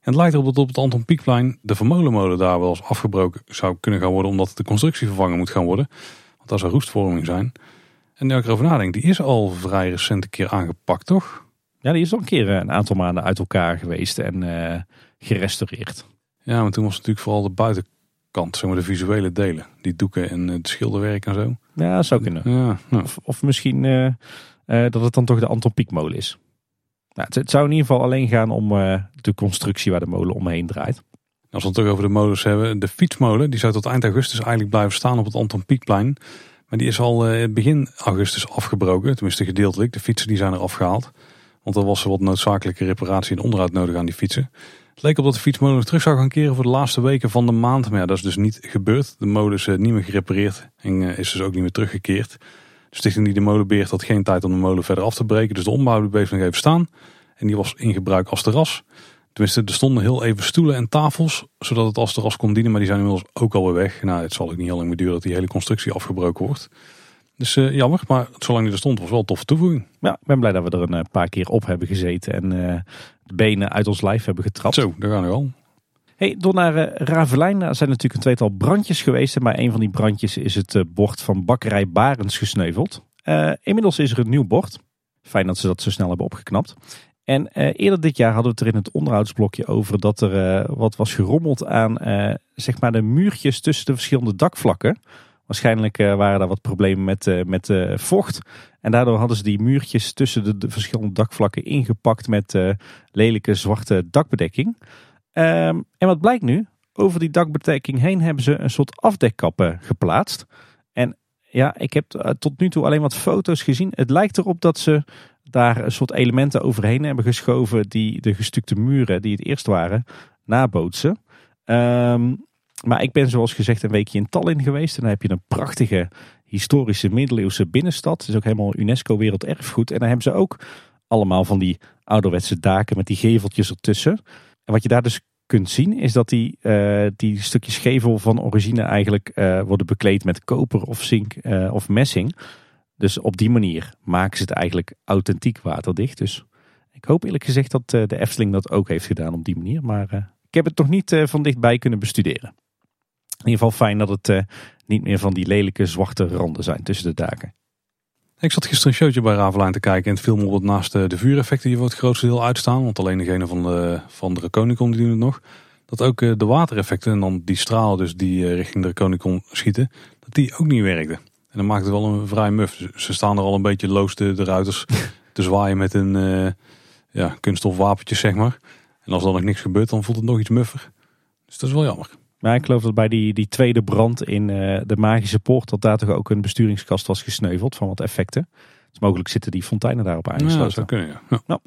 En het lijkt erop dat op het Anton Pieckplein de vermolenmolen daar wel eens afgebroken zou kunnen gaan worden. Omdat de constructie vervangen moet gaan worden. Want daar zou roestvorming zijn. En nu ik erover nadenk, die is al vrij recent een keer aangepakt, toch?
Ja, die is al een keer eh, een aantal maanden uit elkaar geweest en eh, gerestaureerd.
Ja, maar toen was het natuurlijk vooral de buitenkant, zeg maar de visuele delen. Die doeken en het schilderwerk en zo.
Ja, dat zou kunnen.
Ja,
Of, of misschien eh, eh, dat het dan toch de Anton Pieckmolen is. Nou, het, het zou in ieder geval alleen gaan om eh, de constructie waar de molen omheen draait.
Als we het toch over de molens hebben. De fietsmolen die zou tot eind augustus eigenlijk blijven staan op het Anton Pieckplein. Maar die is al eh, begin augustus afgebroken. Tenminste gedeeltelijk. De fietsen die zijn er afgehaald. Want er was wat noodzakelijke reparatie en onderhoud nodig aan die fietsen. Het leek op dat de fietsmolen nog terug zou gaan keren voor de laatste weken van de maand. Maar dat is dus niet gebeurd. De molen is eh, niet meer gerepareerd en eh, is dus ook niet meer teruggekeerd. De stichting die de molen beheert had geen tijd om de molen verder af te breken. Dus de ombouw bleef nog even staan. En die was in gebruik als terras. Tenminste, er stonden heel even stoelen en tafels, zodat het als terras kon dienen. Maar die zijn inmiddels ook alweer weg. Nou, het zal ook niet heel lang meer duren dat die hele constructie afgebroken wordt. Dus eh, jammer, maar zolang die er stond was wel een toffe toevoeging.
Ja, ik ben blij dat we er een eh, paar keer op hebben gezeten en eh, de benen uit ons lijf hebben getrapt.
Zo, daar gaan we al.
Hey, door naar uh, Ravelijn er zijn natuurlijk een tweetal brandjes geweest. Maar een van die brandjes is het bord van bakkerij Barens gesneuveld. Inmiddels is er een nieuw bord. Fijn dat ze dat zo snel hebben opgeknapt. En eerder dit jaar hadden we het er in het onderhoudsblokje over dat er wat was gerommeld aan zeg maar de muurtjes tussen de verschillende dakvlakken. Waarschijnlijk waren daar wat problemen met, met vocht. En daardoor hadden ze die muurtjes tussen de, de verschillende dakvlakken ingepakt met lelijke zwarte dakbedekking. Um, en wat blijkt nu? Over die dakbedekking heen hebben ze een soort afdekkappen geplaatst. En ja, ik heb eh, tot nu toe alleen wat foto's gezien. Het lijkt erop dat ze daar een soort elementen overheen hebben geschoven die de gestukte muren die het eerst waren nabootsen. Um, maar ik ben zoals gezegd een weekje in Tallinn geweest. En dan heb je een prachtige historische middeleeuwse binnenstad. Het is ook helemaal UNESCO werelderfgoed. En dan hebben ze ook allemaal van die ouderwetse daken met die geveltjes ertussen. En wat je daar dus kunt zien is dat die, uh, die stukjes gevel van origine eigenlijk uh, worden bekleed met koper of zink uh, of messing. Dus op die manier maken ze het eigenlijk authentiek waterdicht. Dus ik hoop eerlijk gezegd dat de Efteling dat ook heeft gedaan op die manier. Maar ik heb het nog niet van dichtbij kunnen bestuderen. In ieder geval fijn dat het niet meer van die lelijke zwarte randen zijn tussen de daken.
Ik zat gisteren een showtje bij Ravelijn te kijken en het viel me op naast de, de vuureffecten die voor het grootste deel uitstaan. Want alleen degene van de, van de Reconicon die doen het nog. Dat ook eh, de watereffecten en dan die stralen dus die eh, richting de Reconicon schieten, dat die ook niet werkten. En dan maakt het wel een vrij muf. Ze staan er al een beetje loos de, de ruiters <laughs> te zwaaien met een uh, ja, kunststof wapentjes zeg maar. En als dan nog niks gebeurt dan voelt het nog iets muffer. Dus dat is wel jammer.
Maar ik geloof dat bij die, die tweede brand in uh, de Magische Poort, dat daar toch ook een besturingskast was gesneuveld van wat effecten. Dus mogelijk zitten die fonteinen daarop aangesloten. Ja, dat
zou kunnen, ja. ja.
Nou.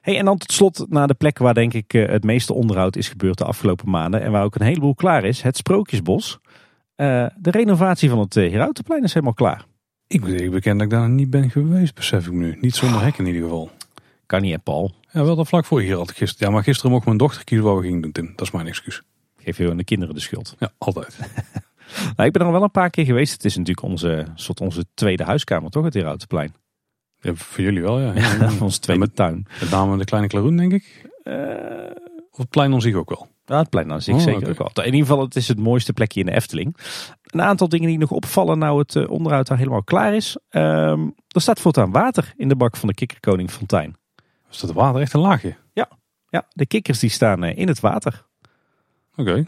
Hey, en dan tot slot naar de plek waar denk ik uh, het meeste onderhoud is gebeurd de afgelopen maanden. En waar ook een heleboel klaar is. Het Sprookjesbos. Uh, de renovatie van het Herautenplein is helemaal klaar.
Ik moet even bekennen dat ik daar niet ben geweest, besef ik nu. Niet zonder hek in ieder geval.
Kan niet, hè, Paul?
Ja, wel dat vlak voor hier had gisteren. Ja, maar gisteren mocht mijn dochter kiezen wat we gingen doen, Tim. Dat is mijn excuus.
Geef je de kinderen de schuld.
Ja, altijd. <laughs>
nou, ik ben er al wel een paar keer geweest. Het is natuurlijk onze, soort onze tweede huiskamer, toch? Het Herautenplein.
Ja, voor jullie wel, ja. <laughs>
ja onze tweede met, tuin.
Met name de Kleine Klaroen, denk ik. Uh, of het plein aan zich ook wel.
Ja, het plein aan zich oh, zeker ook wel. In ieder geval, het is het mooiste plekje in de Efteling. Een aantal dingen die nog opvallen nou het uh, onderhoud daar helemaal klaar is. Um, er staat voortaan water in de bak van de Kikkerkoning Fontein.
Is dat water echt een laagje?
Ja, ja de kikkers die staan uh, in het water.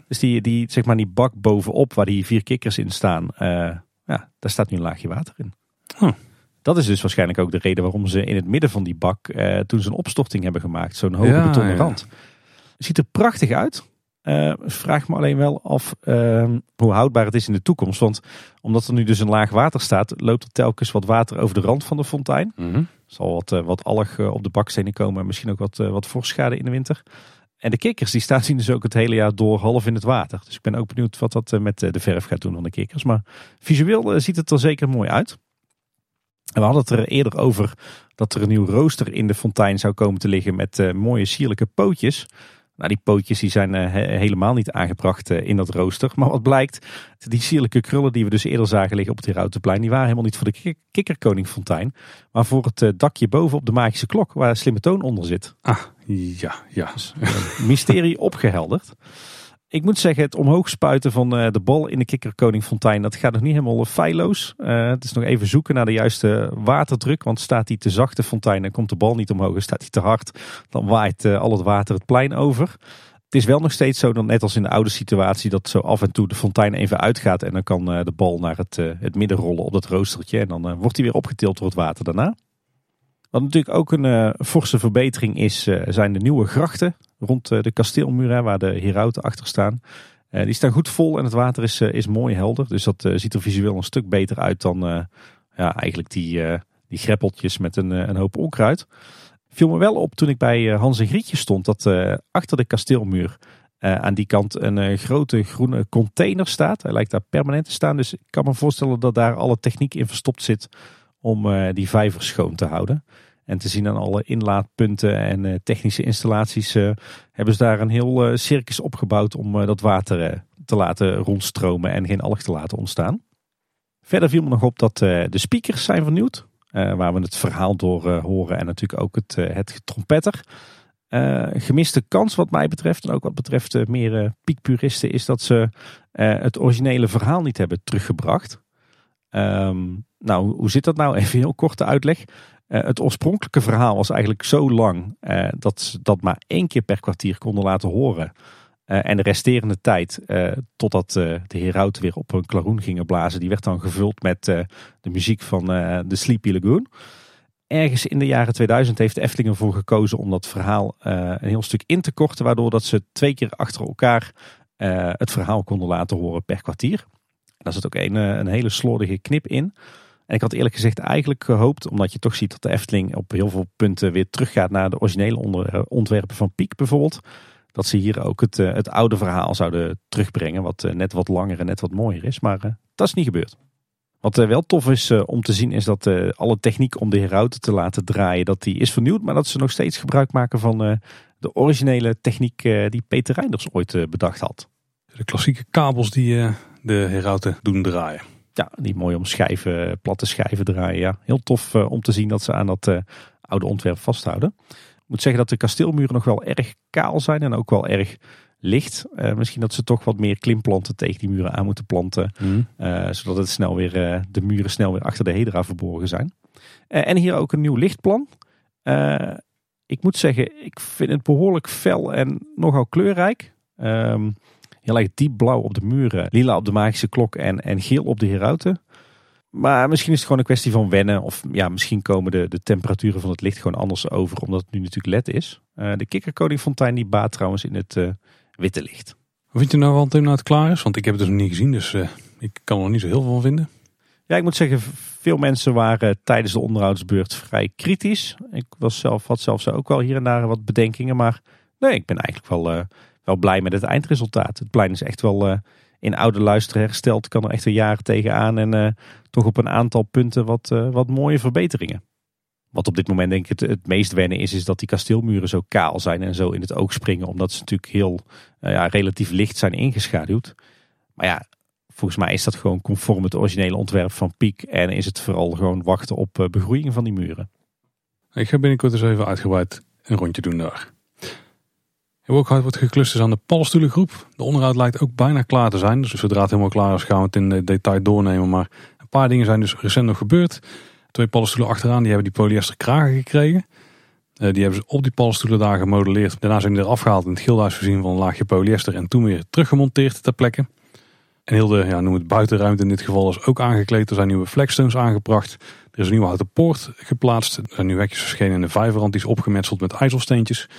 Dus die, die, zeg maar die bak bovenop waar die vier kikkers in staan, uh, ja, daar staat nu een laagje water in.
Huh.
Dat is dus waarschijnlijk ook de reden waarom ze in het midden van die bak, uh, toen ze een opstorting hebben gemaakt, zo'n hoge ja, betonnen rand. Ziet er prachtig uit. Uh, vraag me alleen wel af uh, hoe houdbaar het is in de toekomst. Want omdat er nu dus een laag water staat, loopt er telkens wat water over de rand van de fontein.
Mm -hmm.
Zal wat, uh, wat alg op de bakstenen komen en misschien ook wat, wat vorschade in de winter. En de kikkers die staan zien dus ook het hele jaar door half in het water. Dus ik ben ook benieuwd wat dat met de verf gaat doen van de kikkers. Maar visueel ziet het er zeker mooi uit. En we hadden het er eerder over dat er een nieuw rooster in de fontein zou komen te liggen met mooie sierlijke pootjes. Nou, die pootjes die zijn uh, helemaal niet aangebracht uh, in dat rooster. Maar wat blijkt, die sierlijke krullen die we dus eerder zagen liggen op het Herautenplein, die waren helemaal niet voor de kikkerkoningfontein. Maar voor het uh, dakje boven op de magische klok, waar slimme toon onder zit.
Ah, ja, ja. Dus,
mysterie opgehelderd. Ik moet zeggen, het omhoog spuiten van uh, de bal in de kikkerkoningfontein, dat gaat nog niet helemaal feilloos. Uh, het is nog even zoeken naar de juiste waterdruk. Want staat hij te zacht de fontein, dan komt de bal niet omhoog. En staat hij te hard, dan waait al het water het plein over. Het is wel nog steeds zo, net als in de oude situatie, dat zo af en toe de fontein even uitgaat. En dan kan de bal naar het, het midden rollen op dat roostertje. En dan wordt hij weer opgetild door het water daarna. Wat natuurlijk ook een forse verbetering is, zijn de nieuwe grachten rond de kasteelmuur waar de herauten achter staan. Die staan goed vol en het water is, is mooi helder. Dus dat ziet er visueel een stuk beter uit dan ja, eigenlijk die, die greppeltjes met een, een hoop onkruid. Viel me wel op toen ik bij Hans en Grietje stond dat achter de kasteelmuur aan die kant een grote groene container staat. Hij lijkt daar permanent te staan. Dus ik kan me voorstellen dat daar alle techniek in verstopt zit om die vijver schoon te houden. En te zien aan alle inlaatpunten en uh, technische installaties uh, hebben ze daar een heel circus opgebouwd om dat water te laten rondstromen en geen alg te laten ontstaan. Verder viel me nog op dat de speakers zijn vernieuwd. waar we het verhaal door horen en natuurlijk ook het, het trompetter. gemiste kans wat mij betreft, en ook wat betreft meer piekpuristen, is dat ze het originele verhaal niet hebben teruggebracht. Ehm, nou, hoe zit dat nou? <laughs> Even heel korte uitleg. het oorspronkelijke verhaal was eigenlijk zo lang dat ze dat maar één keer per kwartier konden laten horen. Eh, en de resterende tijd, totdat de herauten weer op een klaroen gingen blazen, die werd dan gevuld met de muziek van de Sleepy Lagoon. Ergens in de jaren 2000 heeft Efteling ervoor gekozen om dat verhaal een heel stuk in te korten, waardoor dat ze twee keer achter elkaar het verhaal konden laten horen per kwartier. Daar zit ook een, een hele slordige knip in. Ik had eerlijk gezegd eigenlijk gehoopt, omdat je toch ziet dat de Efteling op heel veel punten weer teruggaat naar de originele ontwerpen van Piek bijvoorbeeld dat ze hier ook het, eh, het oude verhaal zouden terugbrengen. Wat eh, net wat langer en net wat mooier is. Maar eh, dat is niet gebeurd. Wat wel tof is om te zien is dat alle techniek om de herauten te laten draaien, dat die is vernieuwd. Maar dat ze nog steeds gebruik maken van de originele techniek die Peter Reinders ooit bedacht had.
De klassieke kabels die de herauten doen draaien.
Ja, die mooi om schijven, platte schijven draaien. Ja. Heel tof om te zien dat ze aan dat oude ontwerp vasthouden moet zeggen dat de kasteelmuren nog wel erg kaal zijn en ook wel erg licht. Uh, misschien dat ze toch wat meer klimplanten tegen die muren aan moeten planten. Mm. Uh, zodat het snel weer, uh, de muren snel weer achter de hedera verborgen zijn. en hier ook een nieuw lichtplan. ik moet zeggen, ik vind het behoorlijk fel en nogal kleurrijk. Um, heel erg diep blauw op de muren, lila op de magische klok en, en geel op de herauten. Maar misschien is het gewoon een kwestie van wennen. Of ja, misschien komen de, de temperaturen van het licht gewoon anders over. Omdat het nu natuurlijk LED is. Uh, de kikkerkoningfontein die baat trouwens in het uh, witte licht.
Wat vind je nou wel toen het klaar is? Want ik heb het dus nog niet gezien. Dus uh, ik kan er niet zo heel veel van vinden.
Ja, ik moet zeggen, veel mensen waren tijdens de onderhoudsbeurt vrij kritisch. Ik was zelf, had zelfs ook wel hier en daar wat bedenkingen. Maar nee, ik ben eigenlijk wel, wel blij met het eindresultaat. Het plein is echt wel in oude luister hersteld. Kan er echt een jaar tegenaan. En uh, toch op een aantal punten wat, uh, wat mooie verbeteringen. Wat op dit moment denk ik het, het meest wennen is, is dat die kasteelmuren zo kaal zijn en zo in het oog springen. Omdat ze natuurlijk heel ja, relatief licht zijn ingeschaduwd. Maar ja, volgens mij is dat gewoon conform het originele ontwerp van Piek. En is het vooral gewoon wachten op begroeiing van die muren.
Ik ga binnenkort eens even uitgebreid een rondje doen daar. Hoe ook hard wordt geklust is aan de paddenstoelengroep. De onderhoud lijkt ook bijna klaar te zijn. Dus zodra het helemaal klaar is gaan we het in detail doornemen. Maar een paar dingen zijn dus recent nog gebeurd. Twee paddenstoelen achteraan die hebben die polyester kragen gekregen. Uh, die hebben ze op die paddenstoelen daar gemodelleerd. Daarna zijn die er afgehaald en het gilduis voorzien van een laagje polyester. En toen weer teruggemonteerd ter plekke. En heel de, ja, noem het buitenruimte in dit geval is ook aangekleed. Er zijn nieuwe flagstones aangebracht. Er is een nieuwe houten poort geplaatst. Er zijn nu hekjes verschenen in de vijverrand. Die is opgemetseld met ijzelsteentjes.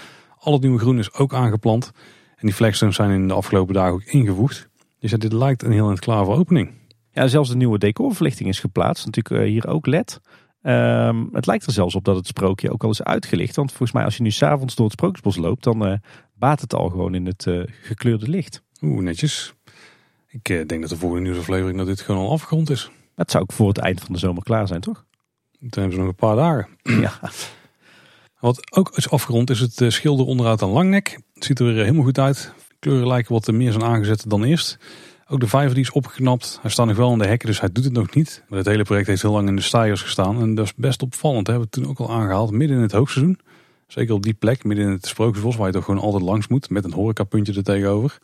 Al het nieuwe groen is ook aangeplant. En die flagstones zijn in de afgelopen dagen ook ingevoegd. Dus dit lijkt een heel klaar voor opening.
Ja, zelfs de nieuwe decorverlichting is geplaatst. Natuurlijk eh, hier ook LED. Um, het lijkt er zelfs op dat het sprookje ook al is uitgelicht. Want volgens mij als je nu s'avonds door het sprookjesbos loopt, dan uh, baat het al gewoon in het uh, gekleurde licht.
Oeh, netjes. Ik denk dat de volgende nieuwsaflevering dat dit gewoon al afgerond is.
Het zou ook voor het eind van de zomer klaar zijn, toch?
Dan hebben ze nog een paar dagen. Ja. <clears throat> Wat ook is afgerond is het eh, schilder onderuit aan langnek. Het ziet er weer helemaal goed uit. Kleuren lijken wat meer zijn aangezet dan eerst. Ook de vijver is opgeknapt. Hij staat nog wel in de hekken, dus hij doet het nog niet. Maar het hele project heeft heel lang in de stijgers gestaan. En dat is best opvallend. Hebben we toen ook al aangehaald, midden in het hoogseizoen. Zeker op die plek, midden in het Sprookjesbos, waar je toch gewoon altijd langs moet. Met een horecapuntje er tegenover.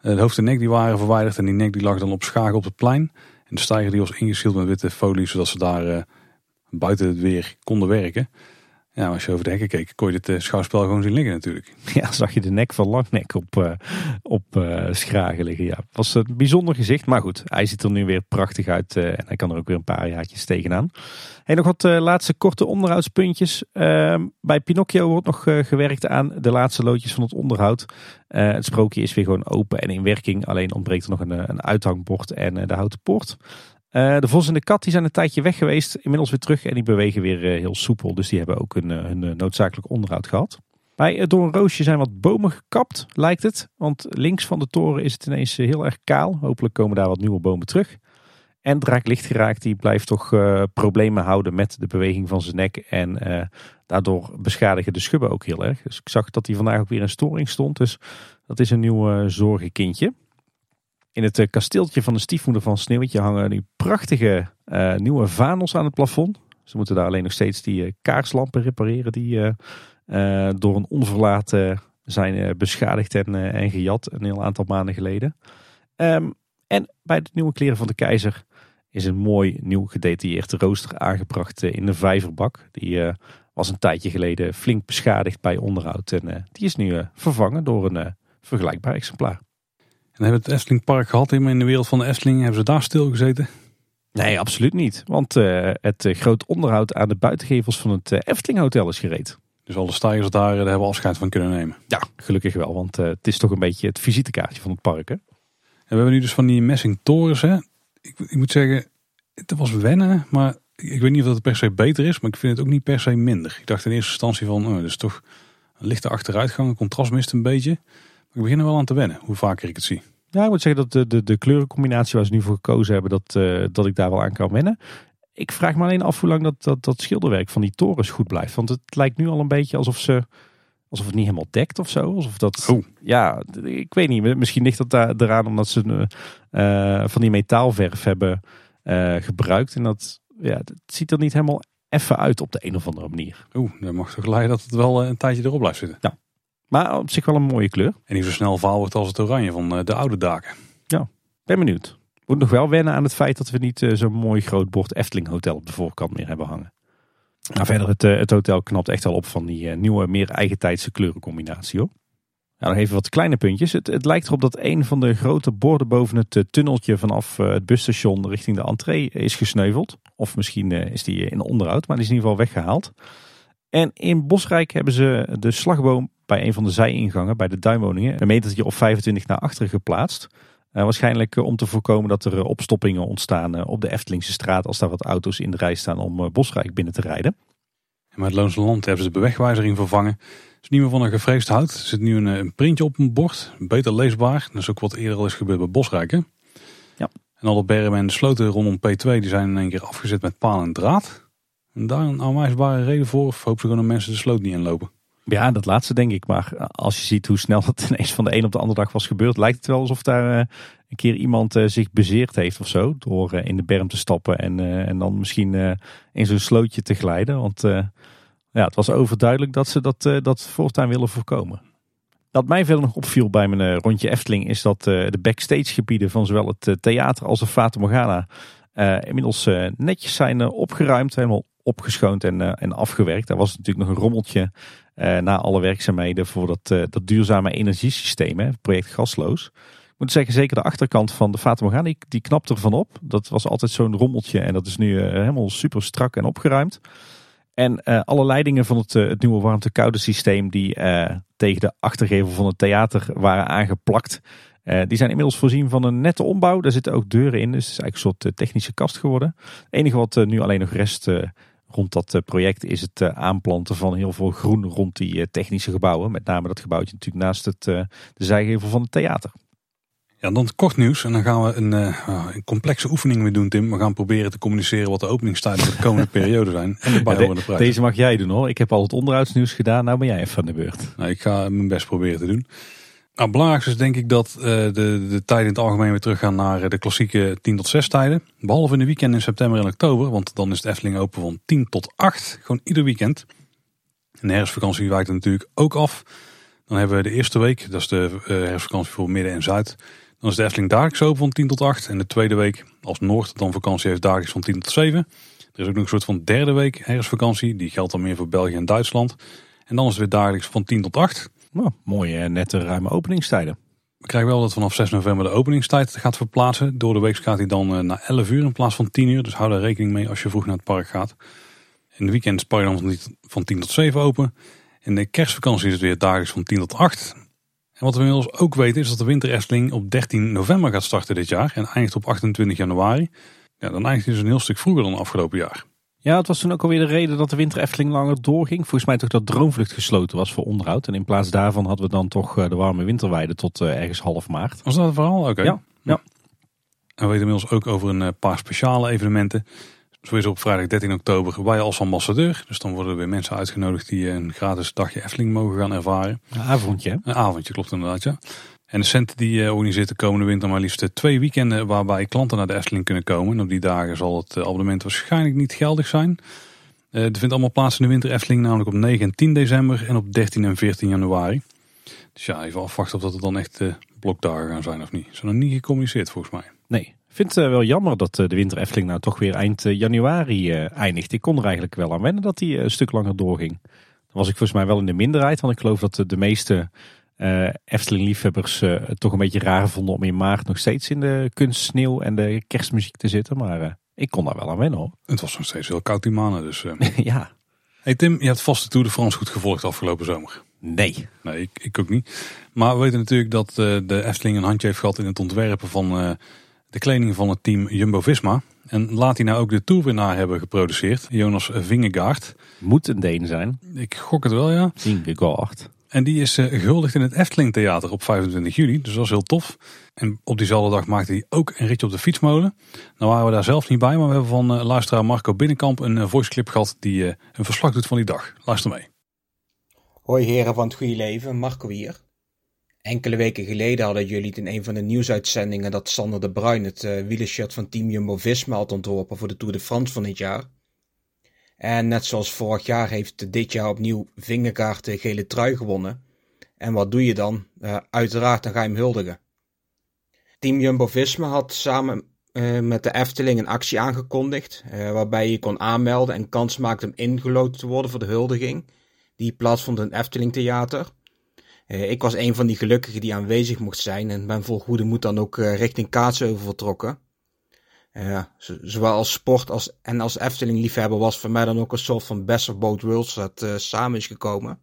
Eh, de hoofd en nek die waren verwijderd en die nek die lag dan op schagen op het plein. En de stijger die was ingeschild met witte folie, zodat ze daar buiten het weer konden werken. Ja, als je over de hekken keek, kon je dit uh, schouwspel gewoon zien liggen natuurlijk. <laughs>
Ja, zag je de nek van Langnek op, uh, op uh, schragen liggen. Ja, was een bijzonder gezicht. Maar goed, hij ziet er nu weer prachtig uit. en hij kan er ook weer een paar jaartjes tegenaan. En nog wat laatste korte onderhoudspuntjes. Ehm, bij Pinocchio wordt nog gewerkt aan de laatste loodjes van het onderhoud. het sprookje is weer gewoon open en in werking. Alleen ontbreekt er nog een, een uithangbord en de houten poort. Uh, de vos en de kat die zijn een tijdje weg geweest. Inmiddels weer terug en die bewegen weer uh, heel soepel. Dus die hebben ook hun, uh, hun noodzakelijk onderhoud gehad. Bij het Doornroosje zijn wat bomen gekapt, lijkt het. Want links van de toren is het ineens heel erg kaal. Hopelijk komen daar wat nieuwe bomen terug. En Draak Lichtgeraakt die blijft toch problemen houden met de beweging van zijn nek. En daardoor beschadigen de schubben ook heel erg. Dus ik zag dat hij vandaag ook weer in storing stond. Dus dat is een nieuw zorgenkindje. In het eh, kasteeltje van de stiefmoeder van Sneeuwwitje hangen nu prachtige uh, nieuwe vanos aan het plafond. Ze moeten daar alleen nog steeds die kaarslampen repareren die door een onverlaten zijn beschadigd en, en gejat een heel aantal maanden geleden. Ehm, en bij de nieuwe kleren van de keizer is een mooi nieuw gedetailleerd rooster aangebracht in de vijverbak. Die was een tijdje geleden flink beschadigd bij onderhoud. En die is nu vervangen door een vergelijkbaar exemplaar.
En hebben het Eftelingpark gehad in de wereld van de Efteling? Hebben ze daar stilgezeten?
Nee, absoluut niet. Want uh, het uh, groot onderhoud aan de buitengevels van het uh, Efteling Hotel is gereed.
Dus alle stijgers daar hebben afscheid van kunnen nemen?
Ja, gelukkig wel. Want het is toch een beetje het visitekaartje van het park. Hè? En
we hebben nu dus van die messing torens. Hè? Ik, ik, moet zeggen, het was wennen. Maar ik weet niet of dat het per se beter is. Maar ik vind het ook niet per se minder. Ik dacht in eerste instantie van, oh, dat is toch een lichte achteruitgang. Een contrast mist een beetje. Ik begin er wel aan te wennen, hoe vaker ik het zie.
Ja, ik moet zeggen dat de, de, de kleurencombinatie waar ze nu voor gekozen hebben, dat, uh, dat ik daar wel aan kan wennen. Ik vraag me alleen af hoe lang dat, dat, dat schilderwerk van die torens goed blijft. Want het lijkt nu al een beetje alsof ze alsof het niet helemaal dekt of zo. Alsof dat,
oh.
Ja, ik weet niet. Misschien ligt dat daar, eraan omdat ze uh, van die metaalverf hebben uh, gebruikt. En dat ja, het ziet er niet helemaal even uit op de een of andere manier.
Oeh, dan mag toch leiden dat het wel een tijdje erop blijft zitten.
Ja. Maar op zich wel een mooie kleur.
En niet zo snel wordt als het oranje van eh, de oude daken.
Ja, ben benieuwd. Moet nog wel wennen aan het feit dat we niet uh, zo'n mooi groot bord Efteling Hotel op de voorkant meer hebben hangen. Nou, verder, het, uh, het hotel knapt echt wel op van die nieuwe, meer eigentijdse kleurencombinatie hoor. Nou, nog even wat kleine puntjes. Het, het, lijkt erop dat een van de grote borden boven het tunneltje vanaf het busstation richting de entree is gesneuveld. Of misschien is die in onderhoud, maar die is in ieder geval weggehaald. En in Bosrijk hebben ze de slagboom bij een van de zijingangen, bij de duinwoningen, een metertje of 25 naar achteren geplaatst. Uh, waarschijnlijk uh, om te voorkomen dat er uh, opstoppingen ontstaan op de Eftelingse straat als daar wat auto's in de rij staan om Bosrijk binnen te rijden.
En met het Loonse Land hebben ze de bewegwijzering vervangen. Het is niet meer van een gevreesd hout. Er zit nu een, een printje op een bord, beter leesbaar. Dat is ook wat eerder al is gebeurd bij Bosrijk. Hè?
Ja.
En alle bergen en de sloten rondom P2 die zijn in één keer afgezet met paal en draad. Daar een aanwijsbare reden voor of hopen ze gewoon dat mensen de sloot niet inlopen?
Ja, dat laatste denk ik. Maar als je ziet hoe snel <laughs> het ineens van de een op de andere dag was gebeurd, lijkt het wel alsof daar eh, een keer iemand uh, zich bezeerd heeft of zo. Door in de berm te stappen en, en dan misschien in zo'n slootje te glijden. Want ja, het was overduidelijk dat ze dat, dat voortaan willen voorkomen. Wat mij verder nog opviel bij mijn rondje Efteling is dat de backstage gebieden van zowel het theater als de Fata Morgana inmiddels netjes zijn opgeruimd. Helemaal opgeschoond en, en afgewerkt. Daar was natuurlijk nog een rommeltje uh, na alle werkzaamheden voor dat, uh, dat duurzame energiesysteem, hè, project gasloos. Ik moet zeggen, zeker de achterkant van de Fata die, die knapt ervan op. Dat was altijd zo'n rommeltje en dat is nu helemaal super strak en opgeruimd. En alle leidingen van het, het nieuwe warmte-koude systeem die tegen de achtergevel van het theater waren aangeplakt, die zijn inmiddels voorzien van een nette ombouw. Daar zitten ook deuren in, dus het is eigenlijk een soort technische kast geworden. Het enige wat nu alleen nog rest rond dat eh, project is het eh, aanplanten van heel veel groen rond die eh, technische gebouwen. Met name dat gebouwtje natuurlijk naast het, de zijgevel van het theater.
Ja, dan kort nieuws. En dan gaan we een, een, complexe oefening weer doen, Tim. We gaan proberen te communiceren wat de openingstijden voor de komende <laughs> periode zijn. En de bijhorende prijs.
Deze mag jij doen hoor. Ik heb al het onderhoudsnieuws gedaan. Nou ben jij even aan de beurt.
Nou, ik ga mijn best proberen te doen. Is denk ik dat uh, de, de tijden in het algemeen weer teruggaan naar de klassieke 10 tot 6 tijden. Behalve in de weekend in september en oktober, want dan is de Efteling open van 10 tot 8. Gewoon ieder weekend. En de herfstvakantie wijkt er natuurlijk ook af. Dan hebben we de eerste week, dat is de uh, herfstvakantie voor Midden en Zuid. Dan is de Efteling dagelijks open van 10 tot 8. En de tweede week, als Noord dan vakantie heeft, dagelijks van 10 tot 7. Er is ook nog een soort van derde week herfstvakantie. Die geldt dan meer voor België en Duitsland. En dan is het weer dagelijks van 10 tot 8.
Nou, mooie, nette, ruime openingstijden.
We krijgen wel dat vanaf 6 november de openingstijd gaat verplaatsen. Door de week gaat hij dan eh, naar 11 uur in plaats van 10 uur. Dus hou daar rekening mee als je vroeg naar het park gaat. In de weekend is het dan van 10 tot 7 open. In de kerstvakantie is het weer dagelijks van 10 tot 8. En wat we inmiddels ook weten is dat de winter op 13 november gaat starten dit jaar. En eindigt op 28 januari. Ja, dan eindigt hij dus een heel stuk vroeger dan afgelopen jaar.
Ja, het was toen ook alweer de reden dat de winter Efteling langer doorging. Volgens mij toch dat Droomvlucht gesloten was voor onderhoud. En in plaats daarvan hadden we dan toch eh, de warme winterweide tot eh, ergens half maart.
Was dat het verhaal? Oké.
Ja, ja.
En we weten inmiddels ook over een eh, paar speciale evenementen. Sowieso op vrijdag 13 oktober wij als ambassadeur. Dus dan worden er weer mensen uitgenodigd die een gratis dagje Efteling mogen gaan ervaren.
Een avondje.
Een avondje, klopt inderdaad ja. En de cent die uh, organiseert de komende winter maar liefst twee weekenden waarbij klanten naar de Efteling kunnen komen. En op die dagen zal het abonnement waarschijnlijk niet geldig zijn. Uh, het vindt allemaal plaats in de winter Efteling, namelijk op 9 en 10 december en op 13 en 14 januari. Dus ja, even afwachten of dat het dan echt blokdagen gaan zijn of niet. Ze nog niet gecommuniceerd volgens mij.
Nee, ik vind het wel jammer dat de winter Efteling nou toch weer eind januari eindigt. Ik kon er eigenlijk wel aan wennen dat die een stuk langer doorging. Dan was ik volgens mij wel in de minderheid, want ik geloof dat de meeste uh, Efteling-liefhebbers uh, het toch een beetje raar vonden om in maart nog steeds in de kunstsneeuw en de kerstmuziek te zitten. Maar uh, ik kon daar wel aan wennen hoor.
Het was nog steeds heel koud die maanden, dus... <laughs>
ja.
Hey Tim, je hebt vast de Tour de France goed gevolgd afgelopen zomer.
Nee.
Nee, ik, ik ook niet. Maar we weten natuurlijk dat de Efteling een handje heeft gehad in het ontwerpen van de kleding van het team Jumbo-Visma. En laat hij nou ook de toerwinnaar hebben geproduceerd, Jonas Vingegaard.
Moet een Deen zijn.
Ik gok het wel, ja.
Vingegaard.
En die is uh, gehuldigd in het Efteling Theater op 25 juli. Dus dat was heel tof. En op diezelfde dag maakte hij ook een ritje op de fietsmolen. Nou waren we daar zelf niet bij, maar we hebben van uh, luisteraar Marco Binnenkamp een uh, voiceclip gehad die een verslag doet van die dag. Luister mee.
Hoi heren van het goede leven, Marco hier. Enkele weken geleden hadden jullie in een van de nieuwsuitzendingen dat Sander de Bruin het uh, wielershirt van Team Jumbo-Visma had ontworpen voor de Tour de France van dit jaar. En net zoals vorig jaar heeft dit jaar opnieuw Vingegaard de gele trui gewonnen. En wat doe je dan? Uh, uiteraard dan ga je hem huldigen. Team Jumbo-Visma had samen uh, met de Efteling een actie aangekondigd, uh, waarbij je kon aanmelden en kans maakte om ingeloten te worden voor de huldiging. Die plaatsvond in het Efteling Theater. ik was een van die gelukkigen die aanwezig mocht zijn en ben vol goede moed dan ook richting Kaatsheuvel vertrokken. Ja, zowel als sport als, en als Efteling-liefhebber was voor mij dan ook een soort van best of both worlds dat uh, samen is gekomen.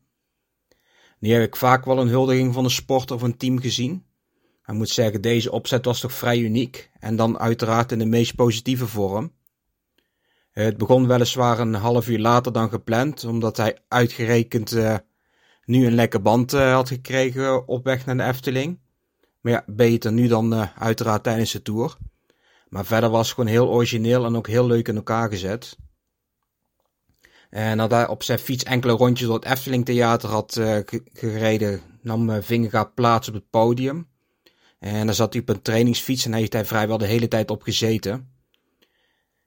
Nu heb ik vaak wel een huldiging van een sport of een team gezien. Ik moet zeggen, deze opzet was toch vrij uniek en dan uiteraard in de meest positieve vorm. Het begon weliswaar een half uur later dan gepland, omdat hij uitgerekend uh, nu een lekker band had gekregen op weg naar de Efteling. Maar ja, beter nu dan uiteraard tijdens de tour. Maar verder was het gewoon heel origineel en ook heel leuk in elkaar gezet. En nadat hij op zijn fiets enkele rondjes door het Efteling Theater had uh, gereden, nam uh, Vingegaard plaats op het podium. En daar zat hij op een trainingsfiets en heeft hij vrijwel de hele tijd op gezeten.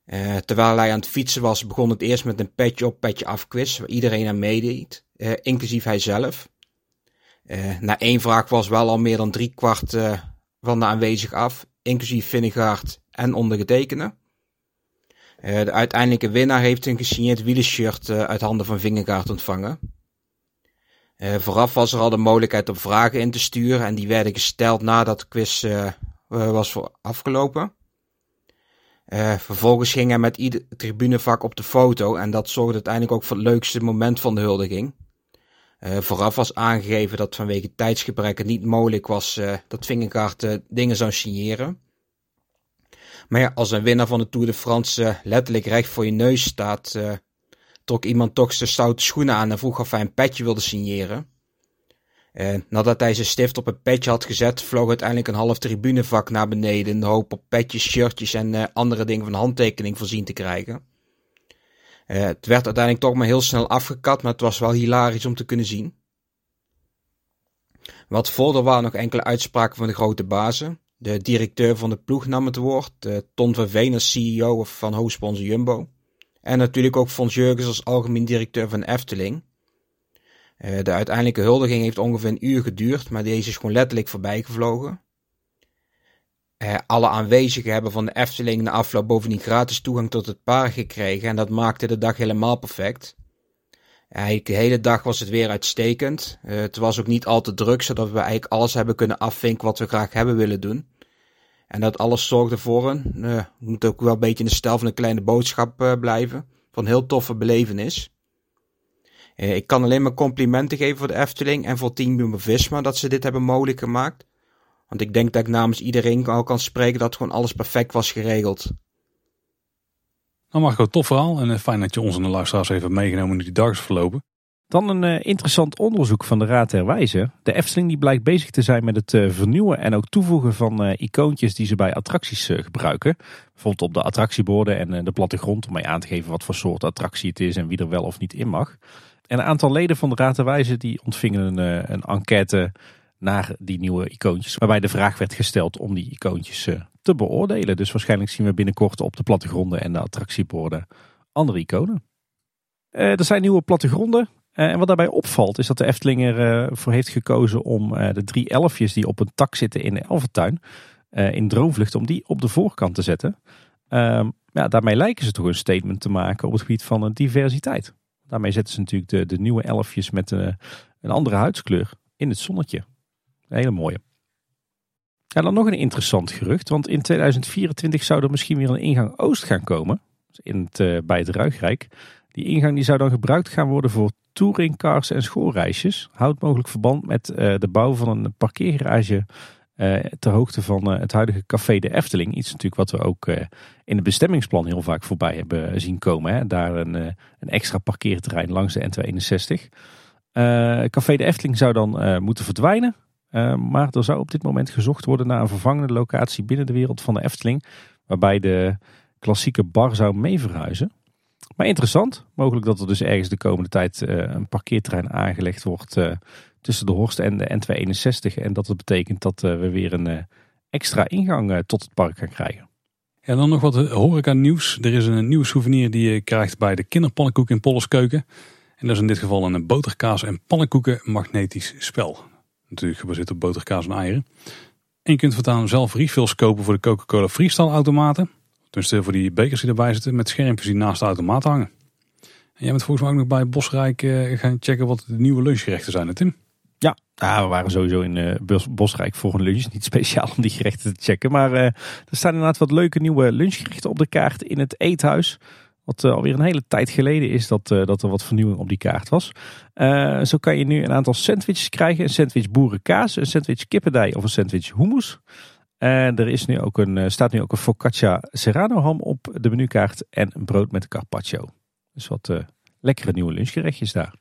Uh, terwijl hij aan het fietsen was, begon het eerst met een petje op, petje af quiz, waar iedereen aan meedeed, inclusief hij zelf. na één vraag was wel al meer dan drie kwart van de aanwezig af, inclusief Vingegaard en ondergetekende. Uh, de uiteindelijke winnaar heeft een gesigneerd wielershirt uh, uit handen van Vingegaard ontvangen. Uh, vooraf was er al de mogelijkheid om vragen in te sturen en die werden gesteld nadat de quiz was afgelopen. vervolgens ging hij met ieder tribunevak op de foto en dat zorgde uiteindelijk ook voor het leukste moment van de huldiging. Vooraf was aangegeven dat vanwege tijdsgebrek het niet mogelijk was dat Vingegaard dingen zou signeren. Maar ja, als een winnaar van de Tour de France uh, letterlijk recht voor je neus staat, uh, trok iemand toch zijn stoute schoenen aan en vroeg of hij een petje wilde signeren. Uh, nadat hij zijn stift op een petje had gezet, vloog uiteindelijk een half tribunevak naar beneden in de hoop op petjes, shirtjes en andere dingen van handtekening voorzien te krijgen. Het werd uiteindelijk toch maar heel snel afgekat, maar het was wel hilarisch om te kunnen zien. Wat volgde waren nog enkele uitspraken van de grote bazen. De directeur van de ploeg nam het woord. Uh, Ton Verveen als CEO van hoofdsponsor Jumbo. En natuurlijk ook Fons Jurgens als algemeen directeur van Efteling. Uh, de uiteindelijke huldiging heeft ongeveer een uur geduurd, maar deze is gewoon letterlijk voorbij gevlogen. Uh, alle aanwezigen hebben van de Efteling na afloop bovendien gratis toegang tot het park gekregen en dat maakte de dag helemaal perfect. Eigenlijk de hele dag was het weer uitstekend. Uh, het was ook niet al te druk, zodat we eigenlijk alles hebben kunnen afvinken wat we graag hebben willen doen. En dat alles zorgde voor een, uh, moet ook wel een beetje in de stijl van een kleine boodschap uh, blijven. Van heel toffe belevenis. ik kan alleen maar complimenten geven voor de Efteling en voor Team Jumbo-Visma dat ze dit hebben mogelijk gemaakt. Want ik denk dat ik namens iedereen al kan spreken dat gewoon alles perfect was geregeld.
Nou Marco, tof verhaal en eh, fijn dat je ons en de luisteraars even meegenomen in die dag is verlopen.
Dan een uh, interessant onderzoek van de Raad der Wijze. De Efteling die blijkt bezig te zijn met het uh, vernieuwen en ook toevoegen van uh, icoontjes die ze bij attracties gebruiken. Bijvoorbeeld op de attractieborden en de plattegrond om mee aan te geven wat voor soort attractie het is en wie er wel of niet in mag. En een aantal leden van de Raad der Wijze die ontvingen een, een enquête naar die nieuwe icoontjes. Waarbij de vraag werd gesteld om die icoontjes te beoordelen. Dus waarschijnlijk zien we binnenkort op de plattegronden en de attractieborden andere iconen. er zijn nieuwe plattegronden. en wat daarbij opvalt is dat de Efteling ervoor heeft gekozen om de drie elfjes die op een tak zitten in de Elfentuin, in Droomvlucht, om die op de voorkant te zetten. Ehm, ja, daarmee lijken ze toch een statement te maken op het gebied van diversiteit. Daarmee zetten ze natuurlijk de, de nieuwe elfjes met een, een andere huidskleur in het zonnetje. Een hele mooie. Ja, dan nog een interessant gerucht. Want in 2024 zou er misschien weer een ingang Oost gaan komen. In het, uh, bij het Ruigrijk. Die ingang die zou dan gebruikt gaan worden voor touringcars en schoolreisjes. Houdt mogelijk verband met uh, de bouw van een parkeergarage uh, ter hoogte van het huidige café de Efteling. Iets natuurlijk wat we ook in het bestemmingsplan heel vaak voorbij hebben zien komen. Hè. Daar een, een extra parkeerterrein langs de N261. café de Efteling zou dan moeten verdwijnen. Uh, maar er zou op dit moment gezocht worden naar een vervangende locatie binnen de wereld van de Efteling. Waarbij de klassieke bar zou mee verhuizen. Maar interessant, mogelijk dat er dus ergens de komende tijd uh, een parkeerterrein aangelegd wordt uh, tussen de Horst en de N261. En dat dat betekent dat we weer een extra ingang tot het park gaan krijgen.
En dan nog wat horeca nieuws. Er is een nieuwe souvenir die je krijgt bij de kinderpannenkoek in Polleskeuken. En dat is in dit geval een boterkaas en pannenkoeken magnetisch spel. Natuurlijk gebaseerd op boterkaas en eieren. En je kunt voortaan zelf refills kopen voor de Coca-Cola Freestyle automaten. Tenminste voor die bekers die erbij zitten met schermpjes die naast de automaat hangen. En jij bent volgens mij ook nog bij Bosrijk uh, gaan checken wat de nieuwe lunchgerechten zijn, Tim?
Ja, nou, we waren sowieso in uh, Bosrijk voor een lunch. Niet speciaal om die gerechten te checken. Maar uh, er staan inderdaad wat leuke nieuwe lunchgerechten op de kaart in het eethuis. Wat uh, alweer een hele tijd geleden is dat, uh, dat er wat vernieuwing op die kaart was. Uh, zo kan je nu een aantal sandwiches krijgen. Een sandwich boerenkaas, een sandwich kippendij of een sandwich hummus. En er is nu ook een, staat nu ook een focaccia serrano ham op de menukaart en een brood met carpaccio. Dus wat lekkere nieuwe lunchgerechtjes daar.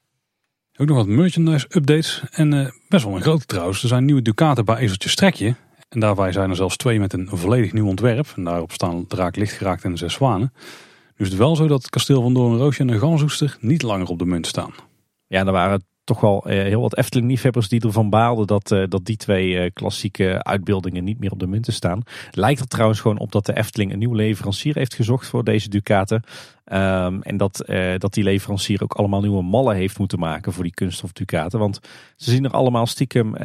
Ook nog wat merchandise updates en best wel een grote trouwens. Er zijn nieuwe Ducaten bij Ezeltje Strekje. En daarbij zijn er zelfs twee met een volledig nieuw ontwerp. En daarop staan draak lichtgeraakt en zes zwanen. Nu is het wel zo dat het kasteel van Doornroosje en de Gansoester niet langer op de munt staan.
Ja, er waren toch wel eh, heel wat Efteling-liefhebbers die ervan baalden dat, eh, dat die twee eh, klassieke uitbeeldingen niet meer op de munten staan. Lijkt er trouwens gewoon op dat de Efteling een nieuwe leverancier heeft gezocht voor deze ducaten. Um, en dat, dat die leverancier ook allemaal nieuwe mallen heeft moeten maken voor die kunststof ducaten. Want ze zien er allemaal stiekem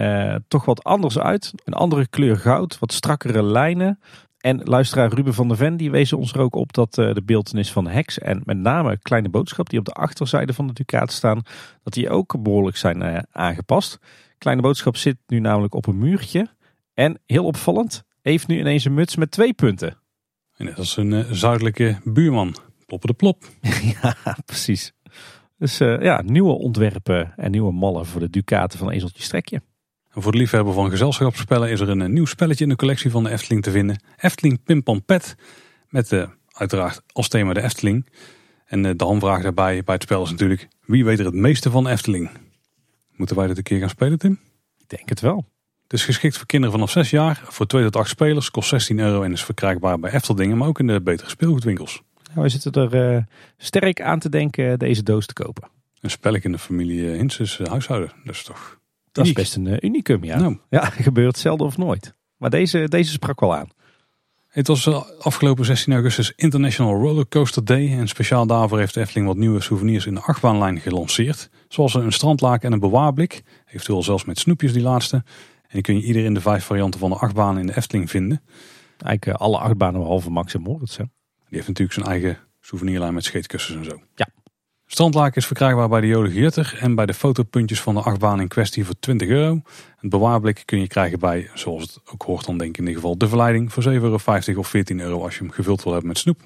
toch wat anders uit. Een andere kleur goud, wat strakkere lijnen. En luisteraar Ruben van der Ven die wees ons er ook op dat uh, de beeldenis van Hex en met name Kleine Boodschap die op de achterzijde van de Ducaat staan, dat die ook behoorlijk zijn uh, aangepast. Kleine Boodschap zit nu namelijk op een muurtje en heel opvallend heeft nu ineens een muts met twee punten.
En dat is een uh, zuidelijke buurman. Ploppen de plop. <laughs>
ja, precies. Dus ja, nieuwe ontwerpen en nieuwe mallen voor de Ducaten van Ezeltje Strekje
voor de liefhebber van gezelschapsspellen is er een nieuw spelletje in de collectie van de Efteling te vinden. Efteling Pim Pet. Met uh, uiteraard als thema de Efteling. En uh, de handvraag daarbij bij het spel is natuurlijk, wie weet er het meeste van Efteling? Moeten wij dit een keer gaan spelen Tim?
Ik denk het wel.
Het is geschikt voor kinderen vanaf 6 jaar. Voor 2 tot 8 spelers. Kost 16 euro en is verkrijgbaar bij Efteldingen. Maar ook in de betere speelgoedwinkels.
Nou, we zitten er uh, sterk aan te denken deze doos te kopen.
Een spelletje in de familie Hinses huishouden. Dat is toch
dat is best een uh, unicum, ja. Nou. Ja, <laughs> gebeurt zelden of nooit. Maar deze, deze sprak wel aan.
Het was eh, afgelopen 16 augustus International Roller Coaster Day. En speciaal daarvoor heeft Efteling wat nieuwe souvenirs in de achtbaanlijn gelanceerd. Zoals een strandlaken en een bewaarblik. Eventueel zelfs met snoepjes die laatste. En die kun je ieder in de vijf varianten van de achtbaan in de Efteling vinden.
Eigenlijk eh, alle achtbanen behalve Max en Moritz. Hè?
Die heeft natuurlijk zijn eigen souvenirlijn met scheetkussens en zo.
Ja.
Strandlaken is verkrijgbaar bij de Jolige Jutter en bij de fotopuntjes van de achtbaan in kwestie voor 20 euro. Het bewaarblik kun je krijgen bij, zoals het ook hoort dan denk ik in ieder geval, de verleiding voor 7,50 euro of 14 euro als je hem gevuld wil hebben met snoep.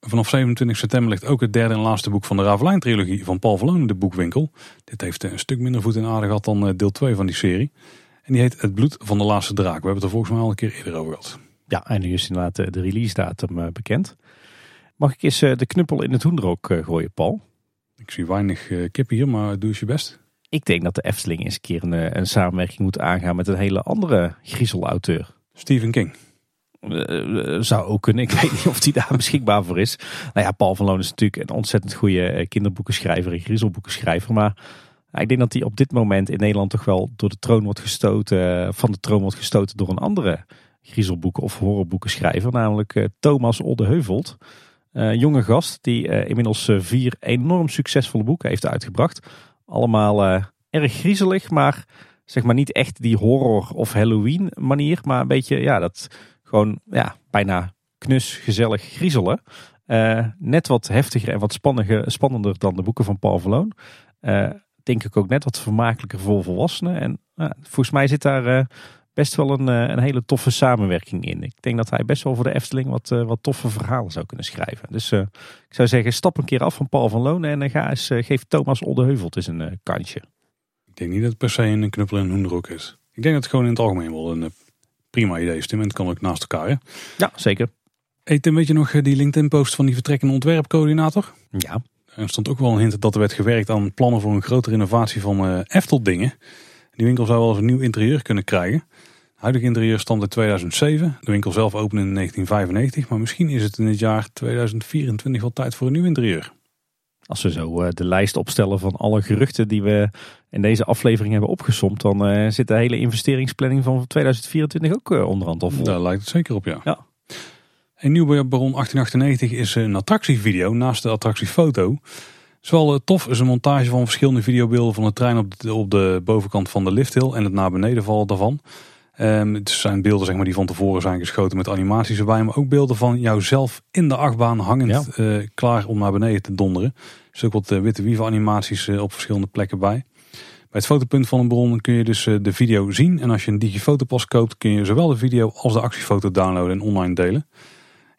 Vanaf 27 september ligt ook het derde en laatste boek van de Ravelijn trilogie van Paul Verloon in de boekwinkel. Dit heeft een stuk minder voet in aarde gehad dan eh, deel 2 van die serie. En die heet Het bloed van de laatste draak. We hebben het er volgens mij al een keer eerder over gehad.
Ja, en nu is inderdaad de release datum eh, bekend. Mag ik eens eh, de knuppel in het hoenderok gooien, Paul?
Ik zie weinig uh, kippen hier, maar doe eens je best.
Ik denk dat de Efteling eens een keer een, eh, een samenwerking moet aangaan met een hele andere griezelauteur.
Stephen King.
Uh, zou ook kunnen. <laughs> Ik weet niet of die daar beschikbaar voor is. Nou ja, Paul van Loon is natuurlijk een ontzettend goede kinderboekenschrijver en griezelboekenschrijver. Maar ik denk dat hij op dit moment in Nederland toch wel door de troon wordt gestoten, van de troon wordt gestoten door een andere griezelboeken of horrorboekenschrijver. Namelijk Thomas Oldeheuvelt. Jonge gast die inmiddels vier enorm succesvolle boeken heeft uitgebracht. Allemaal erg griezelig, maar zeg maar niet echt die horror of Halloween manier. Maar een beetje, ja, dat gewoon ja, bijna knus, gezellig griezelen. net wat heftiger en wat spannender dan de boeken van Paul Verloon. denk ik ook net wat vermakelijker voor volwassenen. En volgens mij zit daar best wel een, eh, een hele toffe samenwerking in. Ik denk dat hij best wel voor de Efteling wat, eh, wat toffe verhalen zou kunnen schrijven. Dus uh, ik zou zeggen, stap een keer af van Paul van Loon en ga eens, geef Thomas Oldeheuvel eens een kansje.
Ik denk niet dat het per se een knuppel en een hoenderok is. Ik denk dat het gewoon in het algemeen wel een prima idee is, Tim. En het kan ook naast elkaar, hè?
Ja, zeker.
Hey Tim, weet je nog die LinkedIn-post van die vertrekkende ontwerpcoördinator?
Ja.
Er stond ook wel een hint dat er werd gewerkt aan plannen voor een grotere innovatie van uh, Efteldingen. Die winkel zou wel eens een nieuw interieur kunnen krijgen huidige interieur stond in 2007. De winkel zelf opende in 1995. Maar misschien is het in het jaar 2024 wel tijd voor een nieuw interieur.
Als we zo eh, de lijst opstellen van alle geruchten die we in deze aflevering hebben opgesomd, dan uh, zit de hele investeringsplanning van 2024 ook uh, onderhand al vol.
Daar lijkt het zeker op, ja.
ja.
Een nieuw Baron 1898 is een attractievideo naast de attractiefoto. Zowel tof is een montage van verschillende videobeelden van de trein op de, op de bovenkant van de lifthill en het naar beneden vallen daarvan. Um, het zijn beelden zeg maar, die van tevoren zijn geschoten met animaties erbij. Maar ook beelden van jouzelf in de achtbaan hangend eh, klaar om naar beneden te donderen. Dus ook wat uh, witte wieven animaties uh, op verschillende plekken bij. Bij het fotopunt van een bron kun je dus de video zien. En als je een digifotopas koopt kun je zowel de video als de actiefoto downloaden en online delen.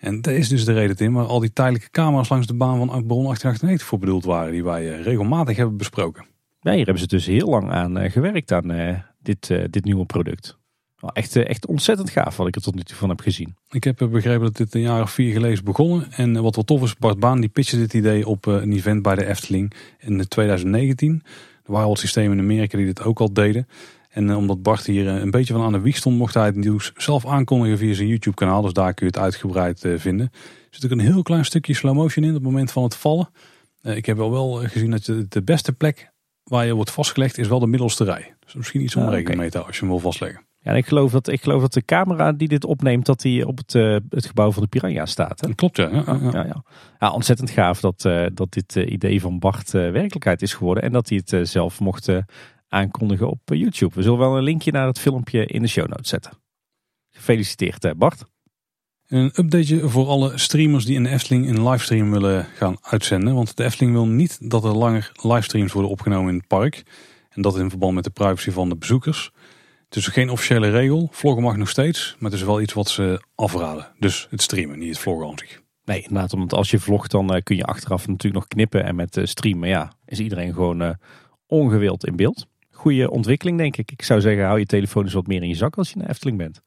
En dat is dus de reden in waar al die tijdelijke camera's langs de baan van bron 1898 voor bedoeld waren. Die wij regelmatig hebben besproken.
Ja, hier hebben ze dus heel lang aan gewerkt aan dit, dit nieuwe product. Echt, eh, echt ontzettend gaaf wat ik er tot nu toe van heb gezien.
Ik heb eh, begrepen dat dit een jaar of vier geleden is begonnen. En eh, wat wel tof is, Bart Baan die pitchte dit idee op een event bij de Efteling in 2019. Er waren al systemen in Amerika die dit ook al deden. En omdat Bart hier een beetje van aan de wieg stond, mocht hij het nieuws zelf aankondigen via zijn YouTube kanaal. Dus daar kun je het uitgebreid vinden. Er zit ook een heel klein stukje slow motion in op het moment van het vallen. Ik heb wel wel gezien dat de beste plek waar je wordt vastgelegd is wel de middelste rij. Dus misschien iets om ah, rekening mee te houden als je hem wil vastleggen.
Ja, ik geloof, dat, ik geloof dat de camera die dit opneemt, dat die op het, uh, het gebouw van de Piranha staat. Hè?
Klopt, ja. Ja,
ja. ja, ja. ontzettend gaaf dat, uh, dat dit uh, idee van Bart werkelijkheid is geworden. En dat hij het zelf mocht aankondigen op YouTube. We zullen wel een linkje naar het filmpje in de show notes zetten. Gefeliciteerd Bart.
Een updateje voor alle streamers die in de Efteling een livestream willen gaan uitzenden. Want de Efteling wil niet dat er langer livestreams worden opgenomen in het park. En dat in verband met de privacy van de bezoekers. Het is geen officiële regel. Vloggen mag nog steeds, maar het is wel iets wat ze afraden. Dus het streamen, niet het vloggen aan zich.
Nee, inderdaad, omdat als je vlogt dan uh, kun je achteraf natuurlijk nog knippen. En met streamen ja, is iedereen gewoon ongewild in beeld. Goede ontwikkeling denk ik. Ik zou zeggen, hou je telefoon eens wat meer in je zak als je naar Efteling bent.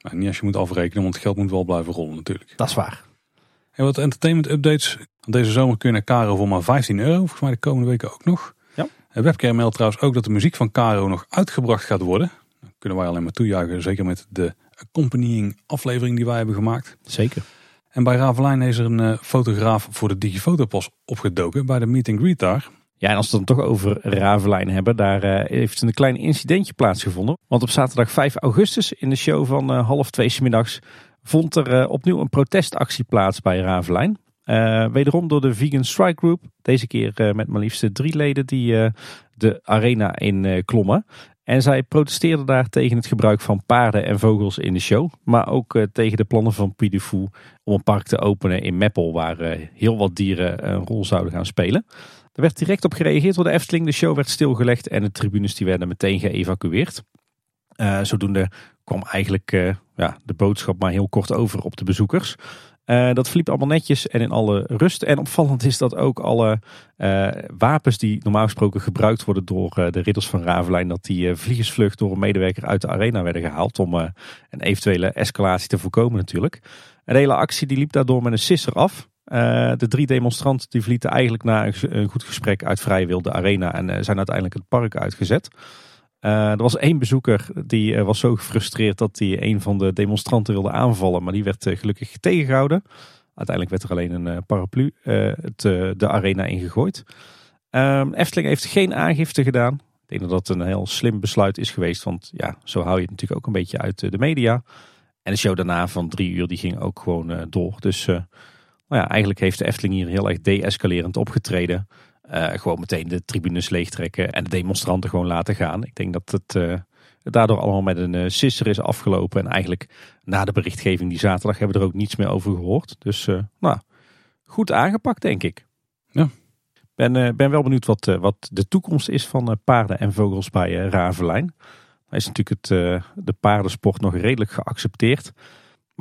Maar niet als je moet afrekenen, want het geld moet wel blijven rollen natuurlijk.
Dat is waar.
En wat entertainment updates. Deze zomer kun je naar Caro voor maar 15 euro. Volgens mij de komende weken ook nog.
Ja.
Webcam meldt trouwens ook dat de muziek van Caro nog uitgebracht gaat worden kunnen wij alleen maar toejuichen. Zeker met de accompanying aflevering die wij hebben gemaakt.
Zeker.
En bij Ravelijn is er een uh, fotograaf voor de Digifotopas opgedoken bij de meet and greet daar.
Ja, en als we het dan toch over Ravelijn hebben, daar uh, heeft een klein incidentje plaatsgevonden. Want op zaterdag 5 augustus in de show van uh, half twee middags vond er opnieuw een protestactie plaats bij Ravelijn. wederom door de Vegan Strike Group. Deze keer met maar liefst drie leden die de arena in klommen. En zij protesteerden daar tegen het gebruik van paarden en vogels in de show. Maar ook eh, tegen de plannen van Pidufou om een park te openen in Meppel. Waar eh, heel wat dieren een rol zouden gaan spelen. Er werd direct op gereageerd door de Efteling. De show werd stilgelegd en de tribunes die werden meteen geëvacueerd. Uh, zodoende kwam eigenlijk ja, de boodschap maar heel kort over op de bezoekers. Uh, dat verliep allemaal netjes en in alle rust. En opvallend is dat ook alle wapens die normaal gesproken gebruikt worden door de ridders van Ravelijn, dat die vliegensvlucht door een medewerker uit de arena werden gehaald om een eventuele escalatie te voorkomen natuurlijk. En de hele actie die liep daardoor met een sisser af. De drie demonstranten die verlieten eigenlijk na een, goed gesprek uit vrije wil de arena en zijn uiteindelijk het park uitgezet. Uh, er was één bezoeker die was zo gefrustreerd dat hij een van de demonstranten wilde aanvallen, maar die werd gelukkig tegengehouden. Uiteindelijk werd er alleen een paraplu de arena ingegooid. Ehm, Efteling heeft geen aangifte gedaan. Ik denk dat dat een heel slim besluit is geweest, want ja, zo hou je het natuurlijk ook een beetje uit de media. En de show daarna van drie uur die ging ook gewoon door. Dus Nou ja, eigenlijk heeft de Efteling hier heel erg de-escalerend opgetreden. Uh, gewoon meteen de tribunes leegtrekken en de demonstranten gewoon laten gaan. Ik denk dat het uh, daardoor allemaal met een uh, sisser is afgelopen. En eigenlijk na de berichtgeving die zaterdag hebben we er ook niets meer over gehoord. Dus nou, goed aangepakt denk ik.
Ja.
Ben, ben wel benieuwd wat, wat de toekomst is van paarden en vogels bij Ravelijn. Hij is natuurlijk het, de paardensport nog redelijk geaccepteerd.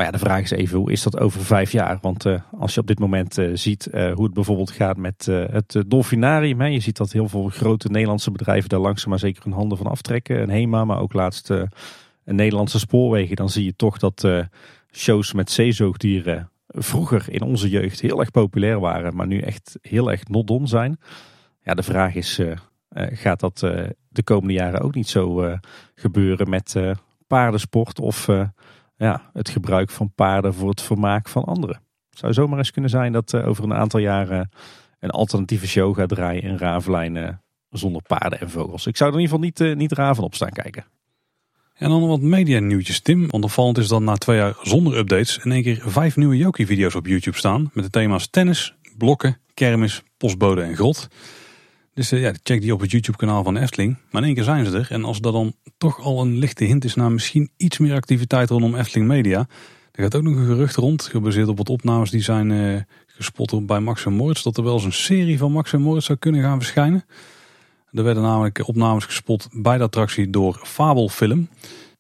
Ja, de vraag is even, hoe is dat over vijf jaar? Want uh, als je op dit moment uh, ziet uh, hoe het bijvoorbeeld gaat met het dolfinarium. Hè, je ziet dat heel veel grote Nederlandse bedrijven daar langzaam maar zeker hun handen van aftrekken. Een HEMA, maar ook laatst een Nederlandse spoorwegen. Dan zie je toch dat shows met zeezoogdieren vroeger in onze jeugd heel erg populair waren. Maar nu echt heel erg not done zijn. Ja, de vraag is, gaat dat de komende jaren ook niet zo gebeuren met paardensport of ja, het gebruik van paarden voor het vermaak van anderen. Het zou zomaar eens kunnen zijn dat uh, over een aantal jaren een alternatieve show gaat draaien in Ravenlijnen zonder paarden en vogels. Ik zou in ieder geval niet, uh, niet Raven op staan kijken.
En dan wat media nieuwtjes Tim. Want opvallend is dat na twee jaar zonder updates in één keer vijf nieuwe Jokie video's op YouTube staan. Met de thema's tennis, blokken, kermis, postbode en grot. Dus uh, ja, check die op het YouTube kanaal van Efteling. Maar in één keer zijn ze er. En als dat dan toch al een lichte hint is naar misschien iets meer activiteit rondom Efteling Media. Er gaat ook nog een gerucht rond, gebaseerd op wat opnames die zijn uh, gespot bij Max en Moritz. Dat er wel eens een serie van Max en Moritz zou kunnen gaan verschijnen. Er werden namelijk opnames gespot bij de attractie door Fabelfilm.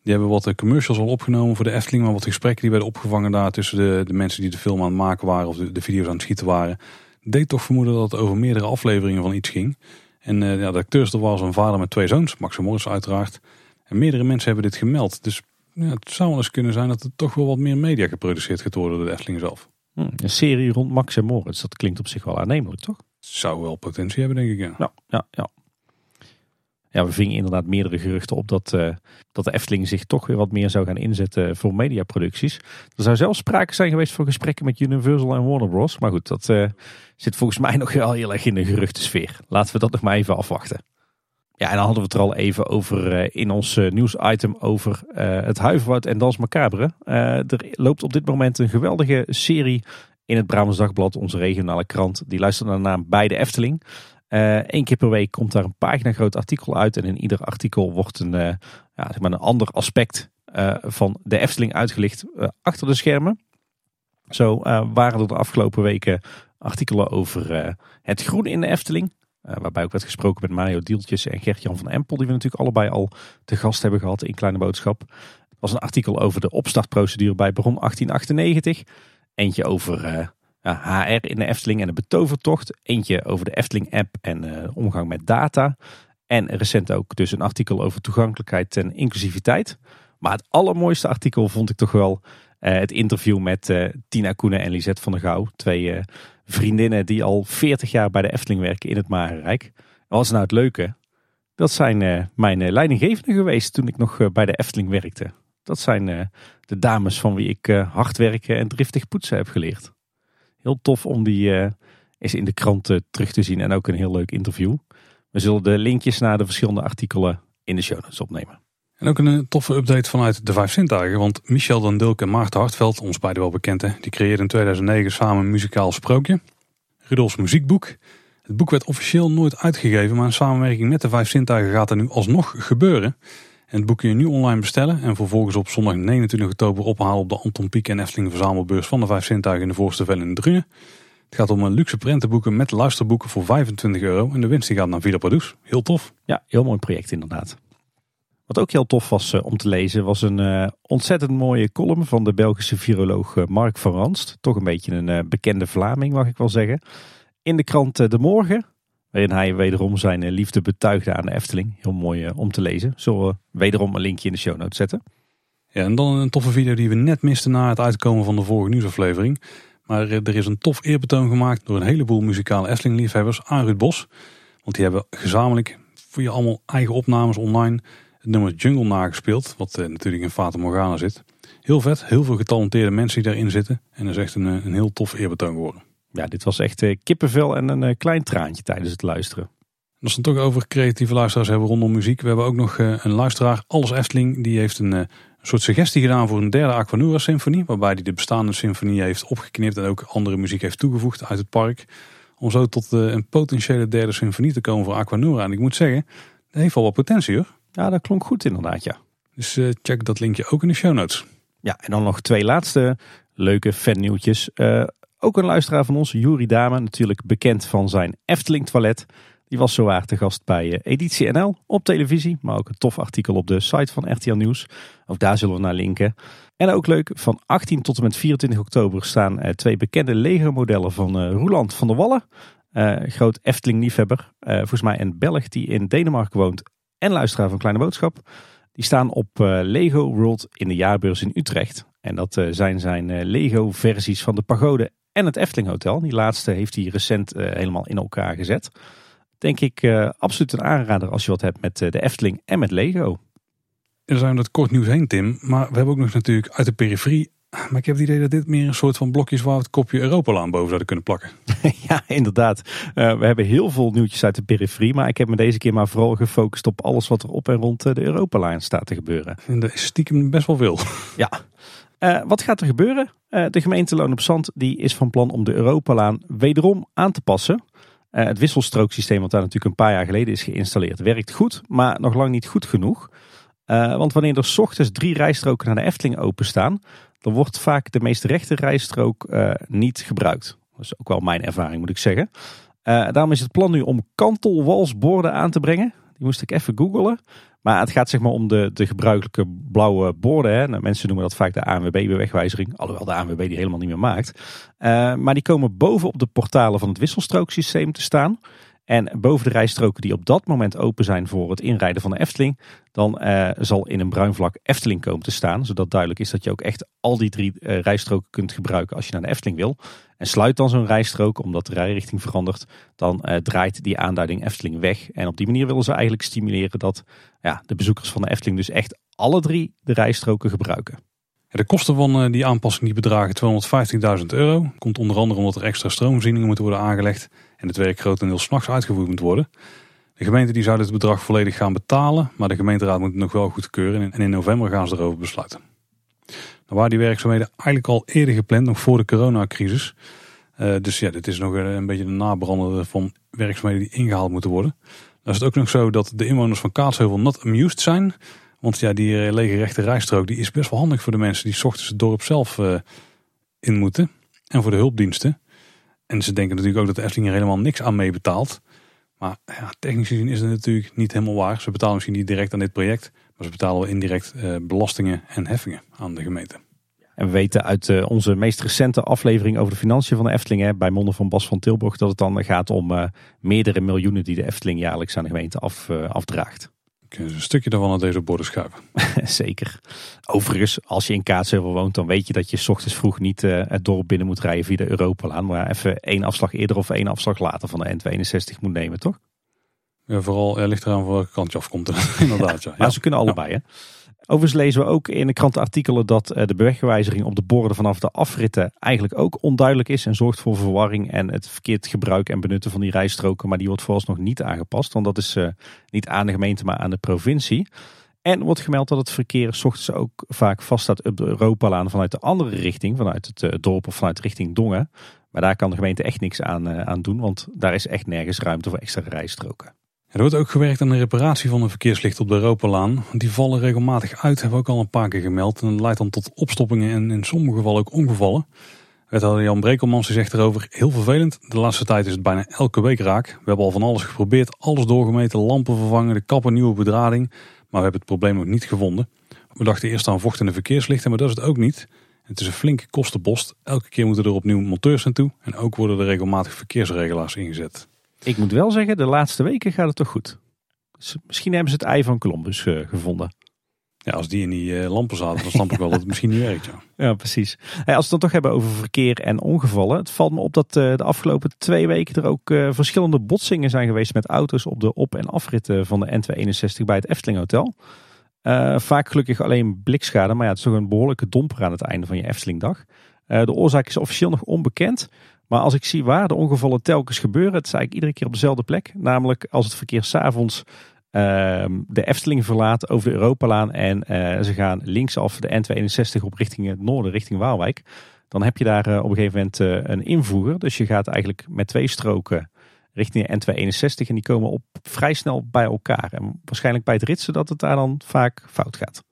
Die hebben wat commercials al opgenomen voor de Efteling. Maar wat gesprekken die werden opgevangen daar tussen de, de mensen die de film aan het maken waren. Of de, de video's aan het schieten waren deed toch vermoeden dat het over meerdere afleveringen van iets ging. En uh, ja, de acteurs er was een vader met twee zoons, Max en Morris uiteraard. En meerdere mensen hebben dit gemeld. Dus ja, het zou wel eens kunnen zijn dat er toch wel wat meer media geproduceerd gaat worden door de Efteling zelf.
Hm, een serie rond Max en Moritz, dat klinkt op zich wel aannemelijk, toch?
Zou wel potentie hebben, denk ik. Ja,
ja, ja. ja. Ja, we vingen inderdaad meerdere geruchten op dat, uh, dat de Efteling zich toch weer wat meer zou gaan inzetten voor mediaproducties. Er zou zelfs sprake zijn geweest van gesprekken met Universal en Warner Bros. Maar goed, dat uh, zit volgens mij <laughs> nog wel heel erg in de geruchtensfeer. Laten we dat nog maar even afwachten. Ja, en dan hadden we het er al even over uh, in ons nieuwsitem over het Huiverwoud en Dans Macabre. er loopt op dit moment een geweldige serie in het Brabants Dagblad, onze regionale krant. Die luistert naar de naam Bij de Efteling. Eén eh, keer per week komt daar een pagina groot artikel uit. En in ieder artikel wordt een, uh, ja, zeg maar een ander aspect uh, van de Efteling uitgelicht achter de schermen. Zo waren er de afgelopen weken artikelen over het groen in de Efteling. waarbij ook werd gesproken met Mario Dieltjes en Gert-Jan van Empel. Die we natuurlijk allebei al te gast hebben gehad in Kleine Boodschap. Er was een artikel over de opstartprocedure bij Bron 1898. Eentje over HR in de Efteling en de betovertocht. Eentje over de Efteling app en uh, omgang met data. En recent ook dus een artikel over toegankelijkheid en inclusiviteit. Maar het allermooiste artikel vond ik toch wel uh, het interview met uh, Tina Koenen en Lisette van der Gouw. Twee vriendinnen die al 40 jaar bij de Efteling werken in het Marenrijk. Wat is nou het leuke? Dat zijn mijn leidinggevenden geweest toen ik nog bij de Efteling werkte. Dat zijn de dames van wie ik hard werken en driftig poetsen heb geleerd. Heel tof om die uh, eens in de krant terug te zien en ook een heel leuk interview. We zullen de linkjes naar de verschillende artikelen in de show notes opnemen.
En ook een eh, toffe update vanuit de Vijf Zintuigen. Want Michel dan Dulk en Maarten Hartveld, ons beide wel bekend, die creëerden in 2009 samen een muzikaal sprookje. Rudolfs muziekboek. Het boek werd officieel nooit uitgegeven, maar in samenwerking met de Vijf Zintuigen gaat er nu alsnog gebeuren. En het boek kun je nu online bestellen en vervolgens op zondag 29 oktober ophalen op de Anton Pieck en Efteling verzamelbeurs van de Vijf Zintuigen in de Voorste in Drunen. Het gaat om een luxe prentenboeken met luisterboeken voor 25 euro en de winst gaat naar Villa Produce. Heel tof.
Ja, heel mooi project inderdaad. Wat ook heel tof was uh, om te lezen was een uh, ontzettend mooie column van de Belgische viroloog uh, Mark van Ranst. Toch een beetje een bekende Vlaming mag ik wel zeggen. In de krant De Morgen Waarin hij wederom zijn eh, liefde betuigde aan de Efteling. Heel mooi eh, om te lezen. Zullen we wederom een linkje in de show notes zetten.
Ja, en dan een toffe video die we net misten na het uitkomen van de vorige nieuwsaflevering. Maar eh, er is een tof eerbetoon gemaakt door een heleboel muzikale Efteling-liefhebbers aan Ruud Bos. Want die hebben gezamenlijk voor je allemaal eigen opnames online het nummer Jungle nagespeeld. Wat natuurlijk in Fata Morgana zit. Heel vet, heel veel getalenteerde mensen die daarin zitten. En dat is echt een, een heel tof eerbetoon geworden
ja, dit was echt uh, kippenvel en een uh, klein traantje tijdens het luisteren.
Als we het toch over creatieve luisteraars hebben rondom muziek. We hebben ook nog uh, een luisteraar, Alles Efteling. Die heeft een, soort suggestie gedaan voor een derde Aquanura symfonie. Waarbij hij de bestaande symfonie heeft opgeknipt en ook andere muziek heeft toegevoegd uit het park. Om zo tot een potentiële derde symfonie te komen voor Aquanura. En ik moet zeggen, dat heeft wel wat potentie hoor.
Ja, dat klonk goed inderdaad, ja.
Dus check dat linkje ook in de show notes.
Ja, en dan nog twee laatste leuke fannieuwtjes. Uh, ook een luisteraar van ons, Juri Dame, natuurlijk bekend van zijn Efteling toilet. Die was zowaar te gast bij eh, Editie NL op televisie, maar ook een tof artikel op de site van RTL Nieuws. Ook daar zullen we naar linken. En ook leuk, van 18 tot en met 24 oktober staan uh, twee bekende Lego modellen van uh, Roeland van der Wallen. groot Efteling-liefhebber, volgens mij een Belg die in Denemarken woont en luisteraar van Kleine Boodschap. Die staan op Lego World in de jaarbeurs in Utrecht. En dat zijn zijn Lego-versies van de pagode en het Efteling Hotel. Die laatste heeft hij recent helemaal in elkaar gezet denk ik uh, absoluut een aanrader als je wat hebt met uh, de Efteling en met Lego.
Er zijn dat kort nieuws heen, Tim. Maar we hebben ook nog natuurlijk uit de periferie. Maar ik heb het idee dat dit meer een soort van blokjes waar we het kopje Europalaan boven zouden kunnen plakken. <laughs>
ja, inderdaad. Uh, we hebben heel veel nieuwtjes uit de periferie. Maar ik heb me deze keer maar vooral gefocust op alles wat er op en rond de Europalaan staat te gebeuren.
En er is stiekem best wel veel.
ja. Uh, wat gaat er gebeuren? Uh, de gemeente Loon op Zand die is van plan om de Europalaan wederom aan te passen. Uh, het wisselstrooksysteem, wat daar natuurlijk een paar jaar geleden is geïnstalleerd, werkt goed, maar nog lang niet goed genoeg. Want wanneer er s ochtends drie rijstroken naar de Efteling openstaan, dan wordt vaak de meest rechte rijstrook niet gebruikt. Dat is ook wel mijn ervaring, moet ik zeggen. daarom is het plan nu om kantelwalsborden aan te brengen. Die moest ik even googlen. Maar het gaat zeg maar om de, de gebruikelijke blauwe borden. Hè. Nou, mensen noemen dat vaak de ANWB-bewegwijzering. Alhoewel de ANWB die helemaal niet meer maakt. Uh, maar die komen bovenop de portalen van het wisselstrooksysteem te staan. En boven de rijstroken die op dat moment open zijn voor het inrijden van de Efteling, dan uh, zal in een bruin vlak Efteling komen te staan. Zodat duidelijk is dat je ook echt al die drie uh, rijstroken kunt gebruiken als je naar de Efteling wil. En sluit dan zo'n rijstrook, omdat de rijrichting verandert, dan uh, draait die aanduiding Efteling weg. En op die manier willen ze eigenlijk stimuleren dat ja, de bezoekers van de Efteling dus echt alle drie de rijstroken gebruiken.
De kosten van die aanpassing die bedragen 250.000 euro. Komt onder andere omdat er extra stroomvoorzieningen moeten worden aangelegd en het werk grotendeels s'nachts uitgevoerd moet worden. De gemeente die zou dit bedrag volledig gaan betalen, maar de gemeenteraad moet het nog wel goedkeuren en in november gaan ze erover besluiten. Nou waren die werkzaamheden eigenlijk al eerder gepland, nog voor de coronacrisis. Uh, dus ja, dit is nog een, beetje de nabrander van werkzaamheden die ingehaald moeten worden. Dan is het ook nog zo dat de inwoners van Kaatsheuvel not amused zijn. Want ja, die eh, lege rechte rijstrook die is best wel handig voor de mensen die ochtends het dorp zelf uh, in moeten. En voor de hulpdiensten. En ze denken natuurlijk ook dat de Efteling er helemaal niks aan mee betaalt. Maar ja, technisch gezien is het natuurlijk niet helemaal waar. Ze betalen misschien niet direct aan dit project. Maar ze betalen wel indirect uh, belastingen en heffingen aan de gemeente.
En we weten uit uh, onze meest recente aflevering over de financiën van de Efteling, hè, bij monden van Bas van Tilburg, dat het dan gaat om uh, meerdere miljoenen die de Efteling jaarlijks aan de gemeente af, afdraagt.
Kunnen een stukje daarvan naar deze borden schuiven. <laughs>
Zeker. Overigens, als je in Kaatsheuvel woont, dan weet je dat je s ochtends vroeg niet uh, het dorp binnen moet rijden via de Europalaan. Maar even één afslag eerder of één afslag later van de N62 moet nemen, toch?
Ja, vooral er ligt eraan welke kant je afkomt. <laughs> Inderdaad, ja.
Maar ze kunnen allebei, hè? Overigens lezen we ook in de krantenartikelen dat eh, de bewegwijziging op de borden vanaf de afritten eigenlijk ook onduidelijk is en zorgt voor verwarring en het verkeerd gebruik en benutten van die rijstroken. Maar die wordt vooralsnog niet aangepast, want dat is uh, niet aan de gemeente, maar aan de provincie. En wordt gemeld dat het verkeer s ochtends ook vaak vaststaat op de Europalaan vanuit de andere richting, vanuit het uh, dorp of vanuit richting Dongen. Maar daar kan de gemeente echt niks aan, aan doen, want daar is echt nergens ruimte voor extra rijstroken.
Er wordt ook gewerkt aan de reparatie van een verkeerslicht op de Europalaan. Die vallen regelmatig uit, hebben we ook al een paar keer gemeld. En dat leidt dan tot opstoppingen en in sommige gevallen ook ongevallen. Wethouder Jan Brekelmans zegt erover, heel vervelend. De laatste tijd is het bijna elke week raak. We hebben al van alles geprobeerd, alles doorgemeten, lampen vervangen, de kappen, nieuwe bedrading. Maar we hebben het probleem nog niet gevonden. We dachten eerst aan vochtende verkeerslichten, maar dat is het ook niet. Het is een flinke kostenpost. Elke keer moeten er opnieuw monteurs naartoe. En ook worden er regelmatig verkeersregelaars ingezet.
Ik moet wel zeggen, de laatste weken gaat het toch goed. Dus misschien hebben ze het ei van Columbus uh, gevonden.
Ja, als die in die uh, lampen zaten, dan snap ik wel dat het <laughs> misschien niet werkt.
Ja, ja precies. Hey, als we het dan toch hebben over verkeer en ongevallen. Het valt me op dat uh, de afgelopen twee weken er ook verschillende botsingen zijn geweest met auto's op de op- en afritten van de N261 bij het Efteling Hotel. vaak gelukkig alleen blikschade, maar ja, het is toch een behoorlijke domper aan het einde van je Eftelingdag. de oorzaak is officieel nog onbekend. Maar als ik zie waar de ongevallen telkens gebeuren, het is eigenlijk iedere keer op dezelfde plek. Namelijk als het verkeer s'avonds ehm, de Efteling verlaat over de Europalaan en eh, ze gaan linksaf de N261 op richting het noorden, richting Waalwijk. Dan heb je daar eh, op een gegeven moment eh, een invoer. Dus je gaat eigenlijk met twee stroken richting de N261 en die komen op vrij snel bij elkaar. En waarschijnlijk bij het ritsen dat het daar dan vaak fout gaat.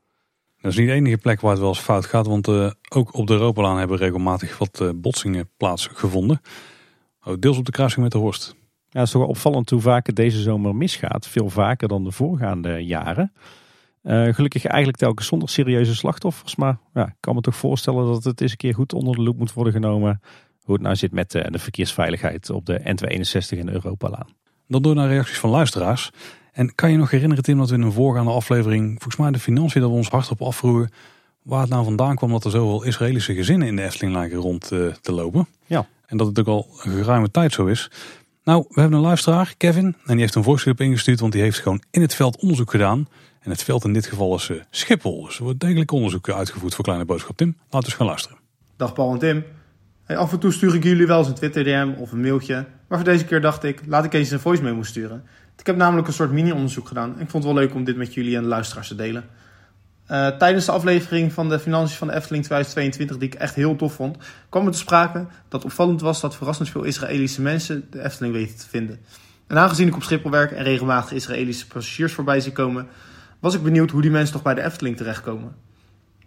Dat is niet de enige plek waar het wel eens fout gaat, want uh, ook op de Europalaan hebben regelmatig wat uh, botsingen plaatsgevonden. Ook deels op de kruising met de Horst.
Ja, het is toch wel opvallend hoe vaak het deze zomer misgaat. Veel vaker dan de voorgaande jaren. Uh, gelukkig eigenlijk telkens zonder serieuze slachtoffers. Maar ja, ik kan me toch voorstellen dat het eens een keer goed onder de loep moet worden genomen. Hoe het nou zit met de verkeersveiligheid op de N261 en de Europalaan.
Dan door naar reacties van luisteraars. En kan je nog herinneren Tim dat we in een voorgaande aflevering, volgens mij de financiën, dat we ons hard op afvroegen waar het nou vandaan kwam dat er zoveel Israëlische gezinnen in de Efteling lijken rond uh, te lopen.
Ja.
En dat het ook al een geruime tijd zo is. Nou, we hebben een luisteraar, Kevin, en die heeft een voorschrift ingestuurd, want die heeft gewoon in het veld onderzoek gedaan. En het veld in dit geval is uh, Schiphol. Dus er wordt degelijk onderzoek uitgevoerd voor Kleine Boodschap. Tim, laten we eens gaan luisteren.
Dag Paul en Tim. Hey, af en toe stuur ik jullie wel eens een Twitter DM of een mailtje. Maar voor deze keer dacht ik, laat ik eens een voice memo sturen. Ik heb namelijk een soort mini-onderzoek gedaan. Ik vond het wel leuk om dit met jullie en de luisteraars te delen. Uh, tijdens de aflevering van de financiën van de Efteling 2022, die ik echt heel tof vond, kwam er te sprake dat opvallend was dat verrassend veel Israëlische mensen de Efteling weten te vinden. En aangezien ik op Schiphol werk en regelmatig Israëlische passagiers voorbij zie komen, was ik benieuwd hoe die mensen toch bij de Efteling terechtkomen.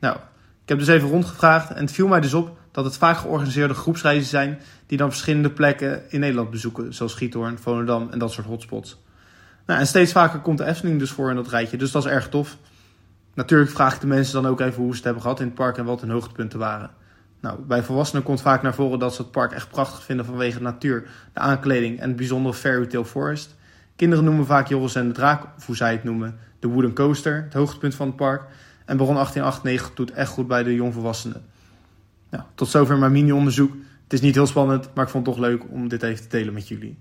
Nou, ik heb dus even rondgevraagd en het viel mij dus op dat het vaak georganiseerde groepsreizen zijn die dan verschillende plekken in Nederland bezoeken, zoals Giethoorn, Volendam en dat soort hotspots. Nou, en steeds vaker komt de Efteling dus voor in dat rijtje, dus dat is erg tof. Natuurlijk vraag ik de mensen dan ook even hoe ze het hebben gehad in het park en wat hun hoogtepunten waren. Nou, bij volwassenen komt vaak naar voren dat ze het park echt prachtig vinden vanwege de natuur, de aankleding en het bijzondere Fairy Tale Forest. Kinderen noemen vaak Joris en de Draak, of hoe zij het noemen, de Wooden Coaster, het hoogtepunt van het park. En Baron 1898 doet echt goed bij de jongvolwassenen. Nou, tot zover mijn mini-onderzoek. Het is niet heel spannend, maar ik vond het toch leuk om dit even te delen met jullie.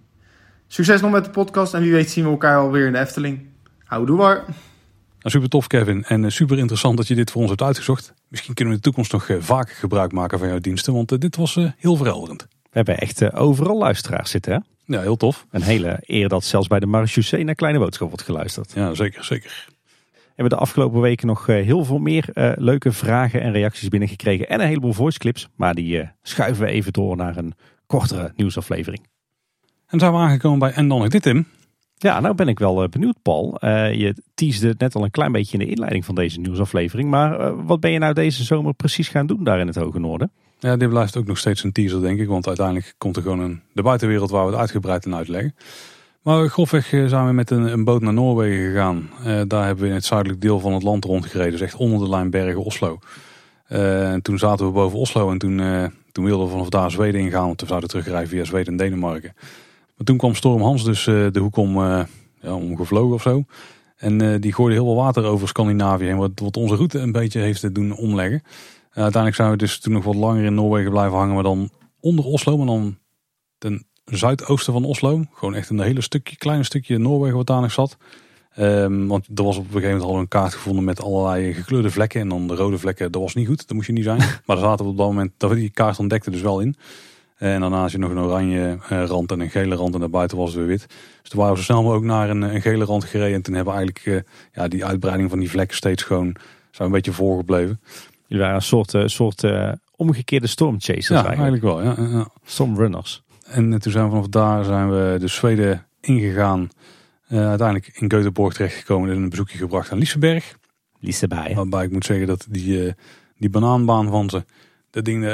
Succes nog met de podcast en wie weet zien we elkaar alweer in de Efteling. Houdoe maar.
Nou, super tof Kevin en super interessant dat je dit voor ons hebt uitgezocht. Misschien kunnen we in de toekomst nog vaker gebruik maken van jouw diensten, want dit was heel verhelderend.
We hebben echt overal luisteraars zitten hè?
Ja, heel tof.
Een hele eer dat zelfs bij de Marechaussee naar Kleine Boodschap wordt geluisterd.
Ja, zeker, zeker.
We hebben de afgelopen weken nog heel veel meer uh, leuke vragen en reacties binnengekregen. En een heleboel voice clips. Maar die uh, schuiven we even door naar een kortere nieuwsaflevering.
En zijn we aangekomen bij En dan nog dit Tim.
Ja, nou ben ik wel benieuwd Paul. Uh, je teasde net al een klein beetje in de inleiding van deze nieuwsaflevering. Maar wat ben je nou deze zomer precies gaan doen daar in het Hoge Noorden?
Ja, dit blijft ook nog steeds een teaser denk ik. Want uiteindelijk komt er gewoon een, de buitenwereld waar we het uitgebreid in uitleggen. Maar grofweg zijn we met een, een boot naar Noorwegen gegaan. Uh, daar hebben we in het zuidelijk deel van het land rondgereden. Dus echt onder de lijn bergen Oslo. Uh, en toen zaten we boven Oslo en toen, uh, toen wilden we vanaf daar Zweden ingaan. Want we zouden terugrijden via Zweden en Denemarken. Maar toen kwam Storm Hans dus de hoek om, ja, omgevlogen of zo. En die gooide heel veel water over Scandinavië heen. Wat, wat onze route een beetje heeft doen omleggen. uiteindelijk zijn we dus toen nog wat langer in Noorwegen blijven hangen. Maar dan onder Oslo, maar dan ten zuidoosten van Oslo. Gewoon echt een hele stukje, klein stukje Noorwegen wat daar nog zat. Um, want er was op een gegeven moment al een kaart gevonden met allerlei gekleurde vlekken. En dan de rode vlekken, dat was niet goed. Dat moest je niet zijn. <laughs> maar daar zaten we op dat moment, dat we die kaart ontdekten dus wel in. En daarna had je nog een oranje rand en een gele rand. En daarbuiten was het weer wit. Dus toen waren we zo snel mogelijk naar een, een gele rand gereden. En toen hebben we eigenlijk uh, ja, die uitbreiding van die vlekken steeds gewoon zo een beetje voorgebleven.
Jullie waren een soort, uh, soort uh, omgekeerde stormchasers
ja,
eigenlijk.
eigenlijk wel. Ja, ja.
Stormrunners.
En toen zijn we vanaf daar zijn we de Zweden ingegaan. Uh, uiteindelijk in Göteborg terechtgekomen en een bezoekje gebracht aan Liseberg.
Liseberg.
Waarbij ik moet zeggen dat die, uh, die banaanbaan van ze, dat ding, uh,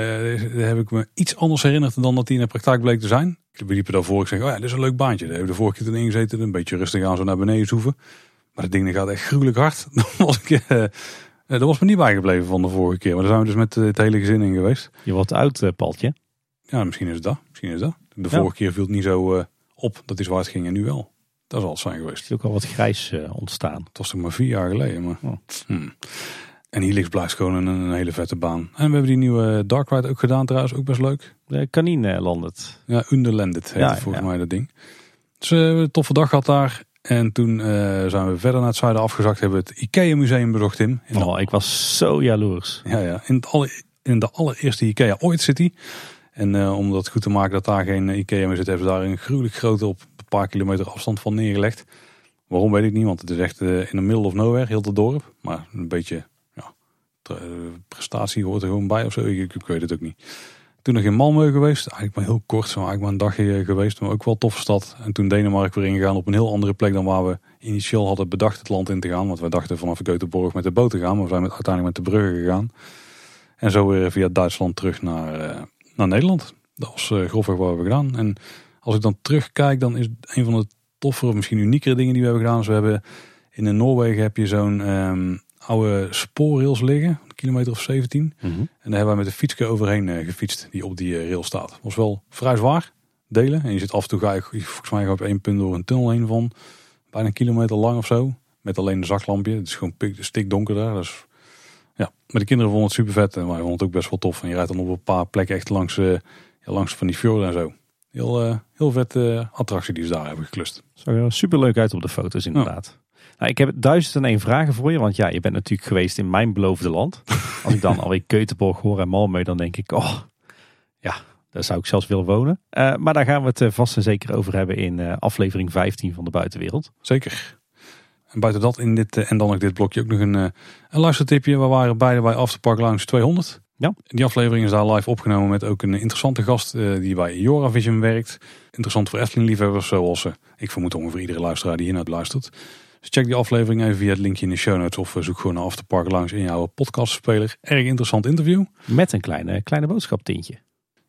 daar heb ik me iets anders herinnerd dan dat die in de praktijk bleek te zijn. We liepen daarvoor, ik zeg, oh ja, dit is een leuk baantje. Daar hebben we de vorige keer toen ingezeten, een beetje rustig aan zo naar beneden zoeven. Maar dat ding gaat echt gruwelijk hard. <laughs> dat, was ik, dat was me niet bijgebleven van de vorige keer. Maar daar zijn we dus met het hele gezin in geweest.
Je wordt oud, Paltje.
Ja, misschien is het dat. Misschien is dat. De vorige ja. keer viel het niet zo uh, op dat hij zwart ging en nu wel. Dat zal het zijn geweest.
Het is ook al wat grijs uh, ontstaan.
Het was toch maar vier jaar geleden. Maar... Oh. Hmm. En Helix blijft gewoon een, een, hele vette baan. En we hebben die nieuwe Dark Ride ook gedaan trouwens. Ook best leuk.
De Canine Landed.
Ja, Underlanded heet ja, het volgens ja. mij dat ding. Dus uh, een toffe dag gehad daar. En toen zijn we verder naar het zuiden afgezakt. Hebben we het Ikea museum bezocht in.
in oh, ik was zo jaloers.
Ja, ja. In, het alle, in de allereerste Ikea ooit zit hij. En uh, om dat goed te maken dat daar geen Ikea meer zit, hebben ze daar een gruwelijk grote op een paar kilometer afstand van neergelegd. Waarom weet ik niet, want het is echt in de middle of nowhere, heel het dorp. Maar een beetje ja, prestatie hoort er gewoon bij of zo. Ik, weet het ook niet. Toen nog in Malmö geweest, eigenlijk maar heel kort, zo eigenlijk maar een dagje geweest. Maar ook wel toffe stad. En toen Denemarken weer ingegaan op een heel andere plek dan waar we initieel hadden bedacht het land in te gaan. Want we dachten vanaf Göteborg met de boot te gaan, maar we zijn uiteindelijk met de bruggen gegaan. En zo weer via Duitsland terug naar, naar Nederland. Dat was uh, grofweg wat we hebben gedaan. En als ik dan terugkijk, dan is een van de toffere, misschien uniekere dingen die we hebben gedaan. Dus we hebben in Noorwegen heb je zo'n um, oude spoorrails liggen, een kilometer of 17.
Mhm.
En daar hebben wij met de fietsje overheen uh, gefietst, die op die uh, rail staat. Was wel vrij zwaar, delen. En je zit af en toe, ga je volgens mij op één punt door een tunnel heen van bijna een kilometer lang of zo. Met alleen een zaklampje. Het is gewoon stikdonker daar. Dus ja, met de kinderen vonden het super vet. En wij vonden het ook best wel tof. En je rijdt dan op een paar plekken echt langs, uh, langs van die fjorden en zo. Heel, uh, heel vet uh, attractie die ze daar hebben geklust.
Zag er super leuk uit op de foto's inderdaad. Ja. Nou, ik heb duizend en één vragen voor je. Want ja, je bent natuurlijk geweest in mijn beloofde land. <laughs> Als ik dan alweer Keutenborg hoor en Malmö, dan denk ik, oh, ja, daar zou ik zelfs willen wonen. Uh, maar daar gaan we het vast en zeker over hebben in aflevering 15 van de Buitenwereld.
Zeker. En buiten dat in dit, en dan ook dit blokje ook nog een, een luistertipje. We waren beide bij Afterpark Lounge 200.
Ja.
Die aflevering is daar live opgenomen met ook een interessante gast die bij Joravision werkt. Interessant voor Efteling-liefhebbers, zoals ik vermoed ongeveer iedere luisteraar die hiernaar luistert. Dus check die aflevering even via het linkje in de show notes of uh, zoek gewoon naar Afterpark Lounge in jouw podcastspeler. Erg interessant interview.
Met een kleine, kleine boodschaptintje.
En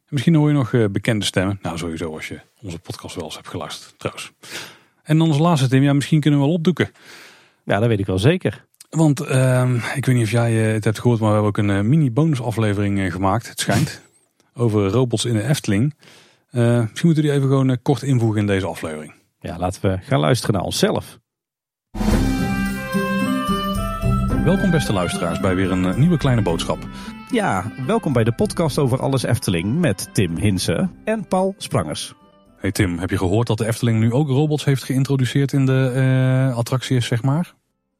misschien hoor je nog bekende stemmen. Nou, sowieso als je onze podcast wel eens hebt geluisterd, trouwens. En dan als laatste, Tim, ja, misschien kunnen we wel opdoeken.
Ja, dat weet ik wel zeker.
Want uh, ik weet niet of jij het hebt gehoord, maar we hebben ook een mini bonusaflevering uh, gemaakt, het schijnt. <laughs> over robots in de Efteling. Uh, misschien moeten we die even gewoon kort invoegen in deze aflevering.
Ja, laten we gaan luisteren naar onszelf.
Welkom beste luisteraars bij weer een nieuwe kleine boodschap.
Ja, welkom bij de podcast over alles Efteling met Tim Hinsen en Paul Sprangers.
Hey Tim, heb je gehoord dat de Efteling nu ook robots heeft geïntroduceerd in de attracties, zeg maar?